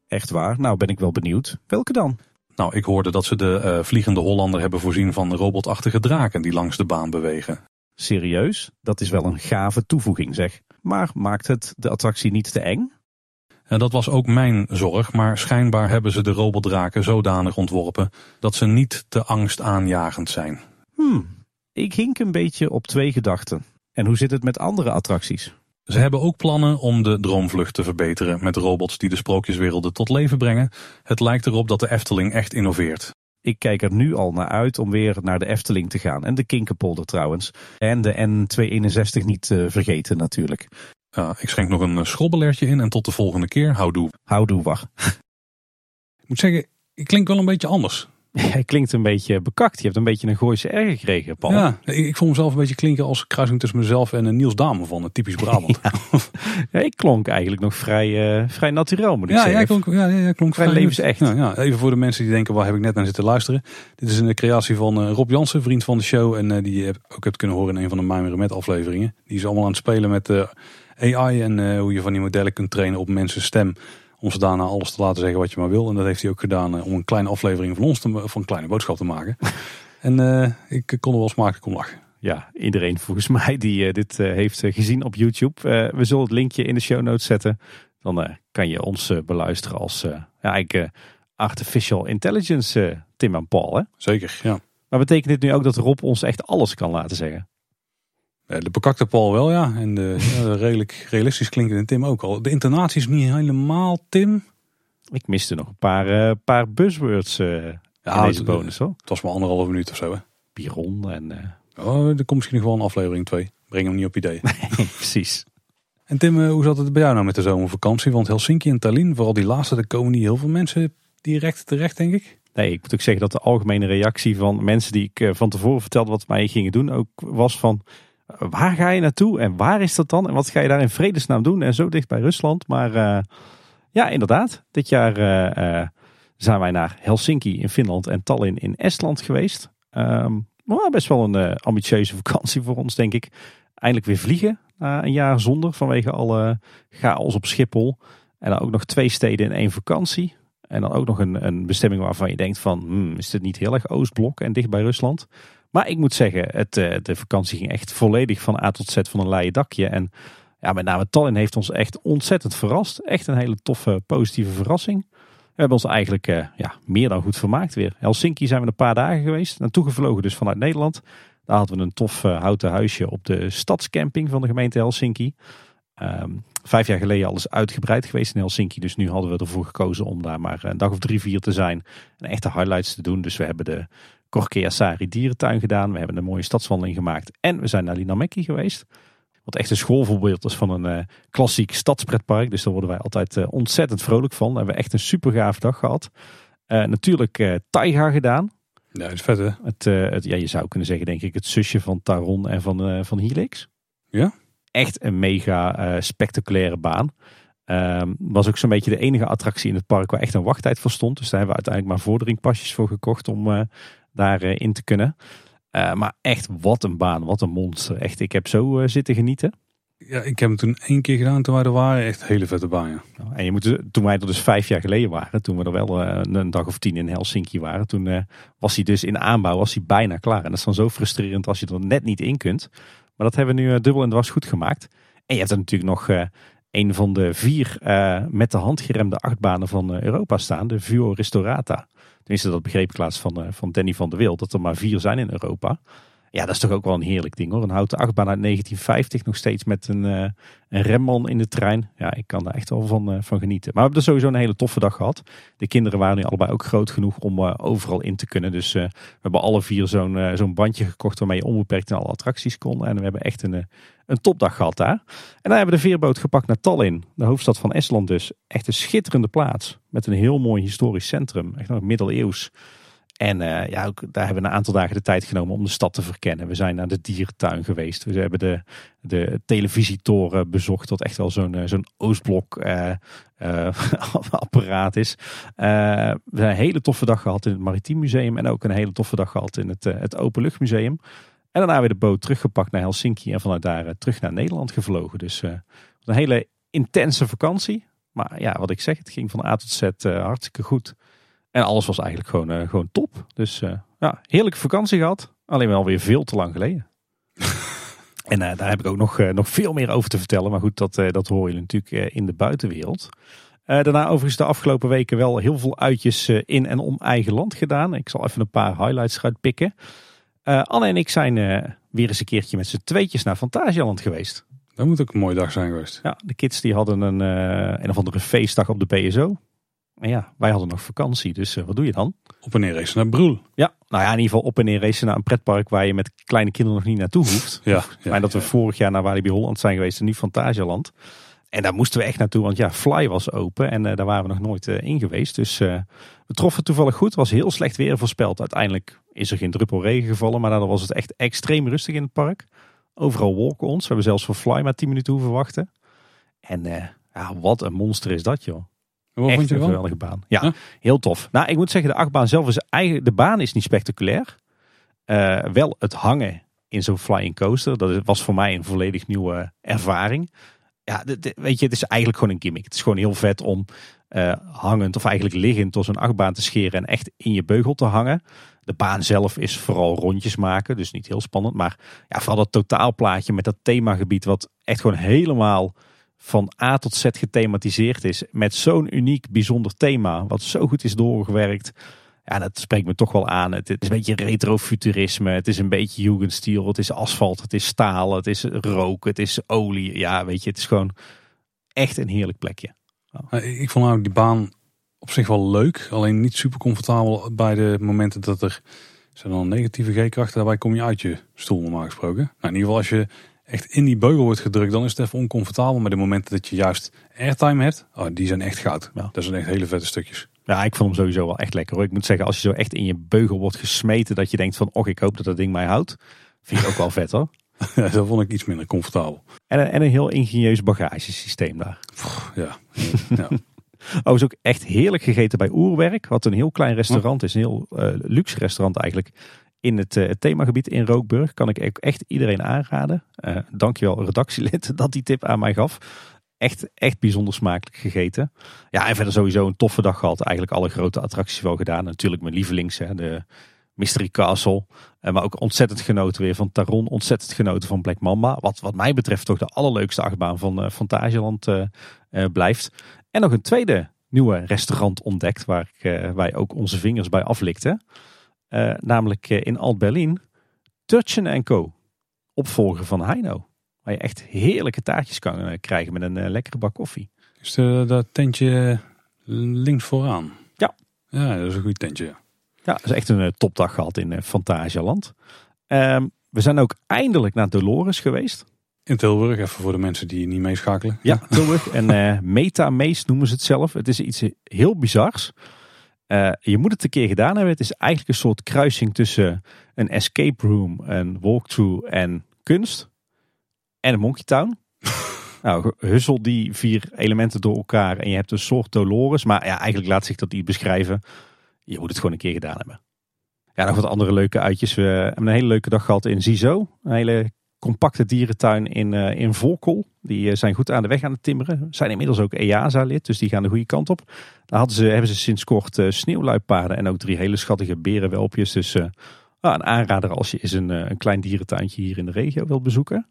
Echt waar? Nou ben ik wel benieuwd. Welke dan?
Nou, ik hoorde dat ze de uh, Vliegende Hollander hebben voorzien van robotachtige draken die langs de baan bewegen.
Serieus? Dat is wel een gave toevoeging zeg. Maar maakt het de attractie niet te eng?
En dat was ook mijn zorg, maar schijnbaar hebben ze de robotdraken zodanig ontworpen dat ze niet te angstaanjagend zijn.
Hmm, ik hink een beetje op twee gedachten. En hoe zit het met andere attracties?
Ze hebben ook plannen om de droomvlucht te verbeteren met robots die de sprookjeswerelden tot leven brengen. Het lijkt erop dat de Efteling echt innoveert.
Ik kijk er nu al naar uit om weer naar de Efteling te gaan. En de Kinkerpolder trouwens. En de N261 niet te vergeten natuurlijk.
Ja, ik schenk nog een schrobbelertje in en tot de volgende keer. Houdoe.
Houdoe, wacht.
Ik moet zeggen, ik klink wel een beetje anders. <laughs>
Hij klinkt een beetje bekakt. Je hebt een beetje een Gooise R gekregen, Paul.
Ja, ik, ik vond mezelf een beetje klinken als kruising tussen mezelf en een Niels Dame van het typisch Brabant. <laughs>
Ja. ja, ik klonk eigenlijk nog vrij, uh, vrij natuurlijk, moet ik
ja,
zeggen.
Ja, klonk, ja, ja, klonk
vrij, vrij levensecht.
Ja, ja, even voor de mensen die denken, waar heb ik net naar zitten luisteren. Dit is een creatie van uh, Rob Jansen, vriend van de show. En uh, die je ook hebt kunnen horen in een van de Mijmeren Met afleveringen. Die is allemaal aan het spelen met AI en hoe je van die modellen kunt trainen op mensen stem om ze daarna alles te laten zeggen wat je maar wil. En dat heeft hij ook gedaan uh, om een kleine aflevering van ons te, van een kleine boodschap te maken. <laughs> en uh, ik kon er wel smakelijk om lachen.
Ja, iedereen volgens <laughs> mij die dit heeft gezien op YouTube. we zullen het linkje in de show notes zetten. Dan kan je ons beluisteren als ja, eigenlijk, artificial intelligence Tim en Paul. Hè?
Zeker, ja.
Maar betekent dit nu ook dat Rob ons echt alles kan laten zeggen?
De bekakte Paul wel, ja. En de, ja, redelijk realistisch klinkende Tim ook al. De intonatie is niet helemaal Tim.
Ik miste nog een paar, uh, paar buzzwords uh, ja, in deze bonus. Hoor.
Het was maar anderhalve minuut of zo. Hè?
Piron en... Uh...
Oh, er komt misschien nog wel een aflevering 2. Breng hem niet op idee. <laughs>
Nee, precies.
En Tim, hoe zat het bij jou nou met de zomervakantie? Want Helsinki en Tallinn, vooral die laatste, daar komen niet heel veel mensen direct terecht, denk ik.
Nee, ik moet ook zeggen dat de algemene reactie van mensen die ik van tevoren vertelde wat wij gingen doen, ook was van waar ga je naartoe en waar is dat dan? En wat ga je daar in vredesnaam doen? En zo dicht bij Rusland. Maar uh, ja, inderdaad. Dit jaar uh, uh, zijn wij naar Helsinki in Finland en Tallinn in Estland geweest. Um, maar best wel een ambitieuze <laughs> vakantie voor ons, denk ik. Eindelijk weer vliegen na een jaar zonder vanwege alle chaos op Schiphol. En dan ook nog twee steden in één vakantie. En dan ook nog een, een bestemming waarvan je denkt van, hmm, is dit niet heel erg Oostblok en dicht bij Rusland? Maar ik moet zeggen, het, de vakantie ging echt volledig van A tot Z van een leien dakje. En ja, met name Tallinn heeft ons echt ontzettend verrast. Echt een hele toffe, positieve verrassing. We hebben ons eigenlijk ja, meer dan goed vermaakt weer. Helsinki zijn we een paar dagen geweest. Naartoe gevlogen dus vanuit Nederland. Daar hadden we een tof houten huisje op de stadscamping van de gemeente Helsinki. Ehm, vijf jaar geleden alles uitgebreid geweest in Helsinki. Dus nu hadden we ervoor gekozen om daar maar een dag of drie, vier te zijn. En echte highlights te doen. Dus we hebben de Korkeasari dierentuin gedaan. We hebben een mooie stadswandeling gemaakt. En we zijn naar Linamäki geweest. Wat echt een schoolvoorbeeld is van een uh, klassiek stadspretpark. Dus daar worden wij altijd uh, ontzettend vrolijk van. Daar hebben we echt een super gaaf dag gehad. Uh, natuurlijk Taiga gedaan.
Ja, dat is vet hè?
Het, het, ja, je zou kunnen zeggen denk ik het zusje van Taron en van, van Helix.
Ja?
Echt een mega spectaculaire baan. Um, was ook zo'n beetje de enige attractie in het park waar echt een wachttijd voor stond. Dus daar hebben we uiteindelijk maar vorderingpasjes voor gekocht om daarin in te kunnen. Uh, maar echt, wat een baan, wat een monster. Echt, ik heb zo uh, zitten genieten.
Ja, ik heb hem toen één keer gedaan toen wij er waren. Echt hele vette baan, ja.
En je moet, toen wij er dus vijf jaar geleden waren, toen we er wel een dag of tien in Helsinki waren, toen was hij dus in aanbouw, was hij bijna klaar. En dat is dan zo frustrerend als je er net niet in kunt. Maar dat hebben we nu dubbel en dwars goed gemaakt. En je hebt er natuurlijk nog een van de vier met de hand geremde achtbanen van Europa staan, de Vuo Ristorata. Tenminste, dat begreep ik laatst van, uh, van Danny van der Wild. Dat er maar vier zijn in Europa. Ja, dat is toch ook wel een heerlijk ding hoor. Een houten achtbaan uit 1950. Nog steeds met een, uh, een remman in de trein. Ja, ik kan daar echt wel van, uh, van genieten. Maar we hebben er sowieso een hele toffe dag gehad. De kinderen waren nu allebei ook groot genoeg om uh, overal in te kunnen. Dus we hebben alle vier zo'n zo'n bandje gekocht waarmee je onbeperkt in alle attracties kon. En we hebben echt een, een topdag gehad daar. En dan hebben we de veerboot gepakt naar Tallinn. De hoofdstad van Estland dus. Echt een schitterende plaats. Met een heel mooi historisch centrum. Echt nog middeleeuws. En uh, ja, ook daar hebben we een aantal dagen de tijd genomen om de stad te verkennen. We zijn naar de dierentuin geweest. We hebben de, de televisietoren bezocht, wat echt wel zo'n uh, zo'n Oostblok uh, <laughs> apparaat is. we hebben een hele toffe dag gehad in het Maritiem Museum. En ook een hele toffe dag gehad in het, het Openluchtmuseum. En daarna weer de boot teruggepakt naar Helsinki. En vanuit daar terug naar Nederland gevlogen. Dus een hele intense vakantie. Maar ja, wat ik zeg, het ging van A tot Z hartstikke goed. En alles was eigenlijk gewoon, uh, gewoon top. Dus uh, ja, heerlijke vakantie gehad. Alleen wel weer veel te lang geleden. <laughs> en uh, daar heb ik ook nog, nog veel meer over te vertellen. Maar goed, dat, dat horen jullie natuurlijk in de buitenwereld. daarna overigens de afgelopen weken wel heel veel uitjes in en om eigen land gedaan. Ik zal even een paar highlights eruit pikken. Anne en ik zijn weer eens een keertje met z'n tweetjes naar Fantasialand geweest.
Dat moet ook een mooie dag zijn geweest.
Ja, de kids die hadden een, een of andere feestdag op de PSO. Maar ja, wij hadden nog vakantie, dus uh, wat doe je dan?
Op en neer racen naar Broel.
Ja, nou ja, in ieder geval op en neer racen naar een pretpark waar je met kleine kinderen nog niet naartoe hoeft.
ja,
ja, maar dat we vorig jaar naar Walibi Holland zijn geweest en nu Fantasialand. En daar moesten we echt naartoe, want ja, Fly was open en uh, daar waren we nog nooit uh, in geweest. Dus we troffen toevallig goed. Het was heel slecht weer voorspeld. Uiteindelijk is er geen druppel regen gevallen, maar daardoor was het echt extreem rustig in het park. Overal walk-ons. We hebben zelfs voor Fly maar 10 minuten hoeven wachten. En ja, wat een monster is dat joh.
Wat
Echt
vond je
een
wel?
geweldige baan. Ja, heel tof. Nou, ik moet zeggen, de achtbaan zelf is eigenlijk, de baan is niet spectaculair. Uh, wel het hangen in zo'n flying coaster, dat was voor mij een volledig nieuwe ervaring. Ja, weet je, het is eigenlijk gewoon een gimmick. Het is gewoon heel vet om uh, hangend of eigenlijk liggend door zo'n achtbaan te scheren en echt in je beugel te hangen. De baan zelf is vooral rondjes maken, dus niet heel spannend. Maar ja, vooral dat totaalplaatje met dat themagebied wat echt gewoon helemaal van A tot Z gethematiseerd is. Met zo'n uniek, bijzonder thema. Wat zo goed is doorgewerkt. Ja, dat spreekt me toch wel aan. Het is een beetje retrofuturisme. Het is een beetje Jugendstil. Het is asfalt. Het is staal. Het is rook. Het is olie. Ja, weet je, het is gewoon echt een heerlijk plekje.
Ik vond nou die baan op zich wel leuk. Alleen niet super comfortabel bij de momenten dat er... zijn dan negatieve G-krachten. Daarbij kom je uit je stoel normaal gesproken. Nou, in ieder geval als je echt in die beugel wordt gedrukt, dan is het even oncomfortabel. Maar de momenten dat je juist airtime hebt, oh, die zijn echt goud.
Ja.
Dat zijn echt hele vette stukjes.
Ja, ik vond hem sowieso wel echt lekker hoor. Ik moet zeggen, als je zo echt in je beugel wordt gesmeten, dat je denkt van, och, ik hoop dat dat ding mij houdt. Vind ik ook wel vet hoor. <laughs>
Ja, dat vond ik iets minder comfortabel.
En, een- en een heel ingenieus bagagesysteem daar.
Ja. ja. <laughs>
Oh, is ook echt heerlijk gegeten bij Oerwerk. Wat een heel klein restaurant is. Een heel eh, luxe restaurant eigenlijk. In het, eh, het themagebied in Rookburg. Kan ik echt iedereen aanraden. Eh dankjewel redactielid <laughs> dat die tip aan mij gaf. Echt, echt bijzonder smakelijk gegeten. Ja, en verder sowieso een toffe dag gehad. Eigenlijk alle grote attracties wel gedaan. Natuurlijk mijn lievelings, hè, de Mystery Castle. Uh, maar ook ontzettend genoten weer van Taron. Ontzettend genoten van Black Mamba. Wat, wat mij betreft toch de allerleukste achtbaan van uh, Fantasieland blijft. En nog een tweede nieuwe restaurant ontdekt. Waar wij ook onze vingers bij aflikten. Namelijk in Alt-Berlin. Turchen Co. Opvolger van Heino. Waar je echt heerlijke taartjes kan krijgen met een lekkere bak koffie.
Is dat tentje links vooraan?
Ja.
Ja, dat is een goed tentje.
Ja, het is echt een topdag gehad in Fantasialand. Um, we zijn ook eindelijk naar Dolores geweest.
In Tilburg, even voor de mensen die niet meeschakelen.
Ja, Tilburg. En uh, Meta-Mees noemen ze het zelf. Het is iets heel bizars. Uh, je moet het een keer gedaan hebben. Het is eigenlijk een soort kruising tussen een escape room, een walkthrough en kunst. En een Monkey Town. <laughs> nou, hussel die vier elementen door elkaar en je hebt een soort Dolores. Maar ja, eigenlijk laat zich dat niet beschrijven je moet het gewoon een keer gedaan hebben. Ja, nog wat andere leuke uitjes. We hebben een hele leuke dag gehad in Zizo. Een hele compacte dierentuin in, uh, in Volkel. Die uh, zijn goed aan de weg aan het timmeren. Zijn inmiddels ook EASA-lid, dus die gaan de goede kant op. Daar hadden ze, hebben ze sinds kort uh, sneeuwluipaarden en ook drie hele schattige berenwelpjes. Dus een aanrader als je eens een, een klein dierentuintje hier in de regio wilt bezoeken.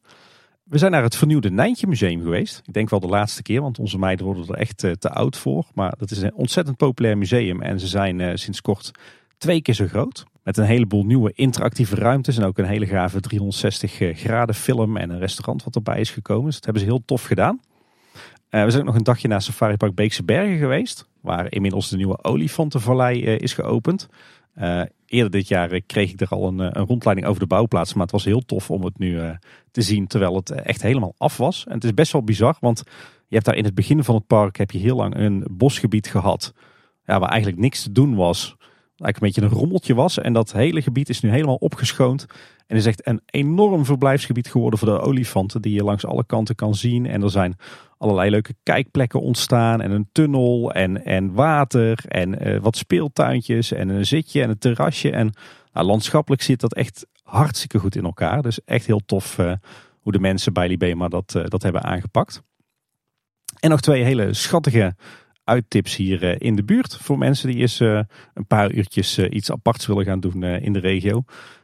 We zijn naar het vernieuwde Nijntje Museum geweest. Ik denk wel de laatste keer, want onze meiden worden er echt eh, te oud voor. Maar dat is een ontzettend populair museum en ze zijn eh, sinds kort twee keer zo groot. Met een heleboel nieuwe interactieve ruimtes en ook een hele gave 360 eh, graden film en een restaurant wat erbij is gekomen. Dus dat hebben ze heel tof gedaan. we zijn ook nog een dagje naar Safari Park Beekse Bergen geweest. Waar inmiddels de nieuwe olifantenvallei is geopend. Eerder dit jaar eh, kreeg ik er al een, eh, een, rondleiding over de bouwplaats. Maar het was heel tof om het nu te zien terwijl het echt helemaal af was. En het is best wel bizar, want je hebt daar in het begin van het park heb je heel lang een bosgebied gehad. Ja, waar eigenlijk niks te doen was. Eigenlijk een beetje een rommeltje was. En dat hele gebied is nu helemaal opgeschoond. En is echt een enorm verblijfsgebied geworden voor de olifanten. Die je langs alle kanten kan zien. En er zijn allerlei leuke kijkplekken ontstaan. En een tunnel en, en water en uh, wat speeltuintjes en een zitje en een terrasje. En nou, landschappelijk zit dat echt hartstikke goed in elkaar. Dus echt heel tof uh, hoe de mensen bij Libema dat, uh, dat hebben aangepakt. En nog twee hele schattige uittips hier in de buurt. Voor mensen die eens een paar uurtjes iets aparts willen gaan doen in de regio.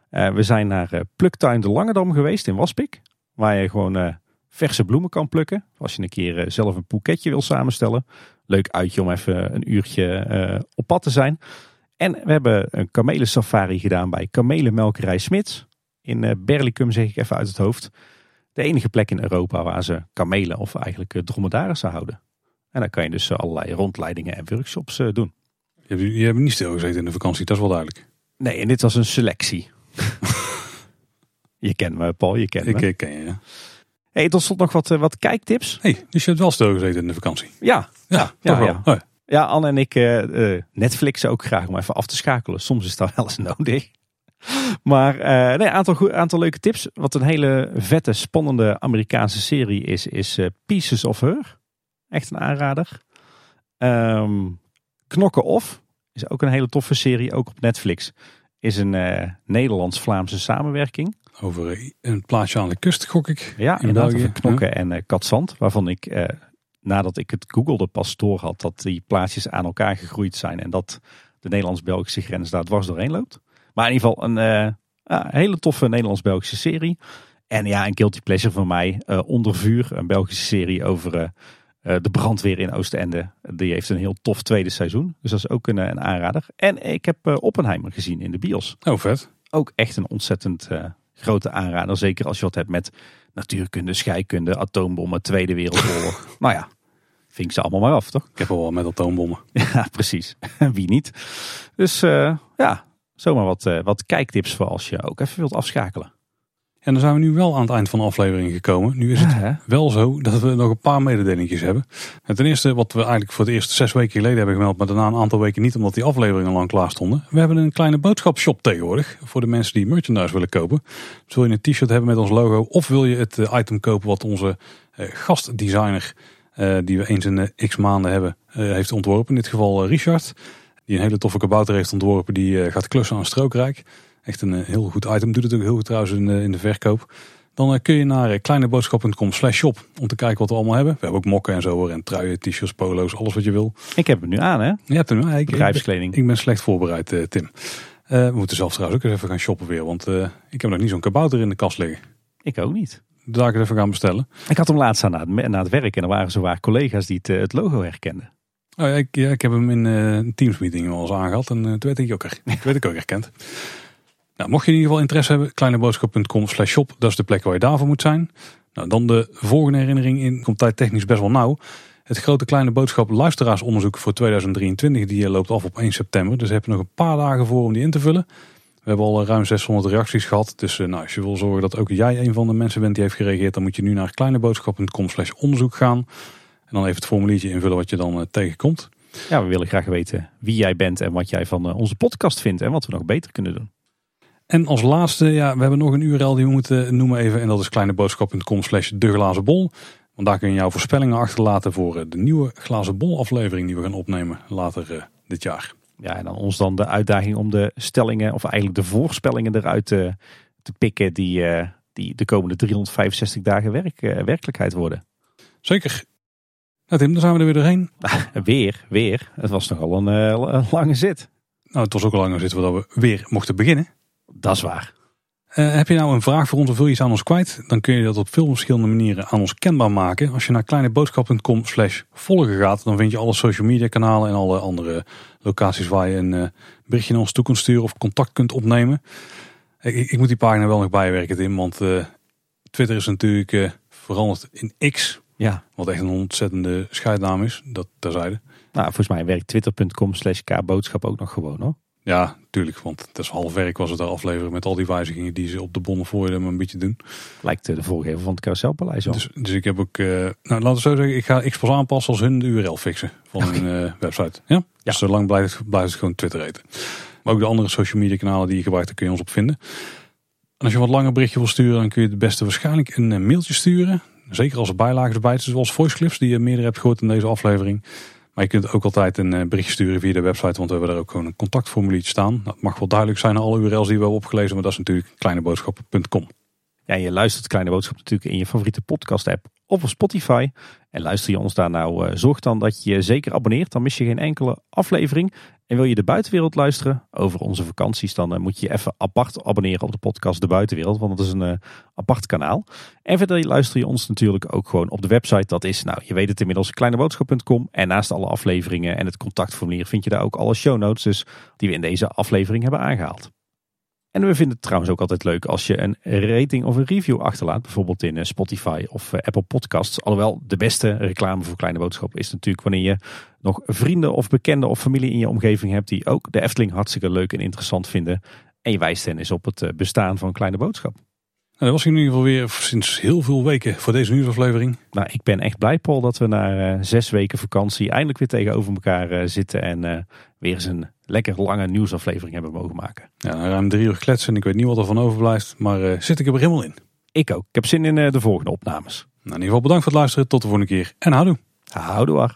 we zijn naar Pluktuin de Langedam geweest in Waspik. Waar je gewoon verse bloemen kan plukken. Als je een keer eh, zelf een boeketje wil samenstellen. Leuk uitje om even een uurtje op pad te zijn. En we hebben een kamelen safari gedaan bij Kamelenmelkerij Smits. In Berlicum zeg ik even uit het hoofd. De enige plek in Europa waar ze kamelen of eigenlijk dromedarissen houden. En dan kan je dus allerlei rondleidingen en workshops doen.
Je, je hebt niet stilgezeten in de vakantie, dat is wel duidelijk.
Nee, en dit was een selectie. <laughs> je kent me, Paul, je kent me.
Ik ken je, ja.
Hey, tot slot nog wat, eh, wat kijktips.
Hey, dus je hebt wel stilgezeten in de vakantie?
Ja.
Ja, ja, ja,
ja. ja Anne en ik uh, Netflixen ook graag om even af te schakelen. Soms is dat wel eens nodig. <laughs> Maar uh, nee, aantal, aantal leuke tips. Wat een hele vette, spannende Amerikaanse serie is, is Pieces of Her. Echt een aanrader. Um, Knokken Off is ook een hele toffe serie, ook op Netflix. Is een Nederlands-Vlaamse samenwerking.
Over een plaatsje aan de kust, gok ik.
Ja, in België. Knokken en uh, Katzand. Waarvan ik, uh, nadat ik het googelde, pas door had dat die plaatsjes aan elkaar gegroeid zijn. En dat de Nederlands-Belgische grens daar dwars doorheen loopt. Maar in ieder geval een uh, hele toffe Nederlands-Belgische serie. En ja, een guilty pleasure van mij. Onder vuur, een Belgische serie over de brandweer in Oostende. Die heeft een heel tof tweede seizoen. Dus dat is ook een, een aanrader. En ik heb Oppenheimer gezien in de bios.
Oh, vet.
Ook echt een ontzettend grote aanrader. Zeker als je wat hebt met natuurkunde, scheikunde, atoombommen, Tweede Wereldoorlog. <laughs> nou ja, vink ze allemaal maar af, toch?
Ik heb wel met atoombommen. <laughs>
ja, precies. <laughs> Wie niet? Dus ja, zomaar wat, wat kijktips voor als je ook even wilt afschakelen.
En dan zijn we nu wel aan het eind van de aflevering gekomen. Nu is het wel zo dat we nog een paar mededelingjes hebben. En ten eerste, wat we eigenlijk voor het eerst zes weken geleden hebben gemeld, maar daarna een aantal weken niet, omdat die afleveringen lang klaar stonden. We hebben een kleine boodschapshop tegenwoordig voor de mensen die merchandise willen kopen. Dus wil je een t-shirt hebben met ons logo of wil je het eh, item kopen wat onze uh, gastdesigner, uh, die we eens in x maanden hebben, heeft ontworpen. In dit geval Richard, die een hele toffe kabouter heeft ontworpen, die gaat klussen aan Strookrijk. Echt een eh, heel goed item. Doet het ook heel goed trouwens in de, in de verkoop. Dan eh, kun je naar eh, kleineboodschap.com slash shop om te kijken wat we allemaal hebben. We hebben ook mokken en zo hoor. En truien, t-shirts, polo's, alles wat je wil.
Ik heb het nu aan hè?
Je hebt hem nu aan.
Bedrijfskleding.
Ik, ik, ben slecht voorbereid Tim. we moeten zelf trouwens ook eens even gaan shoppen weer. Want ik heb nog niet zo'n kabouter in de kast liggen.
Ik ook niet.
Daar ik het even gaan bestellen.
Ik had hem laatst aan na het, werk en er waren zowaar collega's die het, het logo herkenden.
Oh ja, ik, ja, ik heb hem in een Teams-meeting al eens aangehad en toen werd ik ook, er, <laughs> werd ik ook herkend. Nou, mocht je in ieder geval interesse hebben, kleineboodschap.com slash shop, dat is de plek waar je daarvoor moet zijn. Nou, dan de volgende herinnering in, komt tijd technisch best wel nauw. Het grote kleine boodschap luisteraarsonderzoek voor 2023, die loopt af op 1 september. Dus heb je nog een paar dagen voor om die in te vullen. We hebben al ruim 600 reacties gehad. Dus nou, als je wil zorgen dat ook jij een van de mensen bent die heeft gereageerd, dan moet je nu naar kleineboodschap.com slash onderzoek gaan. En dan even het formuliertje invullen wat je dan tegenkomt.
Ja, we willen graag weten wie jij bent en wat jij van onze podcast vindt en wat we nog beter kunnen doen.
En als laatste, ja, we hebben nog een URL die we moeten noemen even. En dat is kleineboodschap.com slash de glazen bol. Want daar kun je jouw voorspellingen achterlaten voor eh, de nieuwe glazen bol aflevering die we gaan opnemen later uh, dit jaar.
Ja, en dan ons dan de uitdaging om de stellingen, of eigenlijk de voorspellingen eruit te, te pikken die, uh, die de komende 365 dagen werk, werkelijkheid worden.
Zeker. Nou Tim, dan zijn we er weer doorheen. <laughs>
weer, weer. Het was nogal een, een lange zit.
Nou, het was ook een lange zit waar we weer mochten beginnen.
Dat is waar.
Uh, heb je nou een vraag voor ons of wil je iets aan ons kwijt? Dan kun je dat op veel verschillende manieren aan ons kenbaar maken. Als je naar kleineboodschap.com slash volgen gaat, dan vind je alle social media kanalen en alle andere locaties waar je een uh, berichtje naar ons toe kunt sturen of contact kunt opnemen. Ik, ik moet die pagina wel nog bijwerken, Tim, want uh, Twitter is natuurlijk veranderd in X. Ja. Wat echt een ontzettende scheidnaam is, dat terzijde.
Nou, volgens mij werkt twitter.com slash kboodschap ook nog gewoon hoor.
Ja, tuurlijk. Want het is half werk was het er afleveren met al die wijzigingen die ze op de bonnen voor je een beetje doen.
Lijkt de voorgever van het carouselpaleis
Dus, dus ik heb ook, uh, nou laten we zo zeggen, ik ga X pas aanpassen als hun de URL fixen van hun uh, website. Ja? ja. Dus zolang blijft, blijft het gewoon Twitter eten. Maar ook de andere social media kanalen die je gebruikt, daar kun je ons op vinden. En als je wat langer berichtje wil sturen, dan kun je het beste waarschijnlijk een eh, mailtje sturen. Zeker als er bijlagen erbij zitten, zoals voice clips die je meerdere hebt gehoord in deze aflevering. Maar je kunt ook altijd een eh, bericht sturen via de website, want we hebben daar ook gewoon een contactformuliertje staan. Dat mag wel duidelijk zijn alle URL's die we hebben opgelezen, maar dat is natuurlijk kleineboodschap.com.
Ja, je luistert Kleine Boodschap natuurlijk in je favoriete podcast app of op Spotify. En luister je ons daar nou, uh, zorg dan dat je je zeker abonneert. Dan mis je geen enkele aflevering. En wil je de buitenwereld luisteren over onze vakanties, dan uh, moet je je even apart abonneren op de podcast De Buitenwereld. Want dat is een uh, apart kanaal. En verder luister je ons natuurlijk ook gewoon op de website. Dat is, nou, je weet het inmiddels, kleineboodschap.com. En naast alle afleveringen en het contactformulier vind je daar ook alle show notes. Dus die we in deze aflevering hebben aangehaald. En we vinden het trouwens ook altijd leuk als je een rating of een review achterlaat. Bijvoorbeeld in eh, Spotify of eh, Apple Podcasts. Alhoewel de beste reclame voor Kleine Boodschap is natuurlijk wanneer je nog vrienden of bekenden of familie in je omgeving hebt. Die ook de Efteling hartstikke leuk en interessant vinden. En je wijst hen eens op het eh, bestaan van Kleine Boodschap.
Dat was in ieder geval weer sinds heel veel weken voor deze nieuwsaflevering.
Nou, ik ben echt blij, Paul, dat we na zes weken vakantie eindelijk weer tegenover elkaar zitten. En weer eens een lekker lange nieuwsaflevering hebben mogen maken.
Ja, ruim drie uur kletsen. Ik weet niet wat er van overblijft, maar zit ik er helemaal in.
Ik ook. Ik heb zin in de volgende opnames.
Nou, in ieder geval bedankt voor het luisteren. Tot de volgende keer en houdoe.
Houdoe.